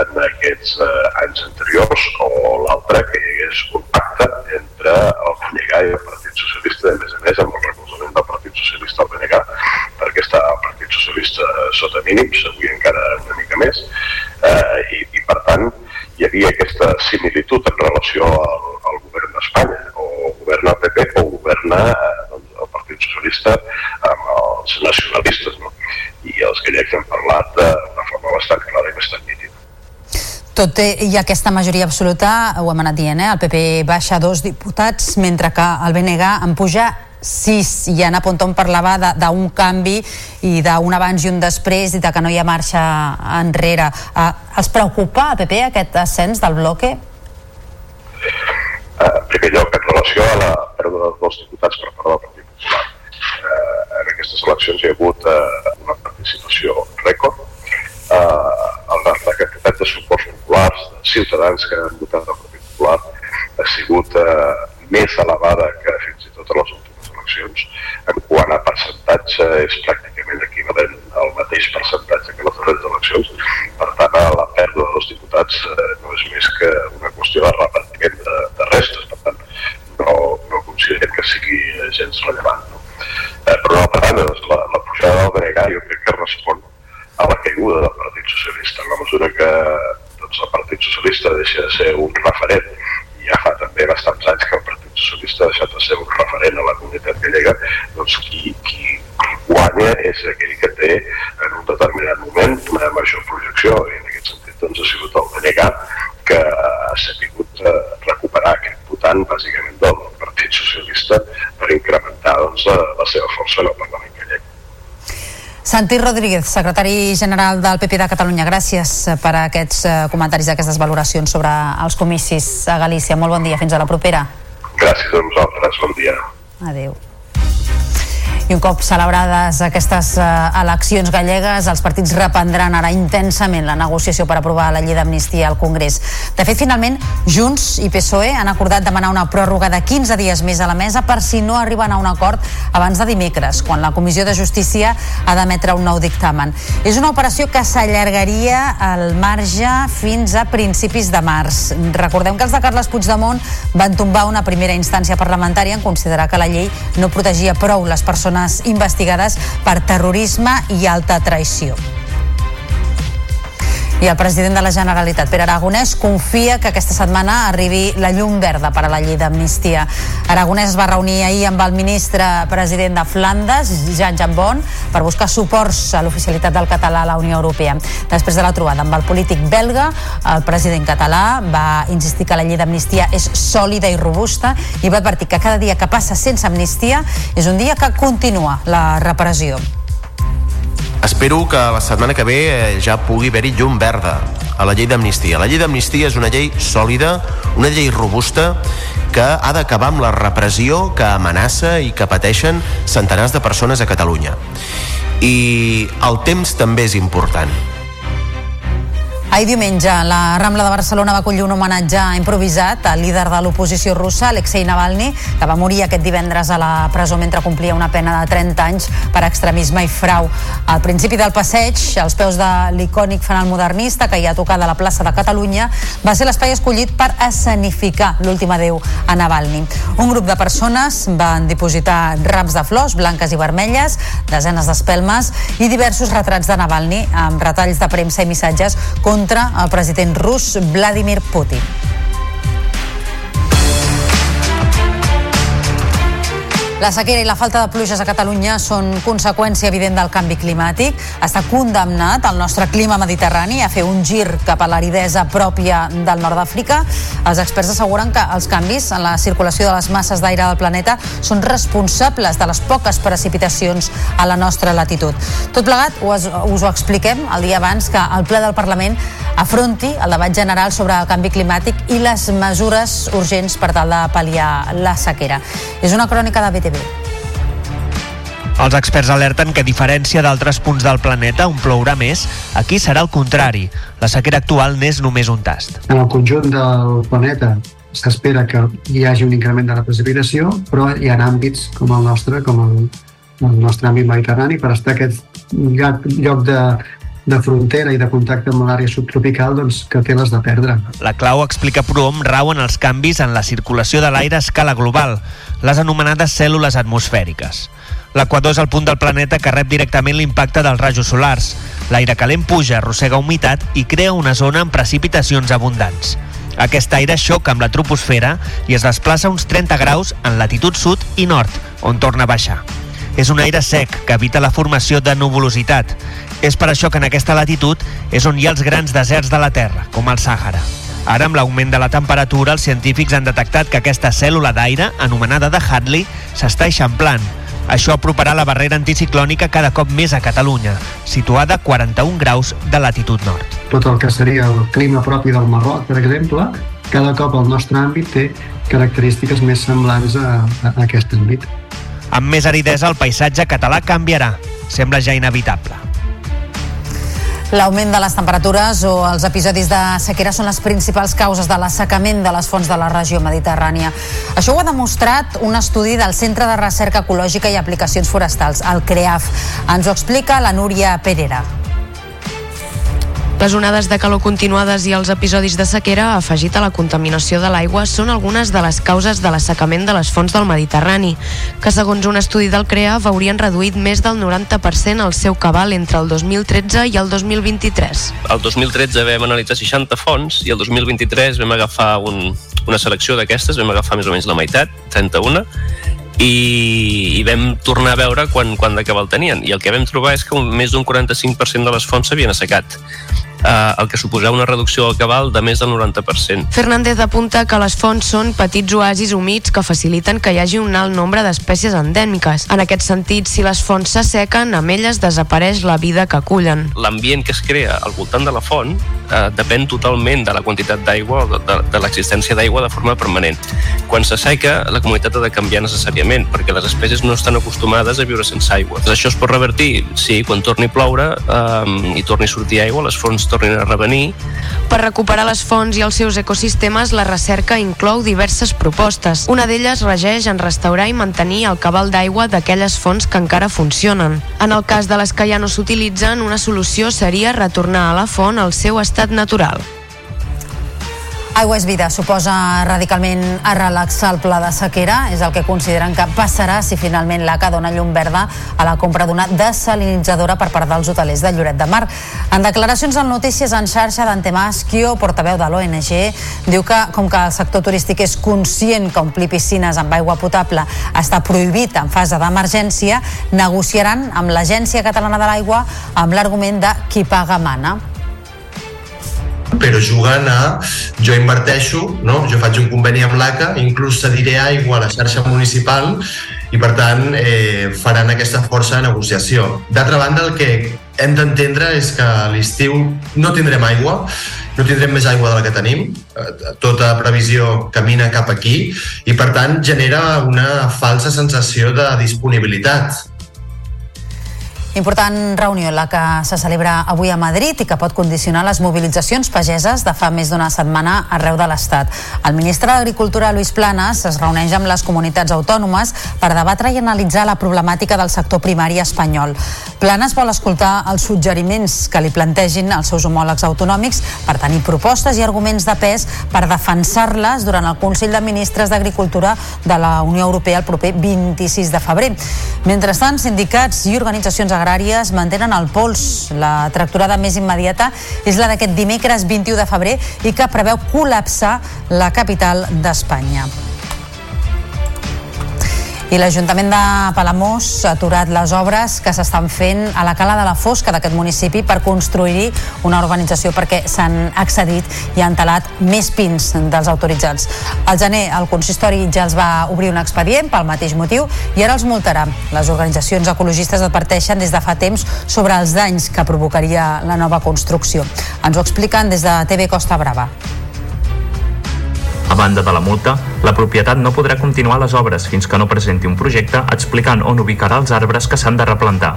en aquests eh, anys anteriors, o l'altra que hi hagués un pacte entre el BNG i el Partit Socialista, a més a més amb el recolzament del Partit Socialista al BNG, perquè està el Partit Socialista sota mínims, avui encara una mica més, eh, i, i per tant hi havia aquesta similitud en relació al, al govern d'Espanya, o governa el PP o governa eh, doncs, el Partit Socialista amb els nacionalistes, no? i els gallecs han parlat d'una forma bastant clara i bastant nítida. Tot i aquesta majoria absoluta, ho hem anat dient, eh? el PP baixa dos diputats, mentre que el BNG en puja sis i Anna Pontón parlava d'un canvi i d'un abans i un després i de que no hi ha marxa enrere. Uh, els preocupa a PP aquest ascens del bloque? Uh, en primer lloc, en relació a la pèrdua dels diputats per part del Partit Popular. Uh, en aquestes eleccions hi ha hagut uh, una participació rècord. Uh, la, la quantitat de suports populars, de ciutadans que han votat el Partit Popular, ha sigut uh, més elevada que fins i tot a les eleccions. En quant a percentatge, és pràcticament equivalent al mateix percentatge que les darreres eleccions. Per tant, la pèrdua dels diputats eh, no és més que una qüestió de repartiment de, de restes. Per tant, no, no considerem que sigui gens rellevant. No? Eh, per una altra banda, doncs, la, la pujada del BNG jo crec que respon a la caiguda del Partit Socialista, en la mesura que doncs, el Partit Socialista deixa de ser un referent ja fa també bastants anys que el Partit Socialista ha deixat de ser un referent a la comunitat gallega, doncs qui, qui guanya és aquell que té en un determinat moment una major projecció i en aquest sentit doncs, ha sigut el BNG que ha sabut eh, recuperar aquest votant bàsicament del Partit Socialista per incrementar doncs, la, la seva força en el Parlament gallec. Santi Rodríguez, secretari general del PP de Catalunya, gràcies per aquests eh, comentaris, aquestes valoracions sobre els comicis a Galícia. Molt bon dia, fins a la propera. Gràcies a vosaltres, bon dia. Adéu. I un cop celebrades aquestes uh, eleccions gallegues, els partits reprendran ara intensament la negociació per aprovar la llei d'amnistia al Congrés. De fet, finalment, Junts i PSOE han acordat demanar una pròrroga de 15 dies més a la mesa per si no arriben a un acord abans de dimecres, quan la Comissió de Justícia ha d'emetre un nou dictamen. És una operació que s'allargaria al marge fins a principis de març. Recordem que els de Carles Puigdemont van tombar una primera instància parlamentària en considerar que la llei no protegia prou les persones investigades per terrorisme i alta traïció. I el president de la Generalitat, Pere Aragonès, confia que aquesta setmana arribi la llum verda per a la llei d'amnistia. Aragonès es va reunir ahir amb el ministre president de Flandes, Jean Jambon, per buscar suports a l'oficialitat del català a la Unió Europea. Després de la trobada amb el polític belga, el president català va insistir que la llei d'amnistia és sòlida i robusta i va advertir que cada dia que passa sense amnistia és un dia que continua la repressió. Espero que la setmana que ve eh, ja pugui haver-hi llum verda a la llei d'amnistia. La llei d'amnistia és una llei sòlida, una llei robusta que ha d'acabar amb la repressió que amenaça i que pateixen centenars de persones a Catalunya. I el temps també és important. Ahir diumenge, la Rambla de Barcelona va acollir un homenatge improvisat al líder de l'oposició russa, Alexei Navalny, que va morir aquest divendres a la presó mentre complia una pena de 30 anys per extremisme i frau. Al principi del passeig, als peus de l'icònic fanal modernista que hi ha tocat a la plaça de Catalunya, va ser l'espai escollit per escenificar l'últim adeu a Navalny. Un grup de persones van dipositar rams de flors blanques i vermelles, desenes d'espelmes i diversos retrats de Navalny amb retalls de premsa i missatges contra el president rus Vladimir Putin. La sequera i la falta de pluges a Catalunya són conseqüència evident del canvi climàtic. Està condemnat el nostre clima mediterrani a fer un gir cap a l'aridesa pròpia del nord d'Àfrica. Els experts asseguren que els canvis en la circulació de les masses d'aire del planeta són responsables de les poques precipitacions a la nostra latitud. Tot plegat us, us ho expliquem el dia abans que el ple del Parlament afronti el debat general sobre el canvi climàtic i les mesures urgents per tal de pal·liar la sequera. És una crònica de BTV. Els experts alerten que, a diferència d'altres punts del planeta on plourà més, aquí serà el contrari. La sequera actual n'és només un tast. En el conjunt del planeta s'espera que hi hagi un increment de la precipitació, però hi ha àmbits com el nostre, com el, el nostre àmbit mediterrani, per estar aquest lloc, lloc de, de frontera i de contacte amb l'àrea subtropical doncs, que té les de perdre. La clau, explica Proom, rau en els canvis en la circulació de l'aire a escala global, les anomenades cèl·lules atmosfèriques. L'equador és el punt del planeta que rep directament l'impacte dels rajos solars. L'aire calent puja, arrossega humitat i crea una zona amb precipitacions abundants. Aquest aire xoca amb la troposfera i es desplaça uns 30 graus en latitud sud i nord, on torna a baixar. És un aire sec que evita la formació de nuvolositat. És per això que en aquesta latitud és on hi ha els grans deserts de la Terra, com el Sàhara. Ara, amb l'augment de la temperatura, els científics han detectat que aquesta cèl·lula d'aire, anomenada de Hadley, s'està eixamplant. Això aproparà la barrera anticiclònica cada cop més a Catalunya, situada a 41 graus de latitud nord. Tot el que seria el clima propi del Marroc, per exemple, cada cop el nostre àmbit té característiques més semblants a, a aquest àmbit. Amb més aridesa, el paisatge català canviarà. Sembla ja inevitable. L'augment de les temperatures o els episodis de sequera són les principals causes de l'assecament de les fonts de la regió mediterrània. Això ho ha demostrat un estudi del Centre de Recerca Ecològica i Aplicacions Forestals, el CREAF. Ens ho explica la Núria Perera. Les onades de calor continuades i els episodis de sequera, afegit a la contaminació de l'aigua, són algunes de les causes de l'assecament de les fonts del Mediterrani, que segons un estudi del CREA haurien reduït més del 90% el seu cabal entre el 2013 i el 2023. El 2013 vam analitzar 60 fonts i el 2023 vam agafar un, una selecció d'aquestes, vam agafar més o menys la meitat, 31, i, i vam tornar a veure quan, quan de cabal tenien. I el que vam trobar és que un, més d'un 45% de les fonts s'havien assecat eh, el que suposava una reducció del cabal de més del 90%. Fernández apunta que les fonts són petits oasis humits que faciliten que hi hagi un alt nombre d'espècies endèmiques. En aquest sentit, si les fonts s'assequen, amb elles desapareix la vida que acullen. L'ambient que es crea al voltant de la font eh, depèn totalment de la quantitat d'aigua o de, de, de l'existència d'aigua de forma permanent. Quan s'asseca, la comunitat ha de canviar necessàriament, perquè les espècies no estan acostumades a viure sense aigua. Això es pot revertir, sí, quan torni a ploure eh, i torni a sortir aigua, les fonts tornin a revenir. Per recuperar les fonts i els seus ecosistemes, la recerca inclou diverses propostes. Una d'elles regeix en restaurar i mantenir el cabal d'aigua d'aquelles fonts que encara funcionen. En el cas de les que ja no s'utilitzen, una solució seria retornar a la font al seu estat natural. Aigua és vida suposa radicalment a relaxar el pla de sequera. És el que consideren que passarà si finalment l'ACA dona llum verda a la compra d'una desalinitzadora per part dels hotelers de Lloret de Mar. En declaracions en notícies en xarxa d'Antemàs, Kio, portaveu de l'ONG, diu que com que el sector turístic és conscient que omplir piscines amb aigua potable està prohibit en fase d'emergència, negociaran amb l'Agència Catalana de l'Aigua amb l'argument de qui paga mana però jugant a jo inverteixo, no? jo faig un conveni amb l'ACA, inclús cediré aigua a la xarxa municipal i per tant eh, faran aquesta força de negociació. D'altra banda, el que hem d'entendre és que a l'estiu no tindrem aigua, no tindrem més aigua de la que tenim, eh, tota previsió camina cap aquí i per tant genera una falsa sensació de disponibilitat Important reunió la que se celebra avui a Madrid i que pot condicionar les mobilitzacions pageses de fa més d'una setmana arreu de l'Estat. El ministre d'Agricultura, Luis Planas, es reuneix amb les comunitats autònomes per debatre i analitzar la problemàtica del sector primari espanyol. Planas vol escoltar els suggeriments que li plantegin els seus homòlegs autonòmics per tenir propostes i arguments de pes per defensar-les durant el Consell de Ministres d'Agricultura de la Unió Europea el proper 26 de febrer. Mentrestant, sindicats i organitzacions agràries agràries mantenen el pols. La tracturada més immediata és la d'aquest dimecres 21 de febrer i que preveu col·lapsar la capital d'Espanya. I l'Ajuntament de Palamós ha aturat les obres que s'estan fent a la cala de la Fosca d'aquest municipi per construir una urbanització perquè s'han accedit i han talat més pins dels autoritzats. Al gener el consistori ja els va obrir un expedient pel mateix motiu i ara els multarà. Les organitzacions ecologistes adverteixen des de fa temps sobre els danys que provocaria la nova construcció. Ens ho expliquen des de TV Costa Brava. A banda de la multa, la propietat no podrà continuar les obres fins que no presenti un projecte explicant on ubicarà els arbres que s'han de replantar.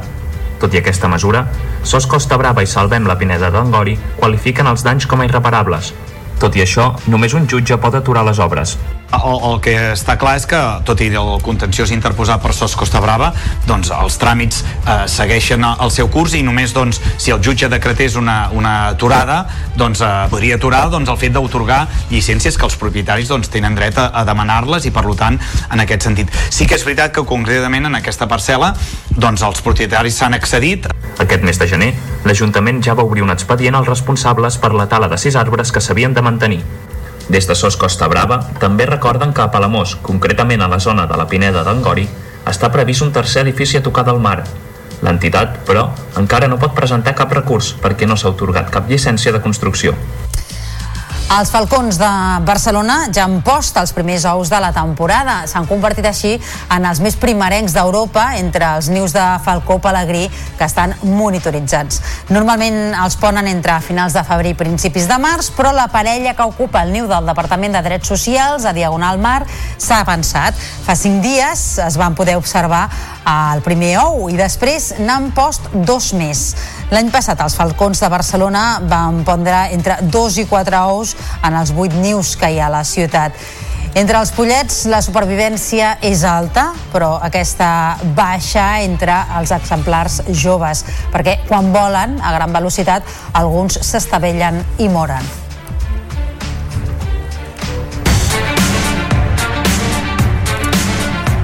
Tot i aquesta mesura, SOS Costa Brava i Salvem la Pineda d'Angori qualifiquen els danys com a irreparables. Tot i això, només un jutge pot aturar les obres. El, el que està clar és que, tot i el contenciós interposat per SOS Costa Brava, doncs els tràmits eh, segueixen el seu curs i només doncs, si el jutge decretés una, una aturada, doncs eh, podria aturar doncs, el fet d'autorgar llicències que els propietaris doncs, tenen dret a, a demanar-les i per tant, en aquest sentit. Sí que és veritat que concretament en aquesta parcel·la doncs, els propietaris s'han accedit. Aquest mes de gener, l'Ajuntament ja va obrir un expedient als responsables per la tala de sis arbres que s'havien de mantenir. Des de SOS Costa Brava també recorden que a Palamós, concretament a la zona de la Pineda d'Angori, està previst un tercer edifici a tocar del mar. L'entitat, però, encara no pot presentar cap recurs perquè no s'ha otorgat cap llicència de construcció. Els Falcons de Barcelona ja han post els primers ous de la temporada. S'han convertit així en els més primerencs d'Europa entre els nius de Falcó Pelegrí que estan monitoritzats. Normalment els ponen entre finals de febrer i principis de març, però la parella que ocupa el niu del Departament de Drets Socials a Diagonal Mar s'ha avançat. Fa cinc dies es van poder observar el primer ou i després n'han post dos més. L'any passat els Falcons de Barcelona van pondre entre dos i quatre ous en els vuit nius que hi ha a la ciutat. Entre els pollets la supervivència és alta, però aquesta baixa entre els exemplars joves, perquè quan volen a gran velocitat alguns s'estavellen i moren.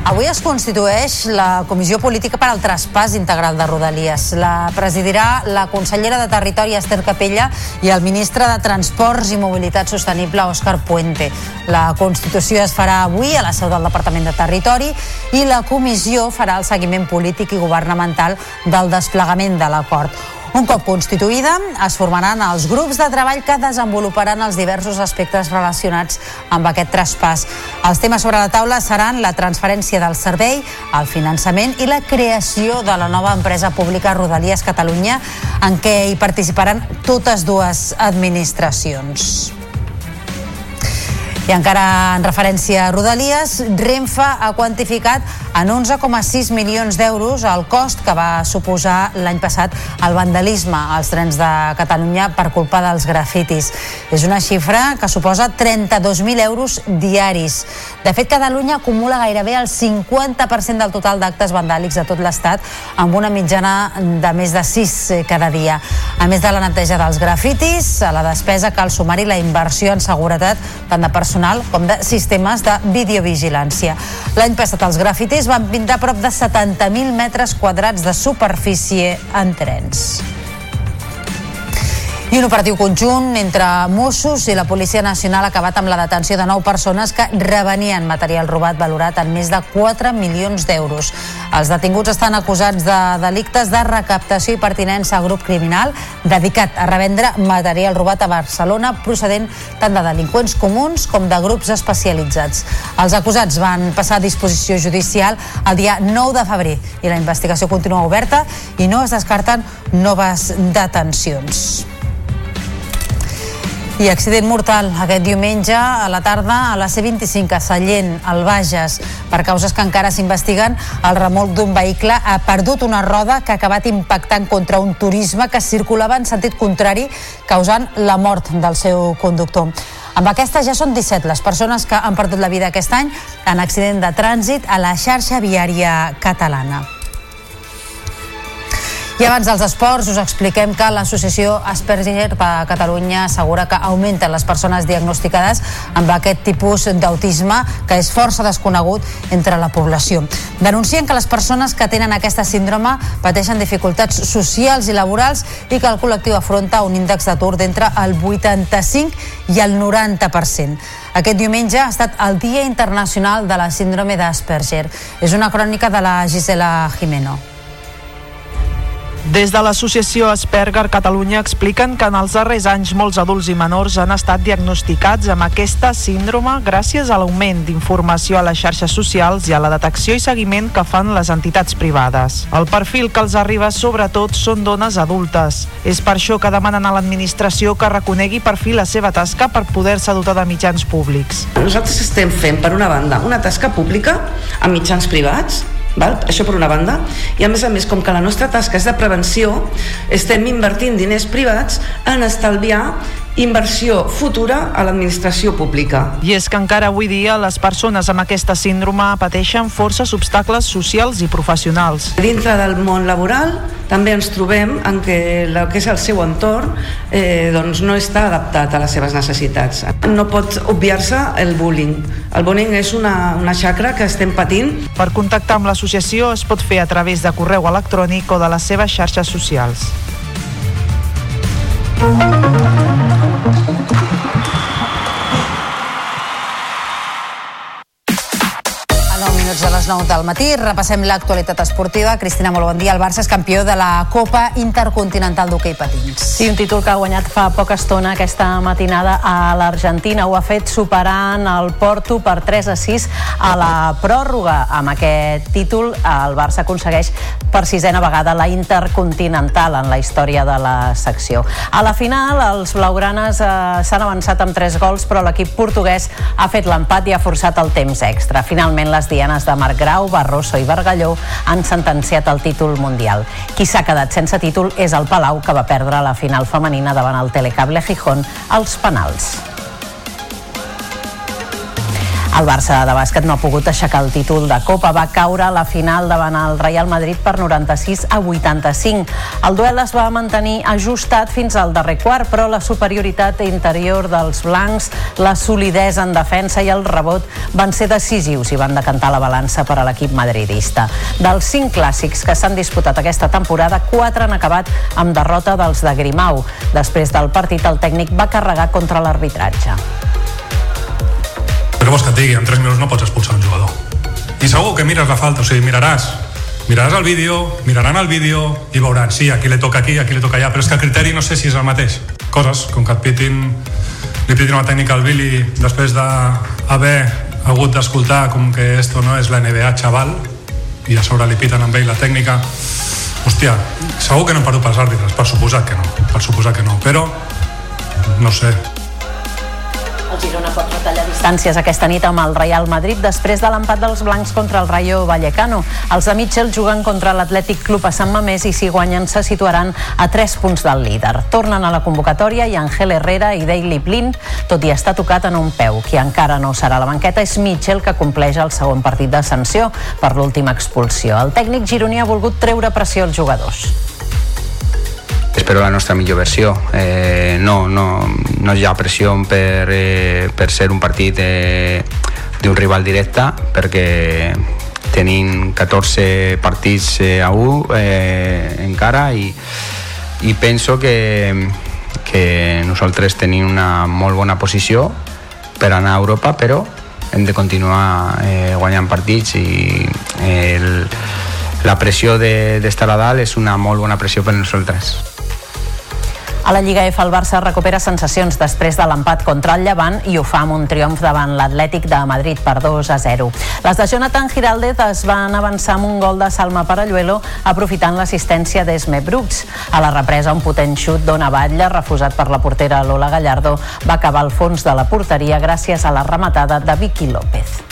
Avui es constitueix la Comissió Política per al Traspàs Integral de Rodalies. La presidirà la consellera de Territori, Esther Capella, i el ministre de Transports i Mobilitat Sostenible, Òscar Puente. La Constitució es farà avui a la seu del Departament de Territori i la comissió farà el seguiment polític i governamental del desplegament de l'acord. Un cop constituïda, es formaran els grups de treball que desenvoluparan els diversos aspectes relacionats amb aquest traspàs. Els temes sobre la taula seran la transferència del servei, el finançament i la creació de la nova empresa pública Rodalies Catalunya, en què hi participaran totes dues administracions. I encara en referència a Rodalies, Renfe ha quantificat en 11,6 milions d'euros el cost que va suposar l'any passat el vandalisme als trens de Catalunya per culpa dels grafitis. És una xifra que suposa 32.000 euros diaris. De fet, Catalunya acumula gairebé el 50% del total d'actes vandàlics de tot l'Estat amb una mitjana de més de 6 cada dia. A més de la neteja dels grafitis, a la despesa cal sumar-hi la inversió en seguretat tant de personal personal com de sistemes de videovigilància. L'any passat els grafitis van pintar prop de 70.000 metres quadrats de superfície en trens. I un operatiu conjunt entre Mossos i la Policia Nacional ha acabat amb la detenció de nou persones que revenien material robat valorat en més de 4 milions d'euros. Els detinguts estan acusats de delictes de recaptació i pertinença a grup criminal dedicat a revendre material robat a Barcelona procedent tant de delinqüents comuns com de grups especialitzats. Els acusats van passar a disposició judicial el dia 9 de febrer i la investigació continua oberta i no es descarten noves detencions. I accident mortal aquest diumenge a la tarda a la C25 a Sallent, al Bages. Per causes que encara s'investiguen, el remolc d'un vehicle ha perdut una roda que ha acabat impactant contra un turisme que circulava en sentit contrari, causant la mort del seu conductor. Amb aquesta ja són 17 les persones que han perdut la vida aquest any en accident de trànsit a la xarxa viària catalana. I abans dels esports us expliquem que l'associació Asperger de Catalunya assegura que augmenten les persones diagnosticades amb aquest tipus d'autisme que és força desconegut entre la població. Denuncien que les persones que tenen aquesta síndrome pateixen dificultats socials i laborals i que el col·lectiu afronta un índex d'atur d'entre el 85 i el 90%. Aquest diumenge ha estat el Dia Internacional de la Síndrome d'Asperger. És una crònica de la Gisela Jimeno. Des de l'associació Asperger Catalunya expliquen que en els darrers anys molts adults i menors han estat diagnosticats amb aquesta síndrome gràcies a l'augment d'informació a les xarxes socials i a la detecció i seguiment que fan les entitats privades. El perfil que els arriba sobretot són dones adultes. És per això que demanen a l'administració que reconegui per fi la seva tasca per poder-se dotar de mitjans públics. Nosaltres estem fent, per una banda, una tasca pública amb mitjans privats Val? Això per una banda. I a més a més, com que la nostra tasca és de prevenció, estem invertint diners privats en estalviar inversió futura a l'administració pública. I és que encara avui dia les persones amb aquesta síndrome pateixen forces obstacles socials i professionals. Dintre del món laboral també ens trobem en què el que és el seu entorn eh, doncs no està adaptat a les seves necessitats. No pot obviar-se el bullying. El bullying és una, una xacra que estem patint. Per contactar amb l'associació es pot fer a través de correu electrònic o de les seves xarxes socials. Minuts de les 9 del matí. Repassem l'actualitat esportiva. Cristina, molt bon dia. El Barça és campió de la Copa Intercontinental d'Hockey Patins. Sí, un títol que ha guanyat fa poca estona aquesta matinada a l'Argentina. Ho ha fet superant el Porto per 3 a 6 a la pròrroga. Amb aquest títol el Barça aconsegueix per sisena vegada la Intercontinental en la història de la secció. A la final, els blaugranes eh, s'han avançat amb 3 gols, però l'equip portuguès ha fet l'empat i ha forçat el temps extra. Finalment, les dianes de Marc Grau, Barroso i Bargalló han sentenciat el títol mundial. Qui s'ha quedat sense títol és el Palau, que va perdre la final femenina davant el Telecable Gijón als penals. El Barça de bàsquet no ha pogut aixecar el títol de Copa. Va caure a la final davant el Real Madrid per 96 a 85. El duel es va mantenir ajustat fins al darrer quart, però la superioritat interior dels blancs, la solidesa en defensa i el rebot van ser decisius i van decantar la balança per a l'equip madridista. Dels cinc clàssics que s'han disputat aquesta temporada, quatre han acabat amb derrota dels de Grimau. Després del partit, el tècnic va carregar contra l'arbitratge. Però vols que et digui, en 3 minuts no pots expulsar un jugador. I segur que mires la falta, o sigui, miraràs, miraràs el vídeo, miraran el vídeo i veuran, sí, aquí li toca aquí, aquí li toca allà, però és que el criteri no sé si és el mateix. Coses, com que et pitin, li pitin una tècnica al Billy després d'haver hagut d'escoltar com que esto no és la NBA, xaval, i a sobre li piten amb ell la tècnica, hòstia, segur que no hem perdut pels àrbitres, per suposat que no, per suposat que no, però no sé, el Girona pot retallar distàncies aquesta nit amb el Real Madrid després de l'empat dels blancs contra el Rayo Vallecano. Els de Mitchell juguen contra l'Atlètic Club a Sant Mamés i si guanyen se situaran a 3 punts del líder. Tornen a la convocatòria i Angel Herrera i Daily Blind, tot i estar tocat en un peu. Qui encara no serà a la banqueta és Mitchell, que compleix el segon partit de sanció per l'última expulsió. El tècnic gironí ha volgut treure pressió als jugadors espero la nostra millor versió. Eh, no, no, no hi ha pressió per, eh, per ser un partit eh, d'un rival directe, perquè tenim 14 partits eh, a 1 eh, encara i, i penso que, que nosaltres tenim una molt bona posició per anar a Europa, però hem de continuar eh, guanyant partits i el, la pressió d'estar de, a dalt és una molt bona pressió per nosaltres. A la Lliga F el Barça recupera sensacions després de l'empat contra el Llevant i ho fa amb un triomf davant l'Atlètic de Madrid per 2 a 0. Les de Jonathan Giraldez es van avançar amb un gol de Salma Paralluelo aprofitant l'assistència d'Esme Brooks. A la represa un potent xut d'Ona Batlle refusat per la portera Lola Gallardo va acabar al fons de la porteria gràcies a la rematada de Vicky López.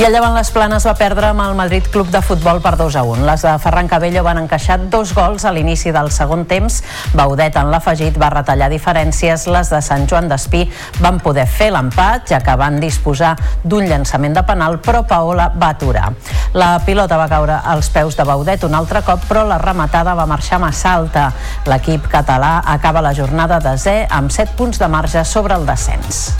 I el Llevant Les Planes va perdre amb el Madrid Club de Futbol per 2 a 1. Les de Ferran Cabello van encaixar dos gols a l'inici del segon temps. Baudet en l'afegit va retallar diferències. Les de Sant Joan d'Espí van poder fer l'empat, ja que van disposar d'un llançament de penal, però Paola va aturar. La pilota va caure als peus de Baudet un altre cop, però la rematada va marxar massa alta. L'equip català acaba la jornada de Z amb 7 punts de marge sobre el descens.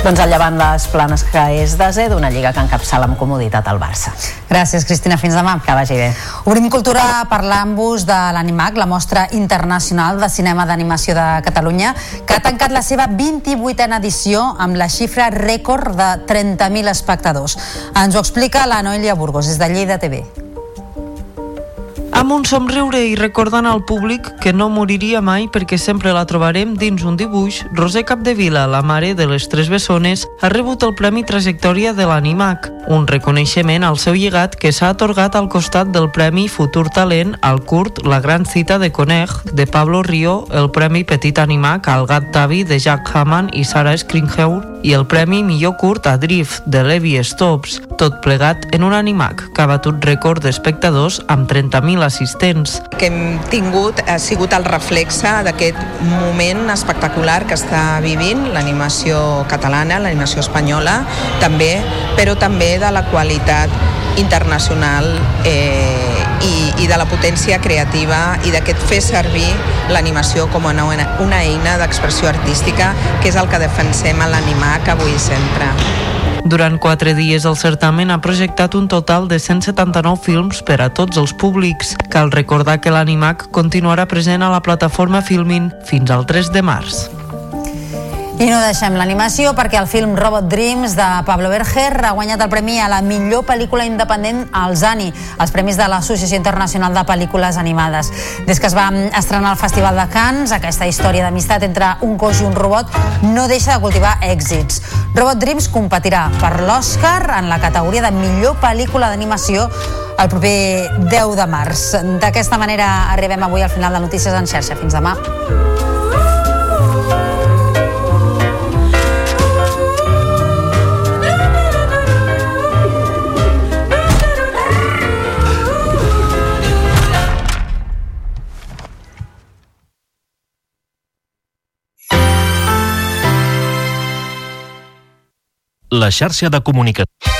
Doncs el llevant les planes que és Z d'una lliga que encapçala amb comoditat al Barça. Gràcies, Cristina. Fins demà. Que vagi bé. Obrim cultura parlant-vos de l'Animac, la mostra internacional de cinema d'animació de Catalunya, que ha tancat la seva 28a edició amb la xifra rècord de 30.000 espectadors. Ens ho explica la Noelia Burgos, des de Lleida TV. Amb un somriure i recordant al públic que no moriria mai perquè sempre la trobarem dins un dibuix, Roser Capdevila, la mare de les tres bessones, ha rebut el Premi Trajectòria de l'Animac, un reconeixement al seu llegat que s'ha atorgat al costat del Premi Futur Talent al curt La gran cita de Coneg de Pablo Río, el Premi Petit Animac al Gat Tavi de Jack Hammond i Sarah Skringheur i el Premi Millor Curt a Drift de Levi Stops, tot plegat en un animac que ha batut rècord d'espectadors amb 30.000 assistents. que hem tingut ha sigut el reflexe d'aquest moment espectacular que està vivint l'animació catalana, l'animació espanyola, també, però també de la qualitat internacional eh, i, i de la potència creativa i d'aquest fer servir l'animació com una, una eina d'expressió artística que és el que defensem a l'animac avui sempre. Durant quatre dies el certamen ha projectat un total de 179 films per a tots els públics. Cal recordar que l'Animac continuarà present a la plataforma Filmin fins al 3 de març. I no deixem l'animació perquè el film Robot Dreams de Pablo Berger ha guanyat el premi a la millor pel·lícula independent als ANI, els premis de l'Associació Internacional de Pel·lícules Animades. Des que es va estrenar al Festival de Cannes, aquesta història d'amistat entre un coix i un robot no deixa de cultivar èxits. Robot Dreams competirà per l'Oscar en la categoria de millor pel·lícula d'animació el proper 10 de març. D'aquesta manera arribem avui al final de Notícies en xarxa. Fins demà. La xarxa de comunicació.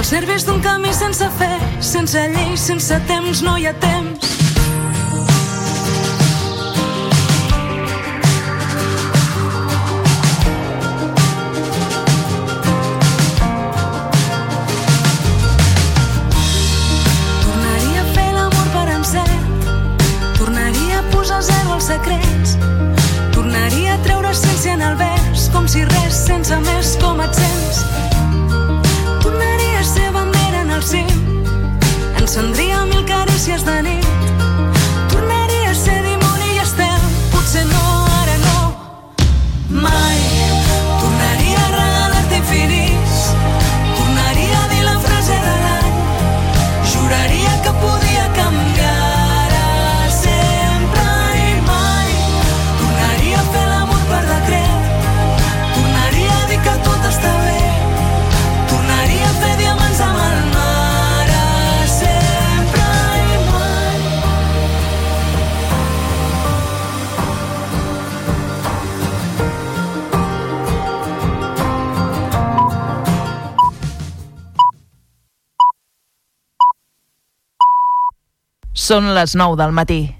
Els nervis d'un camí sense fe Sense llei, sense temps, no hi ha temps Són les 9 del matí.